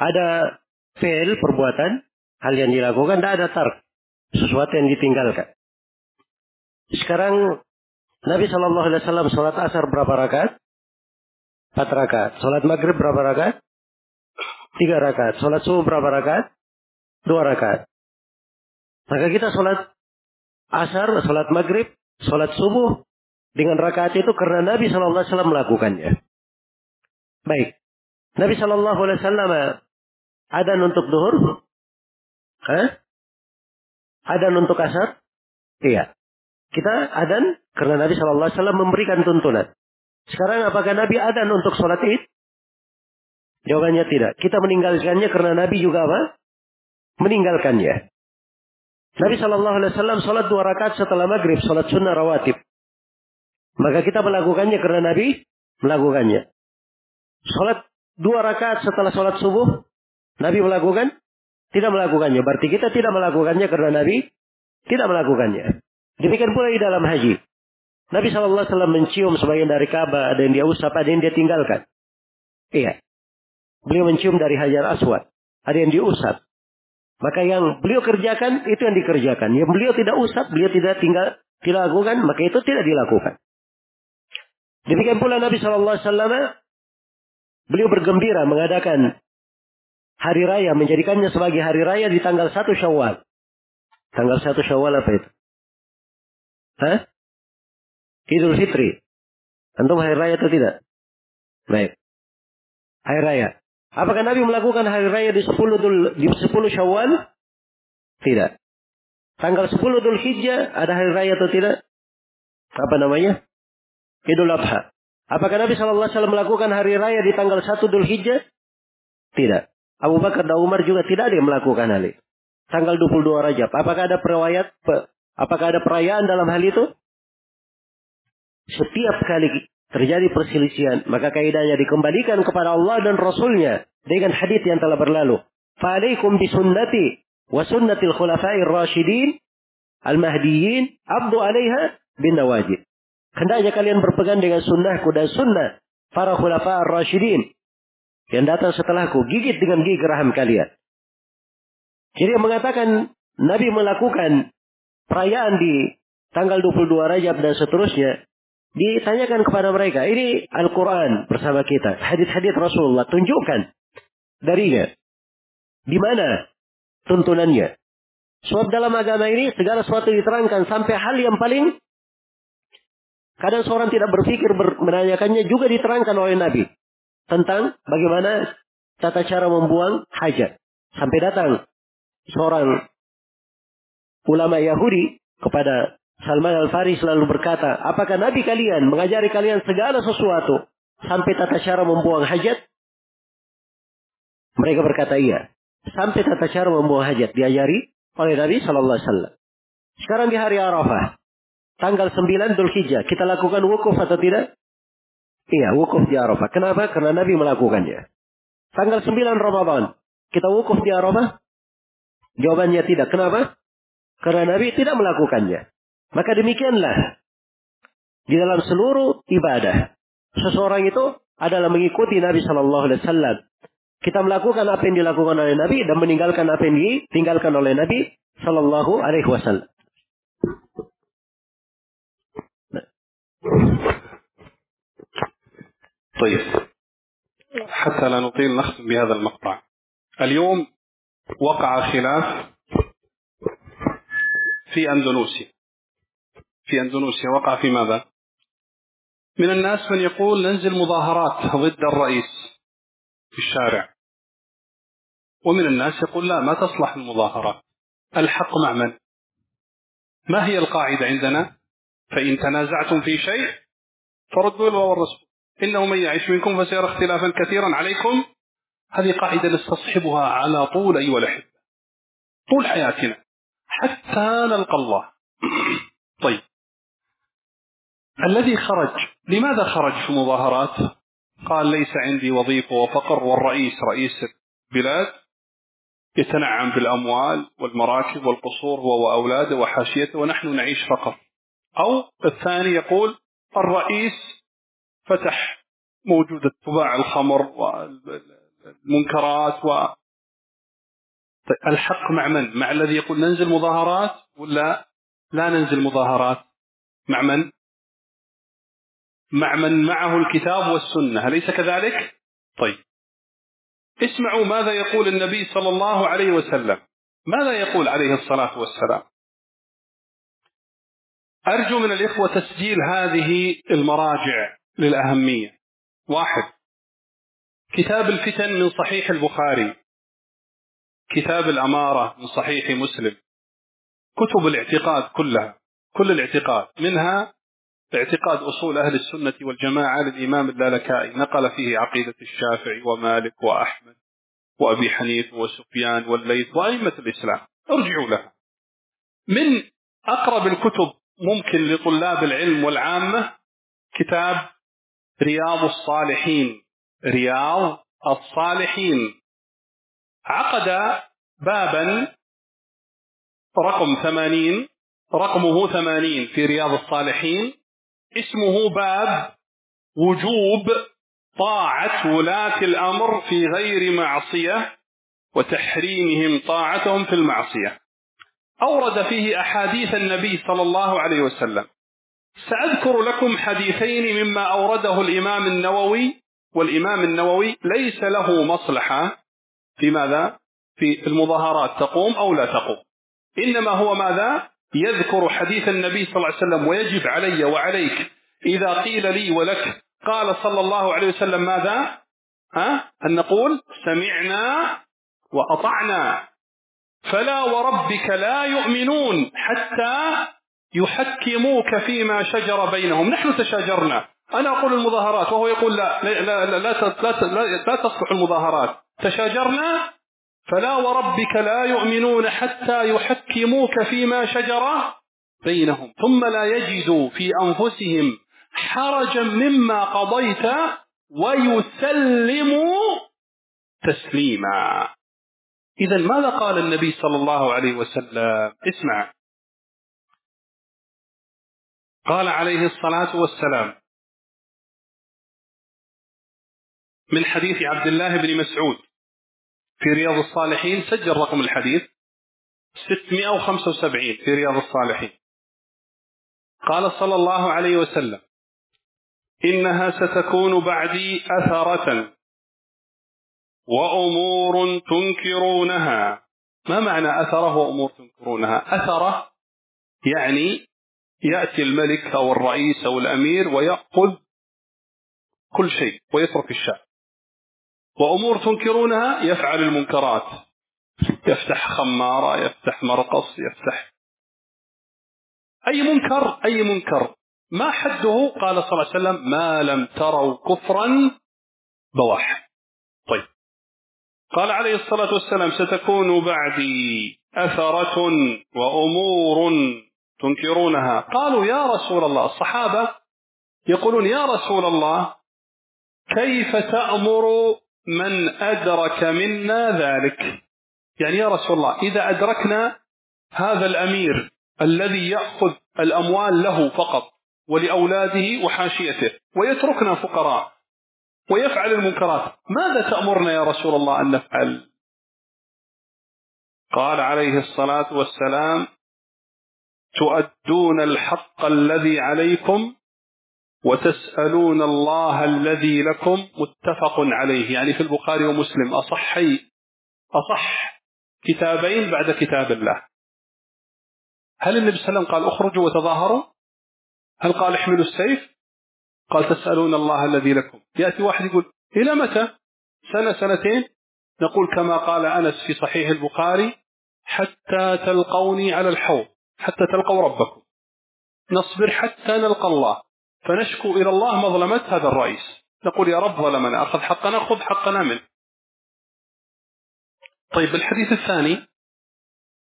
Ada fail perbuatan, hal yang dilakukan, dan ada tar, sesuatu yang ditinggalkan. Sekarang Nabi Shallallahu Alaihi Wasallam sholat asar berapa rakaat? Empat rakaat. Sholat maghrib berapa rakaat? Tiga rakaat. Sholat subuh berapa rakaat? Dua rakaat. Maka kita sholat asar, sholat maghrib, sholat subuh dengan rakaat itu karena Nabi Shallallahu Alaihi Wasallam melakukannya. Baik. Nabi Shallallahu Alaihi Wasallam ada untuk duhur? Hah? Ada untuk asar? Iya. Kita adan karena Nabi Shallallahu Alaihi Wasallam memberikan tuntunan. Sekarang apakah Nabi adan untuk sholat id? Jawabannya tidak. Kita meninggalkannya karena Nabi juga apa? Meninggalkannya. Nabi Shallallahu Alaihi Wasallam sholat dua rakaat setelah maghrib, sholat sunnah rawatib. Maka kita melakukannya karena Nabi melakukannya. Sholat dua rakaat setelah sholat subuh, Nabi melakukan? Tidak melakukannya. Berarti kita tidak melakukannya karena Nabi tidak melakukannya. Demikian pula di dalam haji. Nabi SAW mencium sebagian dari Ka'bah, ada yang dia usap, ada yang dia tinggalkan. Iya. Beliau mencium dari Hajar Aswad, ada yang diusap. Maka yang beliau kerjakan itu yang dikerjakan. Yang beliau tidak usap, beliau tidak tinggal tidak lakukan, maka itu tidak dilakukan. Demikian pula Nabi SAW, beliau bergembira mengadakan hari raya, menjadikannya sebagai hari raya di tanggal 1 Syawal. Tanggal 1 Syawal apa itu? Hah? Idul Fitri. Antum hari raya atau tidak? Baik. Hari raya. Apakah Nabi melakukan hari raya di 10 Dul, di 10 Syawal? Tidak. Tanggal 10 Dhul Hijjah ada hari raya atau tidak? Apa namanya? Idul Adha. Apakah Nabi SAW melakukan hari raya di tanggal 1 Dhul Hijjah? Tidak. Abu Bakar dan Umar juga tidak ada yang melakukan hal itu. Tanggal 22 Rajab. Apakah ada perayaan Apakah ada perayaan dalam hal itu? Setiap kali terjadi perselisihan, maka kaidahnya dikembalikan kepada Allah dan Rasulnya dengan hadis yang telah berlalu. Fa'alaikum bisunnati wa sunnatil khulafa'ir rasyidin al-mahdiyyin abdu alaiha bin nawajid. Hendaknya kalian berpegang dengan sunnahku dan sunnah para khulafa'ir rasyidin yang datang setelahku. Gigit dengan gigi raham kalian. Jadi yang mengatakan Nabi melakukan perayaan di tanggal 22 Rajab dan seterusnya Ditanyakan kepada mereka, ini Al-Quran bersama kita. Hadis-hadis Rasulullah, tunjukkan darinya. Di mana tuntunannya? Sebab dalam agama ini segala sesuatu diterangkan sampai hal yang paling kadang seorang tidak berpikir ber, menanyakannya juga diterangkan oleh Nabi tentang bagaimana tata cara membuang hajat. Sampai datang seorang ulama Yahudi kepada Salman Al-Faris selalu berkata, apakah Nabi kalian mengajari kalian segala sesuatu sampai tata cara membuang hajat? Mereka berkata iya. Sampai tata cara membuang hajat diajari oleh Nabi Shallallahu Alaihi. Sekarang di hari Arafah, tanggal 9 Hijjah, kita lakukan wukuf atau tidak? Iya, wukuf di Arafah. Kenapa? Karena Nabi melakukannya. Tanggal 9 Ramadan, kita wukuf di Arafah? Jawabannya tidak. Kenapa? Karena Nabi tidak melakukannya. Maka demikianlah di dalam seluruh ibadah seseorang itu adalah mengikuti Nabi Shallallahu Alaihi Wasallam. Kita melakukan apa yang dilakukan oleh Nabi dan meninggalkan apa yang ditinggalkan oleh Nabi Shallallahu Alaihi Wasallam. طيب. حتى لا نطيل نختم بهذا المقطع. اليوم وقع خلاف في أندونوسيا في أندونوسيا وقع في ماذا؟ من الناس من يقول ننزل مظاهرات ضد الرئيس في الشارع. ومن الناس يقول لا ما تصلح المظاهرات. الحق مع من؟ ما هي القاعدة عندنا؟ فإن تنازعتم في شيء فردوا الله والرسول إنه من يعيش منكم فسيرى اختلافا كثيرا عليكم. هذه قاعدة نستصحبها على طول أيها الأحبة. طول حياتنا. حتى نلقى الله. طيب. الذي خرج. لماذا خرج في مظاهرات؟ قال ليس عندي وظيفة وفقر والرئيس رئيس البلاد يتنعم بالأموال والمراكب والقصور هو وأولاده وحاشيته ونحن نعيش فقر أو الثاني يقول الرئيس فتح موجودة طباع الخمر والمنكرات و الحق مع من؟ مع الذي يقول ننزل مظاهرات ولا لا ننزل مظاهرات؟ مع من؟ مع من معه الكتاب والسنة أليس كذلك؟ طيب اسمعوا ماذا يقول النبي صلى الله عليه وسلم ماذا يقول عليه الصلاة والسلام أرجو من الإخوة تسجيل هذه المراجع للأهمية. واحد. كتاب الفتن من صحيح البخاري. كتاب الأمارة من صحيح مسلم. كتب الاعتقاد كلها كل الاعتقاد. منها اعتقاد أصول أهل السنة والجماعة للإمام اللالكائي. نقل فيه عقيدة الشافعي ومالك وأحمد وأبي حنيف وسفيان والليث وأئمة الإسلام. ارجعوا لها. من أقرب الكتب ممكن لطلاب العلم والعامة كتاب رياض الصالحين. رياض الصالحين. عقد بابا رقم ثمانين رقمه ثمانين في رياض الصالحين. اسمه باب وجوب طاعة ولاة الأمر في غير معصية وتحريمهم طاعتهم في المعصية. أورد فيه أحاديث النبي صلى الله عليه وسلم. سأذكر لكم حديثين مما أورده الإمام النووي والإمام النووي ليس له مصلحة في ماذا؟ في المظاهرات تقوم أو لا تقوم إنما هو ماذا؟ يذكر حديث النبي صلى الله عليه وسلم ويجب علي وعليك إذا قيل لي ولك قال صلى الله عليه وسلم ماذا ها؟ أن نقول سمعنا وأطعنا فلا وربك لا يؤمنون حتى يحكموك فيما شجر بينهم. نحن تشاجرنا. أنا أقول المظاهرات وهو يقول لا لا لا لا, لا, لا, لا تصلح المظاهرات. تشاجرنا؟ فلا وربك لا يؤمنون حتى يحكموك فيما شجر بينهم. ثم لا يجدوا في أنفسهم حرجا مما قضيت ويسلموا تسليما. إذا ماذا قال النبي صلى الله عليه وسلم؟ اسمع. قال عليه الصلاة والسلام من حديث عبد الله بن مسعود في رياض الصالحين سجل رقم الحديث 675 في رياض الصالحين. قال صلى الله عليه وسلم إنها ستكون بعدي أثرة وأمور تنكرونها. ما معنى أثرة وأمور تنكرونها؟ أثرة يعني يأتي الملك أو الرئيس أو الأمير ويأخذ كل شيء ويترك الشعب وأمور تنكرونها يفعل المنكرات. يفتح خمارة يفتح مرقص يفتح أي منكر أي منكر. ما حده قال صلى الله عليه وسلم ما لم تروا كفرا بواح طيب. قال عليه الصلاة والسلام ستكون بعدي أثرة وأمور تنكرونها. قالوا يا رسول الله الصحابة يقولون يا رسول الله كيف تأمر من أدرك منا ذلك؟ يعني يا رسول الله إذا أدركنا هذا الأمير الذي يأخذ الأموال له فقط ولأولاده وحاشيته ويتركنا فقراء ويفعل المنكرات ماذا تأمرنا يا رسول الله أن نفعل؟ قال عليه الصلاة والسلام تؤدون الحق الذي عليكم وتسألون الله الذي لكم متفق عليه. يعني في البخاري ومسلم أصحي أصح كتابين بعد كتاب الله. هل النبي صلى الله عليه وسلم قال اخرجوا وتظاهروا؟ هل قال احملوا السيف؟ قال تسألون الله الذي لكم. يأتي واحد يقول إلى متى؟ سنة سنتين؟ نقول كما قال أنس في صحيح البخاري حتى تلقوني على الحوض. حتى تلقوا ربكم. نصبر حتى نلقى الله. فنشكو إلى الله مظلمة هذا الرئيس. نقول يا رب ظلمنا أخذ حقنا خذ حقنا منه. طيب الحديث الثاني.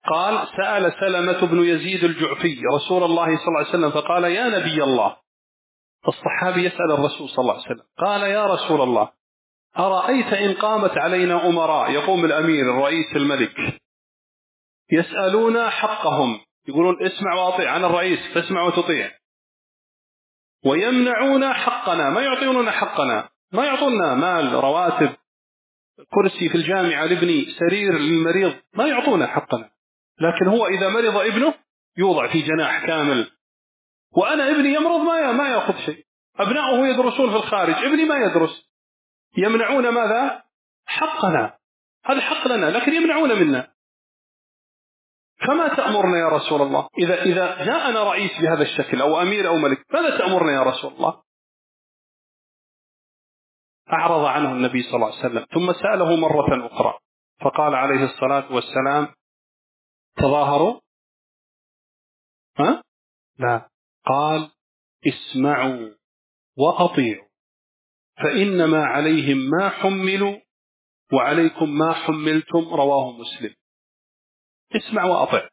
قال سأل سلمة بن يزيد الجعفي رسول الله صلى الله عليه وسلم فقال يا نبي الله. الصحابي يسأل الرسول صلى الله عليه وسلم قال يا رسول الله أرأيت إن قامت علينا أمراء يقوم الأمير الرئيس الملك يسألون حقهم. يقولون اسمع واطيع أنا الرئيس فاسمع وتطيع. ويمنعون حقنا ما يعطوننا حقنا ما يعطونا مال رواتب كرسي في الجامعة لابني سرير للمريض ما يعطونا حقنا. لكن هو إذا مرض ابنه يوضع في جناح كامل. وأنا ابني يمرض ما ما يأخذ شيء. أبنائه يدرسون في الخارج ابني ما يدرس. يمنعون ماذا؟ حقنا. هذا حق لنا لكن يمنعون منا. فما تأمرنا يا رسول الله؟ إذا, إذا جاءنا رئيس بهذا الشكل أو أمير أو ملك ماذا تأمرنا يا رسول الله؟ أعرض عنه النبي صلى الله عليه وسلم ثم سأله مرة أخرى فقال عليه الصلاة والسلام تظاهروا؟ ها؟ لا. قال اسمعوا وأطيعوا فإنما عليهم ما حملوا وعليكم ما حملتم رواه مسلم. اسمع وأطع.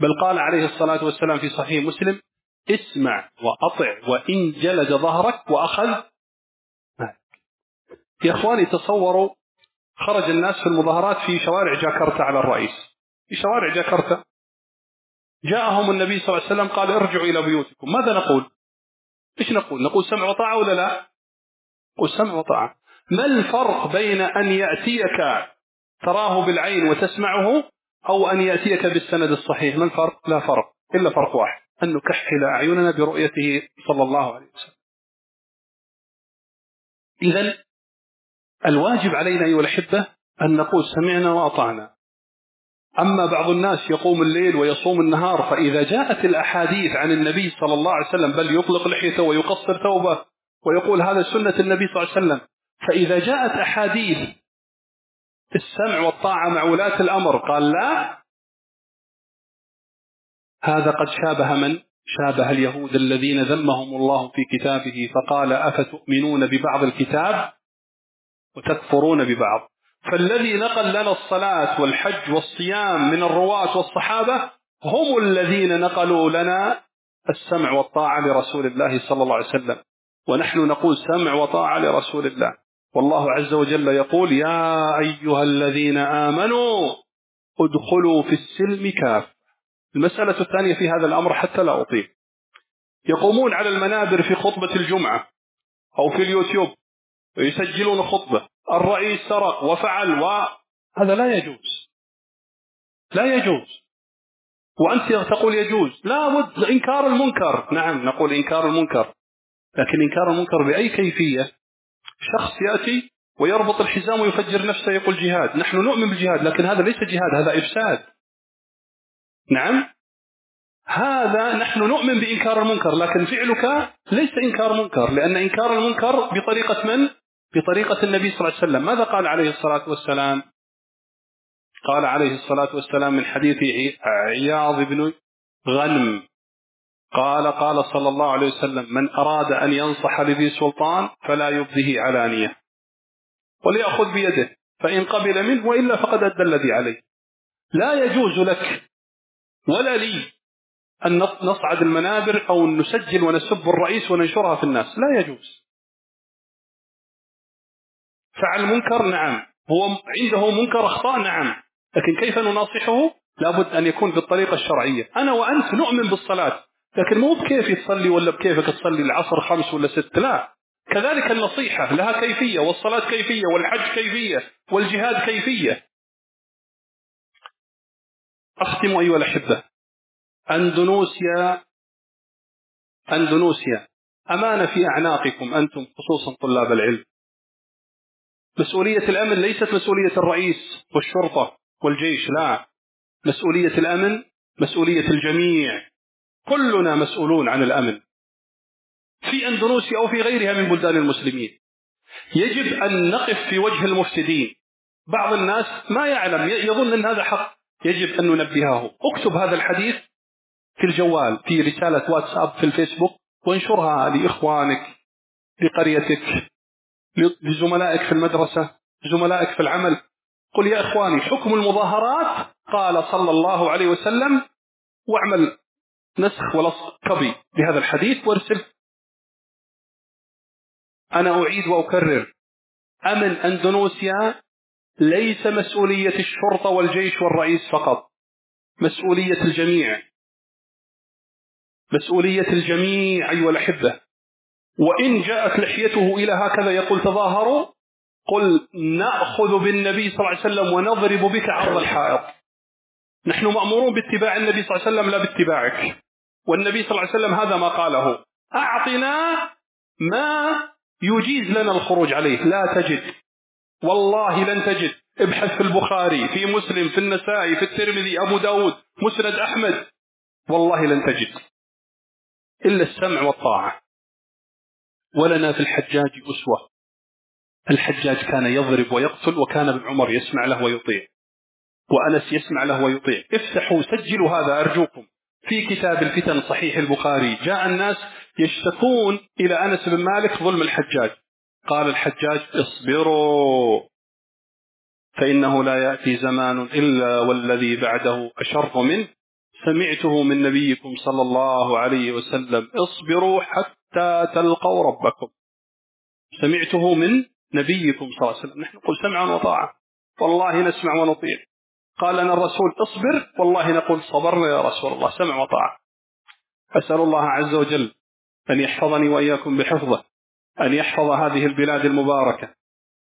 بل قال عليه الصلاة والسلام في صحيح مسلم اسمع وأطع وإن جلد ظهرك وأخذ يا إخواني تصوروا خرج الناس في المظاهرات في شوارع جاكرتا على الرئيس. في شوارع جاكرتا. جاءهم النبي صلى الله عليه وسلم قال ارجعوا إلى بيوتكم. ماذا نقول؟ إيش نقول؟ نقول سمع وطاعة ولا لا؟ نقول سمع وطاعة. ما الفرق بين أن يأتيك تراه بالعين وتسمعه أو أن يأتيك بالسند الصحيح. ما الفرق لا فرق. إلا فرق واحد. أن نكحل أعيننا برؤيته صلى الله عليه وسلم. إذا الواجب علينا أيها الأحبة أن نقول سمعنا وأطعنا. أما بعض الناس يقوم الليل ويصوم النهار فإذا جاءت الأحاديث عن النبي صلى الله عليه وسلم بل يطلق لحيته ويقصر ثوبه ويقول هذا سنة النبي صلى الله عليه وسلم فإذا جاءت أحاديث السمع والطاعة مع ولاة الأمر. قال لا. هذا قد شابه من؟ شابه اليهود الذين ذمهم الله في كتابه فقال أفتؤمنون ببعض الكتاب وتكفرون ببعض. فالذي نقل لنا الصلاة والحج والصيام من الرواة والصحابة هم الذين نقلوا لنا السمع والطاعة لرسول الله صلى الله عليه وسلم. ونحن نقول سمع وطاعة لرسول الله. والله عز وجل يقول يا أيها الذين آمنوا ادخلوا في السلم كاف. المسألة الثانية في هذا الأمر حتى لا أطيل. يقومون على المنابر في خطبة الجمعة أو في اليوتيوب ويسجلون خطبة. الرئيس سرق وفعل وهذا لا يجوز. لا يجوز. وأنت تقول يجوز. لا بد إنكار المنكر. نعم نقول إنكار المنكر. لكن إنكار المنكر بأي كيفية؟ شخص يأتي ويربط الحزام ويفجر نفسه يقول جهاد. نحن نؤمن بالجهاد لكن هذا ليس جهاد هذا إفساد. نعم؟ هذا نحن نؤمن بإنكار المنكر لكن فعلك ليس إنكار منكر لأن إنكار المنكر بطريقة من؟ بطريقة النبي صلى الله عليه وسلم. ماذا قال عليه الصلاة والسلام؟ قال عليه الصلاة والسلام من حديث عياض بن غنم قال قال صلى الله عليه وسلم من أراد أن ينصح لذي سلطان فلا يبذه علانية. وليأخذ بيده فإن قبل منه وإلا فقد أدى الذي عليه. لا يجوز لك ولا لي أن نصعد المنابر أو نسجل ونسب الرئيس وننشرها في الناس. لا يجوز. فعل منكر؟ نعم. هو عنده منكر أخطاء؟ نعم. لكن كيف نناصحه؟ لابد أن يكون بالطريقة الشرعية. أنا وأنت نؤمن بالصلاة. لكن مو بكيف تصلي ولا بكيفك تصلي العصر خمس ولا ست لا. كذلك النصيحة لها كيفية والصلاة كيفية والحج كيفية والجهاد كيفية. أختم أيها الأحبة. أندونوسيا أندونوسيا أمانة في أعناقكم أنتم خصوصا طلاب العلم. مسؤولية الأمن ليست مسؤولية الرئيس والشرطة والجيش لا. مسؤولية الأمن مسؤولية الجميع. كلنا مسؤولون عن الأمن. في أندونوسيا أو في غيرها من بلدان المسلمين. يجب أن نقف في وجه المفسدين. بعض الناس ما يعلم يظن أن هذا حق. يجب أن ننبهه اكتب هذا الحديث في الجوال في رسالة واتساب في الفيسبوك وانشرها لإخوانك لقريتك لزملائك في المدرسة زملائك في العمل. قل يا إخواني حكم المظاهرات قال صلى الله عليه وسلم واعمل نسخ ولصق كبي لهذا الحديث وارسل. أنا أعيد وأكرر. أمن أندونوسيا ليس مسؤولية الشرطة والجيش والرئيس فقط. مسؤولية الجميع. مسؤولية الجميع أيها الأحبة. وإن جاءت لحيته إلى هكذا يقول تظاهروا قل نأخذ بالنبي صلى الله عليه وسلم ونضرب بك عرض الحائط. نحن مأمورون باتباع النبي صلى الله عليه وسلم لا باتباعك. والنبي صلى الله عليه وسلم هذا ما قاله. أعطنا ما يجيز لنا الخروج عليه. لا تجد. والله لن تجد. ابحث في البخاري في مسلم في النسائي في الترمذي أبو داود مسند أحمد. والله لن تجد. إلا السمع والطاعة. ولنا في الحجاج أسوة. الحجاج كان يضرب ويقتل وكان ابن عمر يسمع له ويطيع. وأنس يسمع له ويطيع. افتحوا سجلوا هذا أرجوكم. في كتاب الفتن صحيح البخاري. جاء الناس يشتكون إلى أنس بن مالك ظلم الحجاج. قال الحجاج اصبروا فإنه لا يأتي زمان إلا والذي بعده أشر منه. سمعته من نبيكم صلى الله عليه وسلم. اصبروا حتى تلقوا ربكم. سمعته من نبيكم صلى الله عليه وسلم. نحن نقول سمعا وطاعة. والله نسمع ونطيع. قال لنا الرسول اصبر والله نقول صبرنا يا رسول الله سمع وطاعة. أسأل الله عز وجل أن يحفظني وإياكم بحفظه أن يحفظ هذه البلاد المباركة.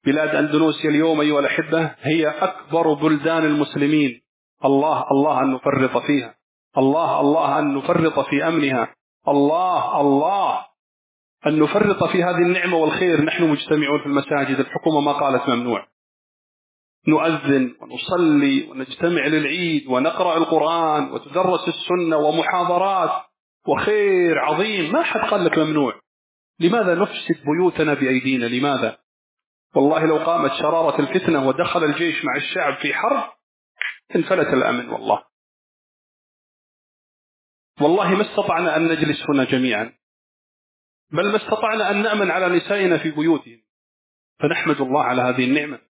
بلاد أندونوسيا اليوم أيها الأحبة هي أكبر بلدان المسلمين. الله الله أن نفرط فيها. الله الله أن نفرط في أمنها. الله الله أن نفرط في هذه النعمة والخير. نحن مجتمعون في المساجد الحكومة ما قالت ممنوع. نؤذن ونصلي ونجتمع للعيد ونقرأ القرآن وتدرس السنة ومحاضرات وخير عظيم. ما حد قال لك ممنوع. لماذا نفسد بيوتنا بأيدينا؟ لماذا؟ والله لو قامت شرارة الفتنة ودخل الجيش مع الشعب في حرب انفلت الأمن والله. والله ما استطعنا أن نجلس هنا جميعا بل ما استطعنا أن نأمن على نسائنا في بيوتهم. فنحمد الله على هذه النعمة.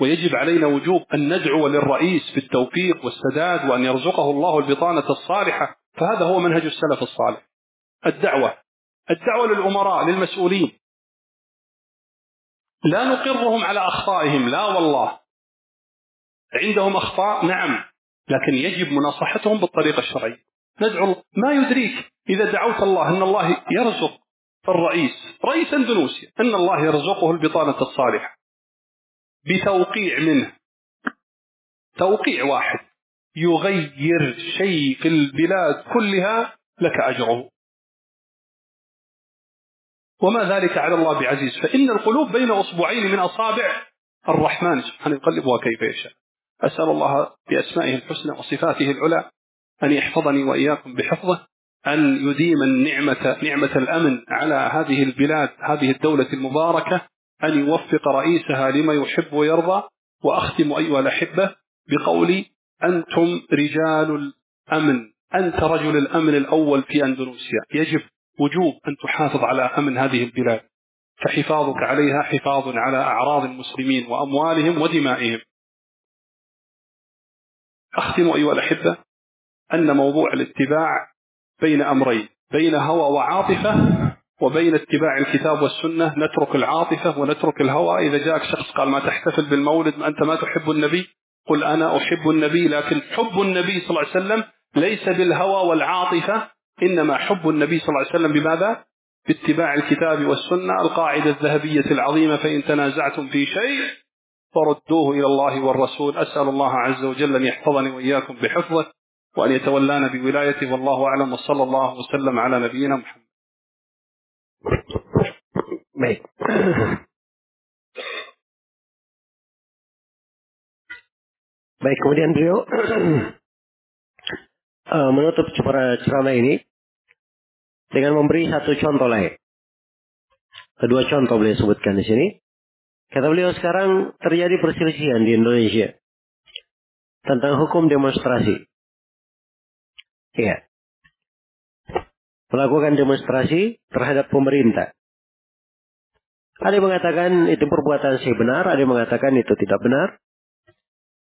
ويجب علينا وجوب أن ندعو للرئيس بالتوفيق والسداد وأن يرزقه الله البطانة الصالحة فهذا هو منهج السلف الصالح. الدعوة الدعوة للأمراء للمسؤولين. لا نقرهم على أخطائهم لا والله. عندهم أخطاء نعم لكن يجب مناصحتهم بالطريقة الشرعية. ندعو ما يدريك إذا دعوت الله أن الله يرزق الرئيس رئيس اندونوسيا أن الله يرزقه البطانة الصالحة. بتوقيع منه. توقيع واحد. يغير شيء في البلاد كلها لك أجره. وما ذلك على الله بعزيز. فإن القلوب بين أصبعين من أصابع الرحمن. سبحانه يقلبها كيف يشاء. أسأل الله بأسمائه الحسنى وصفاته العلى أن يحفظني وإياكم بحفظه أن يديم النعمة نعمة الأمن على هذه البلاد هذه الدولة المباركة أن يوفق رئيسها لما يحب ويرضى وأختم أيها الأحبة بقولي أنتم رجال الأمن. أنت رجل الأمن الأول في أندونيسيا يجب وجوب أن تحافظ على أمن هذه البلاد. فحفاظك عليها حفاظ على أعراض المسلمين وأموالهم ودمائهم. أختم أيها الأحبة أن موضوع الاتباع بين أمرين بين هوى وعاطفة وبين اتباع الكتاب والسنة نترك العاطفة ونترك الهوى. إذا جاءك شخص قال ما تحتفل بالمولد ما أنت ما تحب النبي قل أنا أحب النبي لكن حب النبي صلى الله عليه وسلم ليس بالهوى والعاطفة إنما حب النبي صلى الله عليه وسلم بماذا؟ باتباع الكتاب والسنة. القاعدة الذهبية العظيمة فإن تنازعتم في شيء فردوه إلى الله والرسول. أسأل الله عز وجل أن يحفظني وإياكم بحفظه وأن يتولانا بولايته. والله أعلم وصلى الله وسلم على نبينا محمد. Baik. Baik, kemudian beliau uh, menutup ceramah ini dengan memberi satu contoh lain. Kedua contoh beliau sebutkan di sini. Kata beliau sekarang terjadi perselisihan di Indonesia tentang hukum demonstrasi. Iya. Melakukan demonstrasi terhadap pemerintah. Ada yang mengatakan itu perbuatan si benar, ada yang mengatakan itu tidak benar.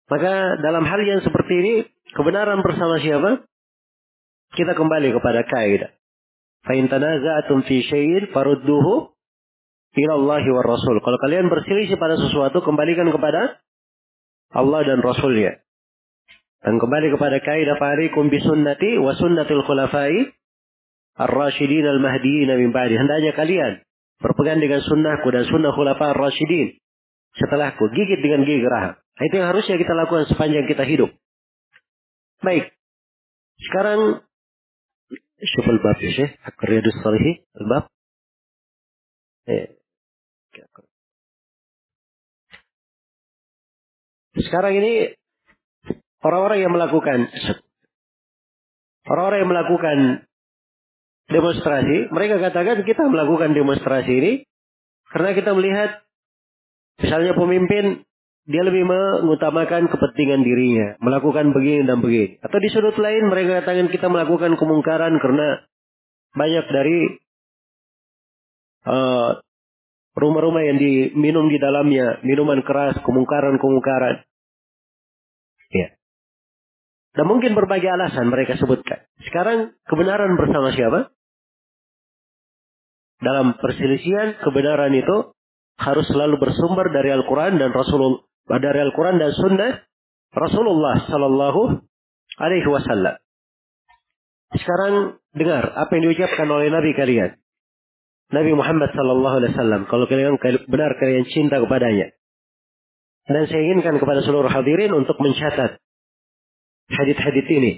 Maka dalam hal yang seperti ini, kebenaran bersama siapa? Kita kembali kepada kaidah. Fa'in tanaza'atum fi syai'in farudduhu ila Allahi wa Rasul. Kalau kalian berselisih pada sesuatu, kembalikan kepada Allah dan Rasulnya. Dan kembali kepada kaidah farikum bi sunnati wa sunnatil khulafai ar-rasyidin al-mahdiyin min ba'di. Hendaknya kalian berpegang dengan sunnahku dan sunnah khulafa ar-rasyidin setelahku. Gigit dengan gigi geraham. Itu yang harusnya kita lakukan sepanjang kita hidup. Baik. Sekarang شوف الباب يا شيخ حق رياض الصالحين الباب Sekarang ini orang-orang yang melakukan orang-orang yang melakukan demonstrasi, mereka katakan kita melakukan demonstrasi ini karena kita melihat misalnya pemimpin dia lebih mengutamakan kepentingan dirinya, melakukan begini dan begini. Atau di sudut lain mereka katakan kita melakukan kemungkaran karena banyak dari uh, rumah-rumah yang diminum di dalamnya minuman keras, kemungkaran-kemungkaran. Ya. Dan mungkin berbagai alasan mereka sebutkan. Sekarang kebenaran bersama siapa? Dalam perselisihan kebenaran itu harus selalu bersumber dari Al-Quran dan Rasulullah dari Al-Quran dan Sunnah Rasulullah Sallallahu Alaihi Wasallam. Sekarang dengar apa yang diucapkan oleh Nabi kalian. Nabi Muhammad Sallallahu Alaihi Wasallam. Kalau kalian benar kalian cinta kepadanya. Dan saya inginkan kepada seluruh hadirin untuk mencatat hadit-hadit ini.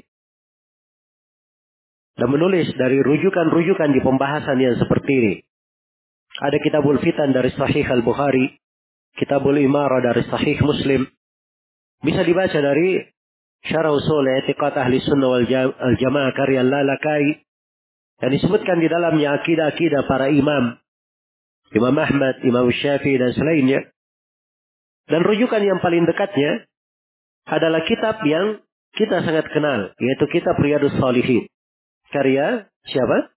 Dan menulis dari rujukan-rujukan di pembahasan yang seperti ini. Ada kitabul fitan dari Sahih Al-Bukhari. Kitabul Imarah dari Sahih Muslim. Bisa dibaca dari Syarah Usul Etiqat Ahli Sunnah wal Jamaah karya Lalakai. Yang disebutkan di dalamnya akidah-akidah para imam. Imam Ahmad, Imam Syafi'i dan selainnya. Dan rujukan yang paling dekatnya adalah kitab yang kita sangat kenal. Yaitu kitab Riyadus Salihin. Karya siapa?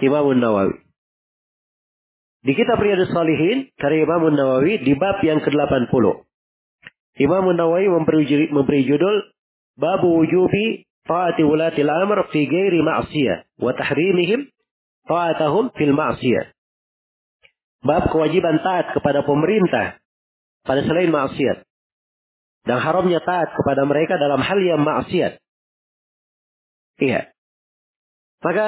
Imam Nawawi. Di kitab Riyadus Salihin, karya Imam Nawawi di bab yang ke-80. Imam Nawawi memberi, memberi judul Babu wujubi ta'ati ulati al-amr fi ghairi ma'siyah wa tahrimihim ta'atahum fil ma'siyah. Bab kewajiban taat kepada pemerintah pada selain maksiat. Dan haramnya taat kepada mereka dalam hal yang maksiat. Iya. Maka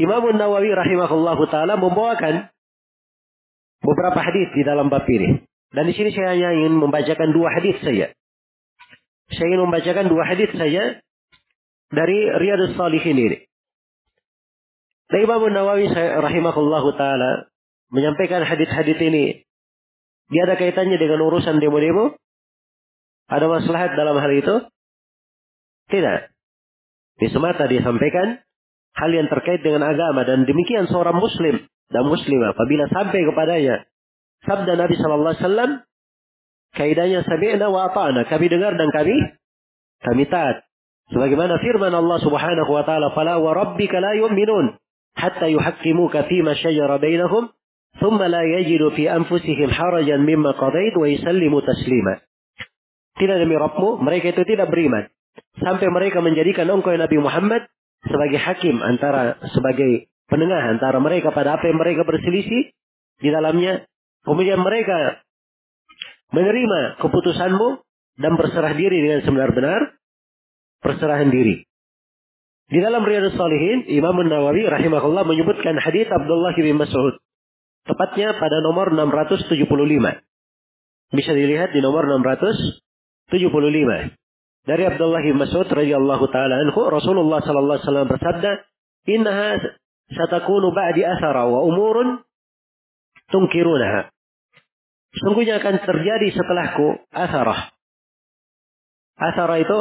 Imam Nawawi rahimahullahu taala membawakan beberapa hadis di dalam bab ini. Dan di sini saya hanya ingin membacakan dua hadis saja. Saya ingin membacakan dua hadis saja dari Riyadus Salihin ini. Nah, Imam Nawawi rahimahullahu taala menyampaikan hadis-hadis ini. Dia ada kaitannya dengan urusan demo-demo? Ada maslahat dalam hal itu? Tidak. Di semata dia sampaikan hal yang terkait dengan agama. Dan demikian seorang muslim dan muslimah apabila sampai kepadanya sabda Nabi sallallahu alaihi wasallam kaidahnya sami'na wa ata'na. Kami dengar dan kami kami taat. Sebagaimana firman Allah Subhanahu wa taala fala wa rabbika la yu'minun hatta yuhaqqimuka fima shajara bainahum thumma la yajidu fi anfusihim harajan mimma qadait wa yusallimu taslima. Tidak demi Rabbmu mereka itu tidak beriman. Sampai mereka menjadikan engkau Nabi Muhammad sebagai hakim antara sebagai penengah antara mereka pada apa yang mereka berselisih di dalamnya kemudian mereka menerima keputusanmu dan berserah diri dengan sebenar-benar perserahan diri. Di dalam Riyadhus Salihin, Imam Nawawi rahimahullah menyebutkan hadis Abdullah bin Mas'ud. Tepatnya pada nomor 675. Bisa dilihat di nomor 675. Dari Abdullah bin Mas'ud radhiyallahu taala anhu, Rasulullah sallallahu alaihi wasallam bersabda, "Innaha satakunu ba'di athara wa umurun tungkirunaha." Sungguhnya akan terjadi setelahku asarah. Asarah itu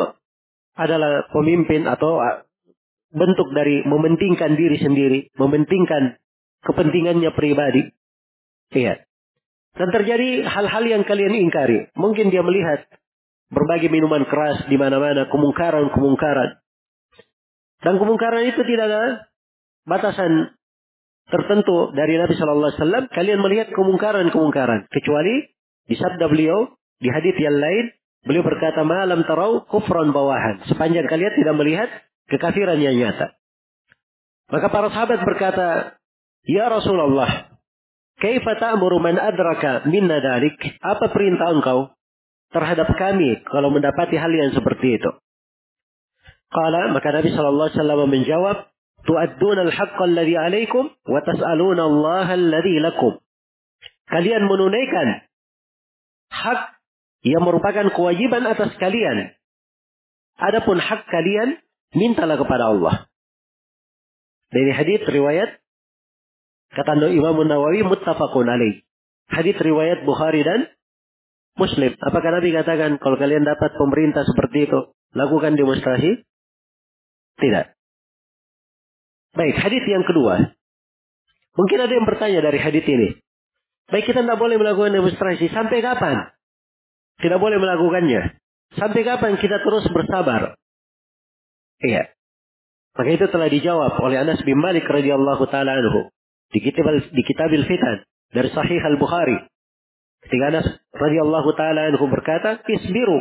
adalah pemimpin atau bentuk dari mementingkan diri sendiri, mementingkan kepentingannya pribadi. Iya. Dan terjadi hal-hal yang kalian ingkari. Mungkin dia melihat berbagai minuman keras di mana-mana, kemungkaran-kemungkaran. Dan kemungkaran itu tidak ada batasan tertentu dari Nabi Shallallahu Alaihi Wasallam, kalian melihat kemungkaran-kemungkaran. Kecuali di sabda beliau, di hadis yang lain, beliau berkata, malam tarau kufran bawahan. Sepanjang kalian tidak melihat kekafiran yang nyata. Maka para sahabat berkata, Ya Rasulullah, Kaifa ta'muru man adraka minna dalik? Apa perintah engkau terhadap kami kalau mendapati hal yang seperti itu? Kala, maka Nabi Shallallahu Alaihi Wasallam menjawab, tu'addun al-haqqa alladhi alaikum wa tas'aluna Allah alladhi lakum. Kalian menunaikan hak yang merupakan kewajiban atas kalian. Adapun hak kalian, mintalah kepada Allah. Dari hadis riwayat kata Imam Nawawi muttafaqun alaih. Hadis riwayat Bukhari dan Muslim. Apakah Nabi katakan kalau kalian dapat pemerintah seperti itu, lakukan demonstrasi? Tidak. Baik, hadis yang kedua. Mungkin ada yang bertanya dari hadis ini. Baik, kita tidak boleh melakukan demonstrasi. Sampai kapan? Tidak boleh melakukannya. Sampai kapan kita terus bersabar? Iya. Maka itu telah dijawab oleh Anas bin Malik radhiyallahu taala anhu di kitab di Kitabil Fitan dari Sahih Al Bukhari. Ketika Anas radhiyallahu taala anhu berkata, "Isbiru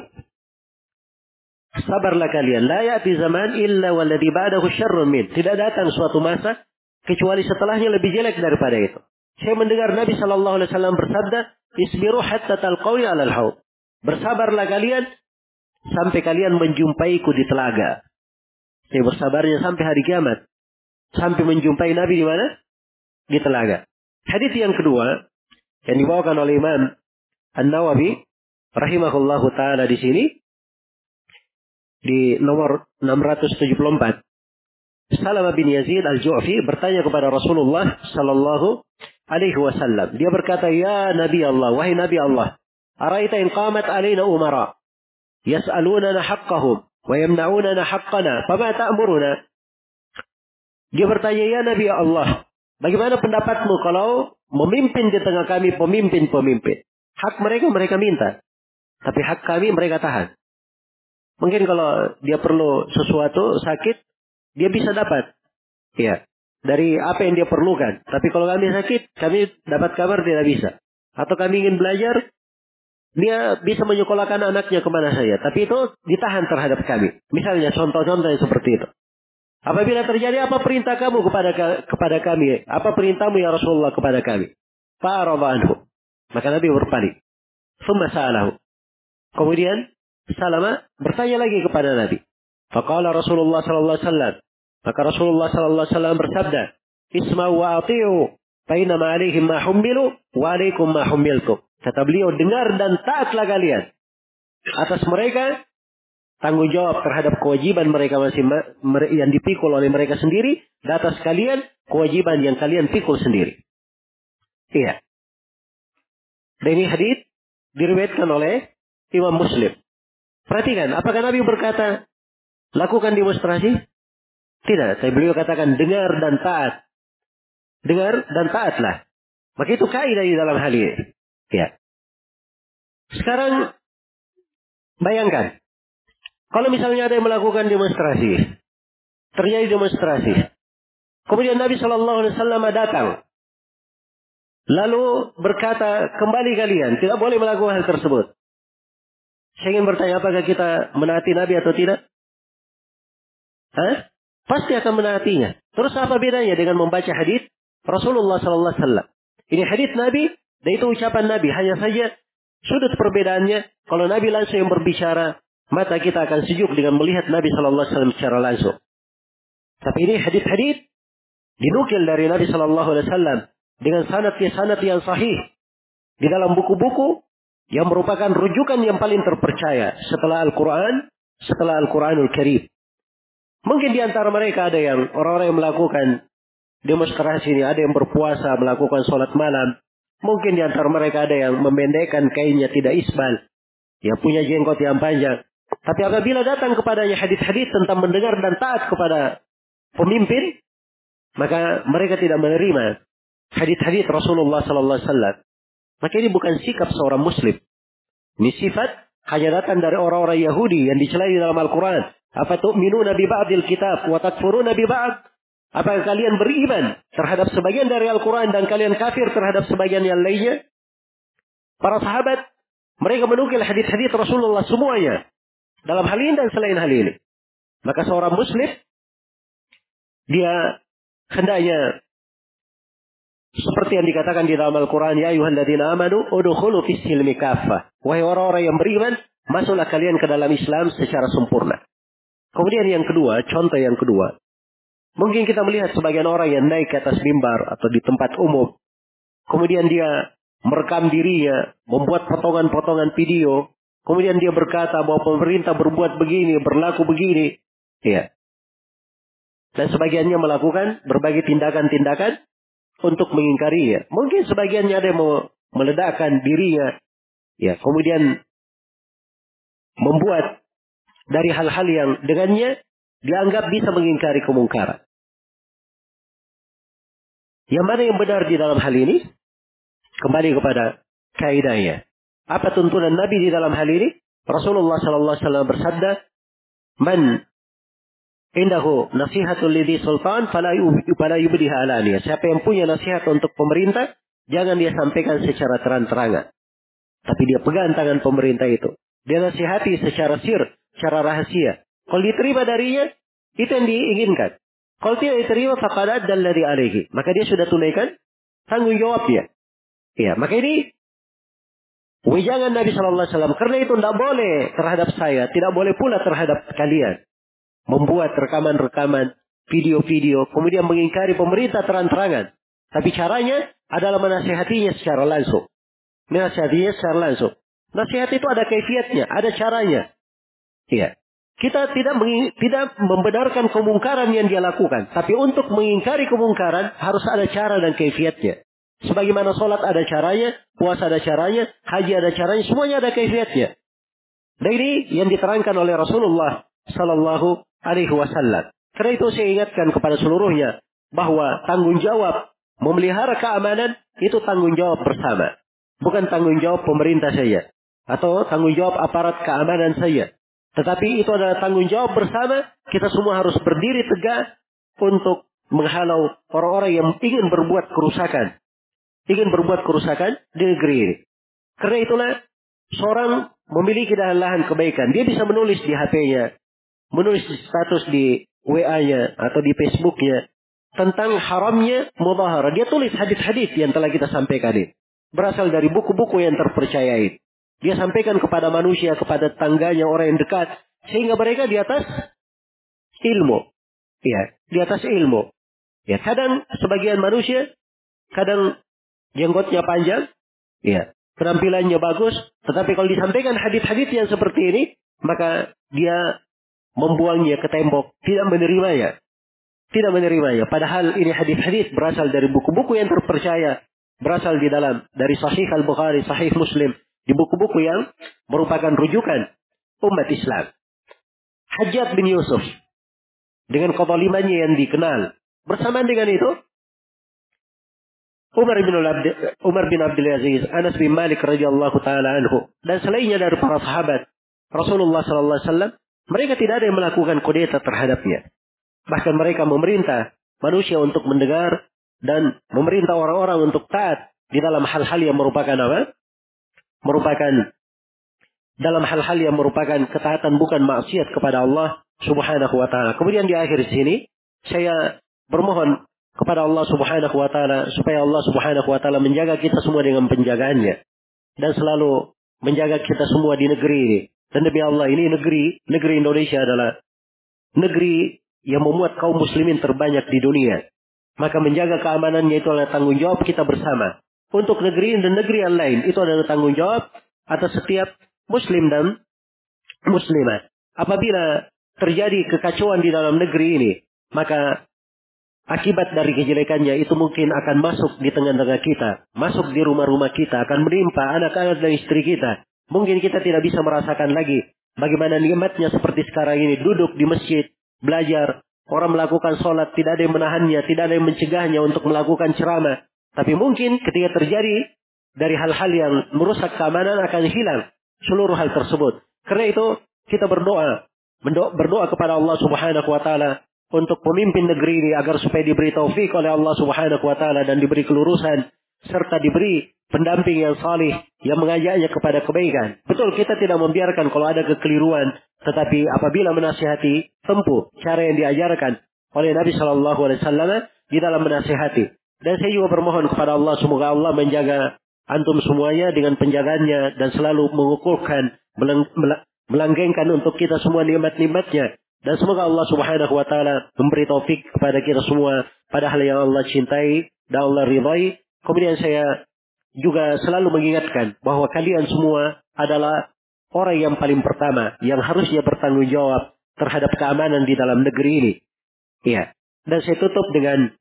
Sabarlah kalian. La ya'ti zaman illa walladhi ba'dahu syarrun min. Tidak datang suatu masa kecuali setelahnya lebih jelek daripada itu. Saya mendengar Nabi Shallallahu Alaihi Wasallam bersabda, "Isbiru hatta talqawi alal haud." Bersabarlah kalian sampai kalian menjumpaiku di telaga. Saya bersabarnya sampai hari kiamat. Sampai menjumpai Nabi di mana? Di telaga. Hadis yang kedua yang dibawakan oleh Imam An-Nawawi rahimahullahu taala di sini di nomor 674. Salam bin Yazid al-Ju'fi bertanya kepada Rasulullah sallallahu alaihi wasallam. Dia berkata, "Ya Nabi Allah, wahai Nabi Allah, araita in qamat alaina umara yas'alunana haqqahum wa yamna'unana haqqana, fama ta'muruna?" Dia bertanya, "Ya Nabi Allah, bagaimana pendapatmu kalau memimpin di tengah kami pemimpin-pemimpin? Hak mereka mereka minta, tapi hak kami mereka tahan." Mungkin kalau dia perlu sesuatu sakit, dia bisa dapat. Ya, dari apa yang dia perlukan. Tapi kalau kami sakit, kami dapat kabar tidak bisa. Atau kami ingin belajar, dia bisa menyekolahkan anaknya ke mana saja. Tapi itu ditahan terhadap kami. Misalnya contoh-contoh yang seperti itu. Apabila terjadi apa perintah kamu kepada kepada kami? Apa perintahmu ya Rasulullah kepada kami? Fa'arada. Maka Nabi berpaling. Summa sa'alahu. Kemudian Salama bertanya lagi kepada Nabi. Faqala Rasulullah sallallahu alaihi wasallam. Maka Rasulullah sallallahu alaihi wasallam bersabda, "Isma'u wa ati'u, fa inna ma 'alaihim ma hummilu wa 'alaikum ma hummiltum." Kata beliau, dengar dan taatlah kalian. Atas mereka tanggung jawab terhadap kewajiban mereka masing yang dipikul oleh mereka sendiri di atas kalian kewajiban yang kalian pikul sendiri. Iya. Dan ini hadis diriwayatkan oleh Imam Muslim. Perhatikan, apakah Nabi berkata lakukan demonstrasi? Tidak, saya beliau katakan dengar dan taat. Dengar dan taatlah. Maka itu kaidah di dalam hal ini. Ya. Sekarang bayangkan kalau misalnya ada yang melakukan demonstrasi, terjadi demonstrasi, kemudian Nabi Shallallahu Alaihi Wasallam datang, lalu berkata kembali kalian tidak boleh melakukan hal tersebut. Saya ingin bertanya apakah kita menaati Nabi atau tidak? Hah? Pasti akan menaatinya. Terus apa bedanya dengan membaca hadis Rasulullah Sallallahu Alaihi Wasallam? Ini hadis Nabi dan itu ucapan Nabi. Hanya saja sudut perbedaannya. Kalau Nabi langsung yang berbicara, mata kita akan sejuk dengan melihat Nabi Shallallahu Alaihi Wasallam secara langsung. Tapi ini hadis-hadis dinukil dari Nabi Shallallahu Alaihi Wasallam dengan sanad yang sahih di dalam buku-buku yang merupakan rujukan yang paling terpercaya setelah Al-Quran, setelah Al-Quranul Karim. Mungkin di antara mereka ada yang orang-orang yang melakukan demonstrasi ini, ada yang berpuasa, melakukan sholat malam. Mungkin di antara mereka ada yang memendekkan kainnya tidak isbal, yang punya jenggot yang panjang. Tapi apabila datang kepadanya hadis-hadis tentang mendengar dan taat kepada pemimpin, maka mereka tidak menerima hadis-hadis Rasulullah sallallahu alaihi wasallam. Maka ini bukan sikap seorang muslim. Ini sifat hanya datang dari orang-orang Yahudi yang dicelai dalam Al-Quran. Apa tu'minuna bi ba'dil kitab wa takfuruna bi ba'd? Apakah kalian beriman terhadap sebagian dari Al-Quran dan kalian kafir terhadap sebagian yang lainnya? Para sahabat, mereka menukil hadis-hadis Rasulullah semuanya. Dalam hal ini dan selain hal ini. Maka seorang muslim, dia hendaknya seperti yang dikatakan di dalam Al-Quran, Ya ayuhalladzina amanu, udukhulu fisilmi kafah. Wahai orang-orang yang beriman, masuklah kalian ke dalam Islam secara sempurna. Kemudian yang kedua, contoh yang kedua. Mungkin kita melihat sebagian orang yang naik ke atas mimbar atau di tempat umum. Kemudian dia merekam dirinya, membuat potongan-potongan video Kemudian dia berkata bahwa pemerintah berbuat begini, berlaku begini. Ya. Dan sebagiannya melakukan berbagai tindakan-tindakan untuk mengingkarinya. Mungkin sebagiannya ada yang mau meledakkan dirinya. Ya, kemudian membuat dari hal-hal yang dengannya dianggap bisa mengingkari kemungkaran. Yang mana yang benar di dalam hal ini? Kembali kepada kaidahnya. Apa tuntunan Nabi di dalam hal ini? Rasulullah sallallahu alaihi wasallam bersabda, "Man indahu nasihatul lidhi sultan fala yubdiha alaniya." Siapa yang punya nasihat untuk pemerintah, jangan dia sampaikan secara terang-terangan. Tapi dia pegang tangan pemerintah itu. Dia nasihati secara sir, secara rahasia. Kalau diterima darinya, itu yang diinginkan. Kalau tidak diterima, fakadat dan dari alaihi. Maka dia sudah tunaikan tanggung jawabnya. Iya, maka ini Wejangan Nabi Shallallahu Alaihi Wasallam. Karena itu tidak boleh terhadap saya, tidak boleh pula terhadap kalian membuat rekaman-rekaman, video-video, kemudian mengingkari pemerintah terang-terangan. Tapi caranya adalah menasihatinya secara langsung. Menasihatinya secara langsung. Nasihat itu ada kaifiatnya, ada caranya. Iya. Kita tidak tidak membenarkan kemungkaran yang dia lakukan, tapi untuk mengingkari kemungkaran harus ada cara dan kaifiatnya. Sebagaimana sholat ada caranya, puasa ada caranya, haji ada caranya, semuanya ada kaifiatnya. Dan ini yang diterangkan oleh Rasulullah Sallallahu Alaihi Wasallam. Karena itu saya ingatkan kepada seluruhnya bahwa tanggung jawab memelihara keamanan itu tanggung jawab bersama, bukan tanggung jawab pemerintah saja atau tanggung jawab aparat keamanan saja. Tetapi itu adalah tanggung jawab bersama. Kita semua harus berdiri tegak untuk menghalau orang-orang yang ingin berbuat kerusakan ingin berbuat kerusakan di negeri ini. Karena itulah seorang memiliki lahan kebaikan. Dia bisa menulis di HP-nya, menulis status di WA-nya atau di Facebook-nya tentang haramnya mudahara. Dia tulis hadis-hadis yang telah kita sampaikan ini. Berasal dari buku-buku yang terpercaya ini. Dia sampaikan kepada manusia, kepada tangganya, orang yang dekat. Sehingga mereka di atas ilmu. Ya, di atas ilmu. Ya, kadang sebagian manusia, kadang jenggotnya panjang, ya, penampilannya bagus, tetapi kalau disampaikan hadis-hadis yang seperti ini, maka dia membuangnya ke tembok, tidak menerimanya. Tidak menerimanya. Padahal ini hadis-hadis berasal dari buku-buku yang terpercaya. Berasal di dalam dari Sahih Al-Bukhari, Sahih Muslim. Di buku-buku yang merupakan rujukan umat Islam. Hajjat bin Yusuf. Dengan kezalimannya yang dikenal. Bersamaan dengan itu, Umar bin, Umar bin Abdul Aziz, Anas bin Malik radhiyallahu taala anhu dan selainnya dari para sahabat Rasulullah sallallahu alaihi wasallam, mereka tidak ada yang melakukan kudeta terhadapnya. Bahkan mereka memerintah manusia untuk mendengar dan memerintah orang-orang untuk taat di dalam hal-hal yang merupakan apa? Merupakan dalam hal-hal yang merupakan ketaatan bukan maksiat kepada Allah Subhanahu wa taala. Kemudian di akhir sini saya bermohon kepada Allah Subhanahu wa taala supaya Allah Subhanahu wa taala menjaga kita semua dengan penjagaannya dan selalu menjaga kita semua di negeri ini. Dan demi Allah ini negeri negeri Indonesia adalah negeri yang memuat kaum muslimin terbanyak di dunia. Maka menjaga keamanannya itu adalah tanggung jawab kita bersama. Untuk negeri dan negeri yang lain itu adalah tanggung jawab atas setiap muslim dan muslimah. Apabila terjadi kekacauan di dalam negeri ini, maka Akibat dari kejelekannya itu mungkin akan masuk di tengah-tengah kita. Masuk di rumah-rumah kita. Akan menimpa anak-anak dan istri kita. Mungkin kita tidak bisa merasakan lagi. Bagaimana nikmatnya seperti sekarang ini. Duduk di masjid. Belajar. Orang melakukan sholat. Tidak ada yang menahannya. Tidak ada yang mencegahnya untuk melakukan ceramah. Tapi mungkin ketika terjadi dari hal-hal yang merusak keamanan akan hilang seluruh hal tersebut. Karena itu kita berdoa. Berdoa kepada Allah subhanahu wa ta'ala untuk pemimpin negeri ini agar supaya diberi taufik oleh Allah Subhanahu wa taala dan diberi kelurusan serta diberi pendamping yang salih yang mengajaknya kepada kebaikan. Betul kita tidak membiarkan kalau ada kekeliruan, tetapi apabila menasihati tempuh cara yang diajarkan oleh Nabi Shallallahu Alaihi Wasallam di dalam menasihati. Dan saya juga bermohon kepada Allah semoga Allah menjaga antum semuanya dengan penjaganya dan selalu mengukuhkan, melanggengkan untuk kita semua nikmat-nikmatnya dan semoga Allah subhanahu wa ta'ala memberi taufik kepada kita semua pada hal yang Allah cintai dan Allah ridhai. Kemudian saya juga selalu mengingatkan bahwa kalian semua adalah orang yang paling pertama yang harusnya bertanggung jawab terhadap keamanan di dalam negeri ini. Ya. Dan saya tutup dengan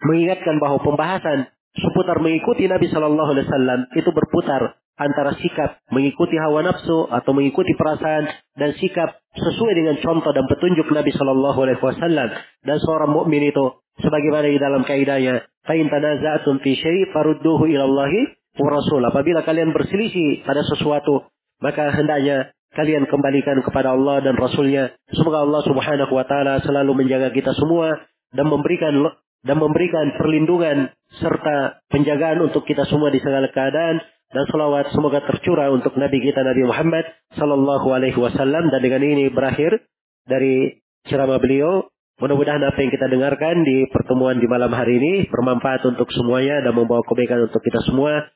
mengingatkan bahwa pembahasan seputar mengikuti Nabi Shallallahu Alaihi Wasallam itu berputar antara sikap mengikuti hawa nafsu atau mengikuti perasaan dan sikap sesuai dengan contoh dan petunjuk Nabi Shallallahu Alaihi Wasallam. Dan seorang mukmin itu sebagaimana di dalam kaidahnya fa'in tanaza'tum fi syai' farudduhu ila Allahi wa Rasul. Apabila kalian berselisih pada sesuatu maka hendaknya kalian kembalikan kepada Allah dan Rasulnya. Semoga Allah Subhanahu wa taala selalu menjaga kita semua dan memberikan dan memberikan perlindungan serta penjagaan untuk kita semua di segala keadaan dan salawat semoga tercurah untuk Nabi kita Nabi Muhammad Sallallahu Alaihi Wasallam dan dengan ini berakhir dari ceramah beliau. Mudah-mudahan apa yang kita dengarkan di pertemuan di malam hari ini bermanfaat untuk semuanya dan membawa kebaikan untuk kita semua.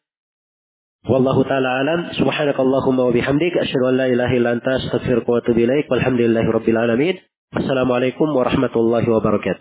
Wallahu taala alam. Subhanakallahumma wa bihamdik asyhadu an la ilaha illa anta astaghfiruka wa atubu ilaik. Walhamdulillahirabbil alamin. Wassalamualaikum warahmatullahi wabarakatuh.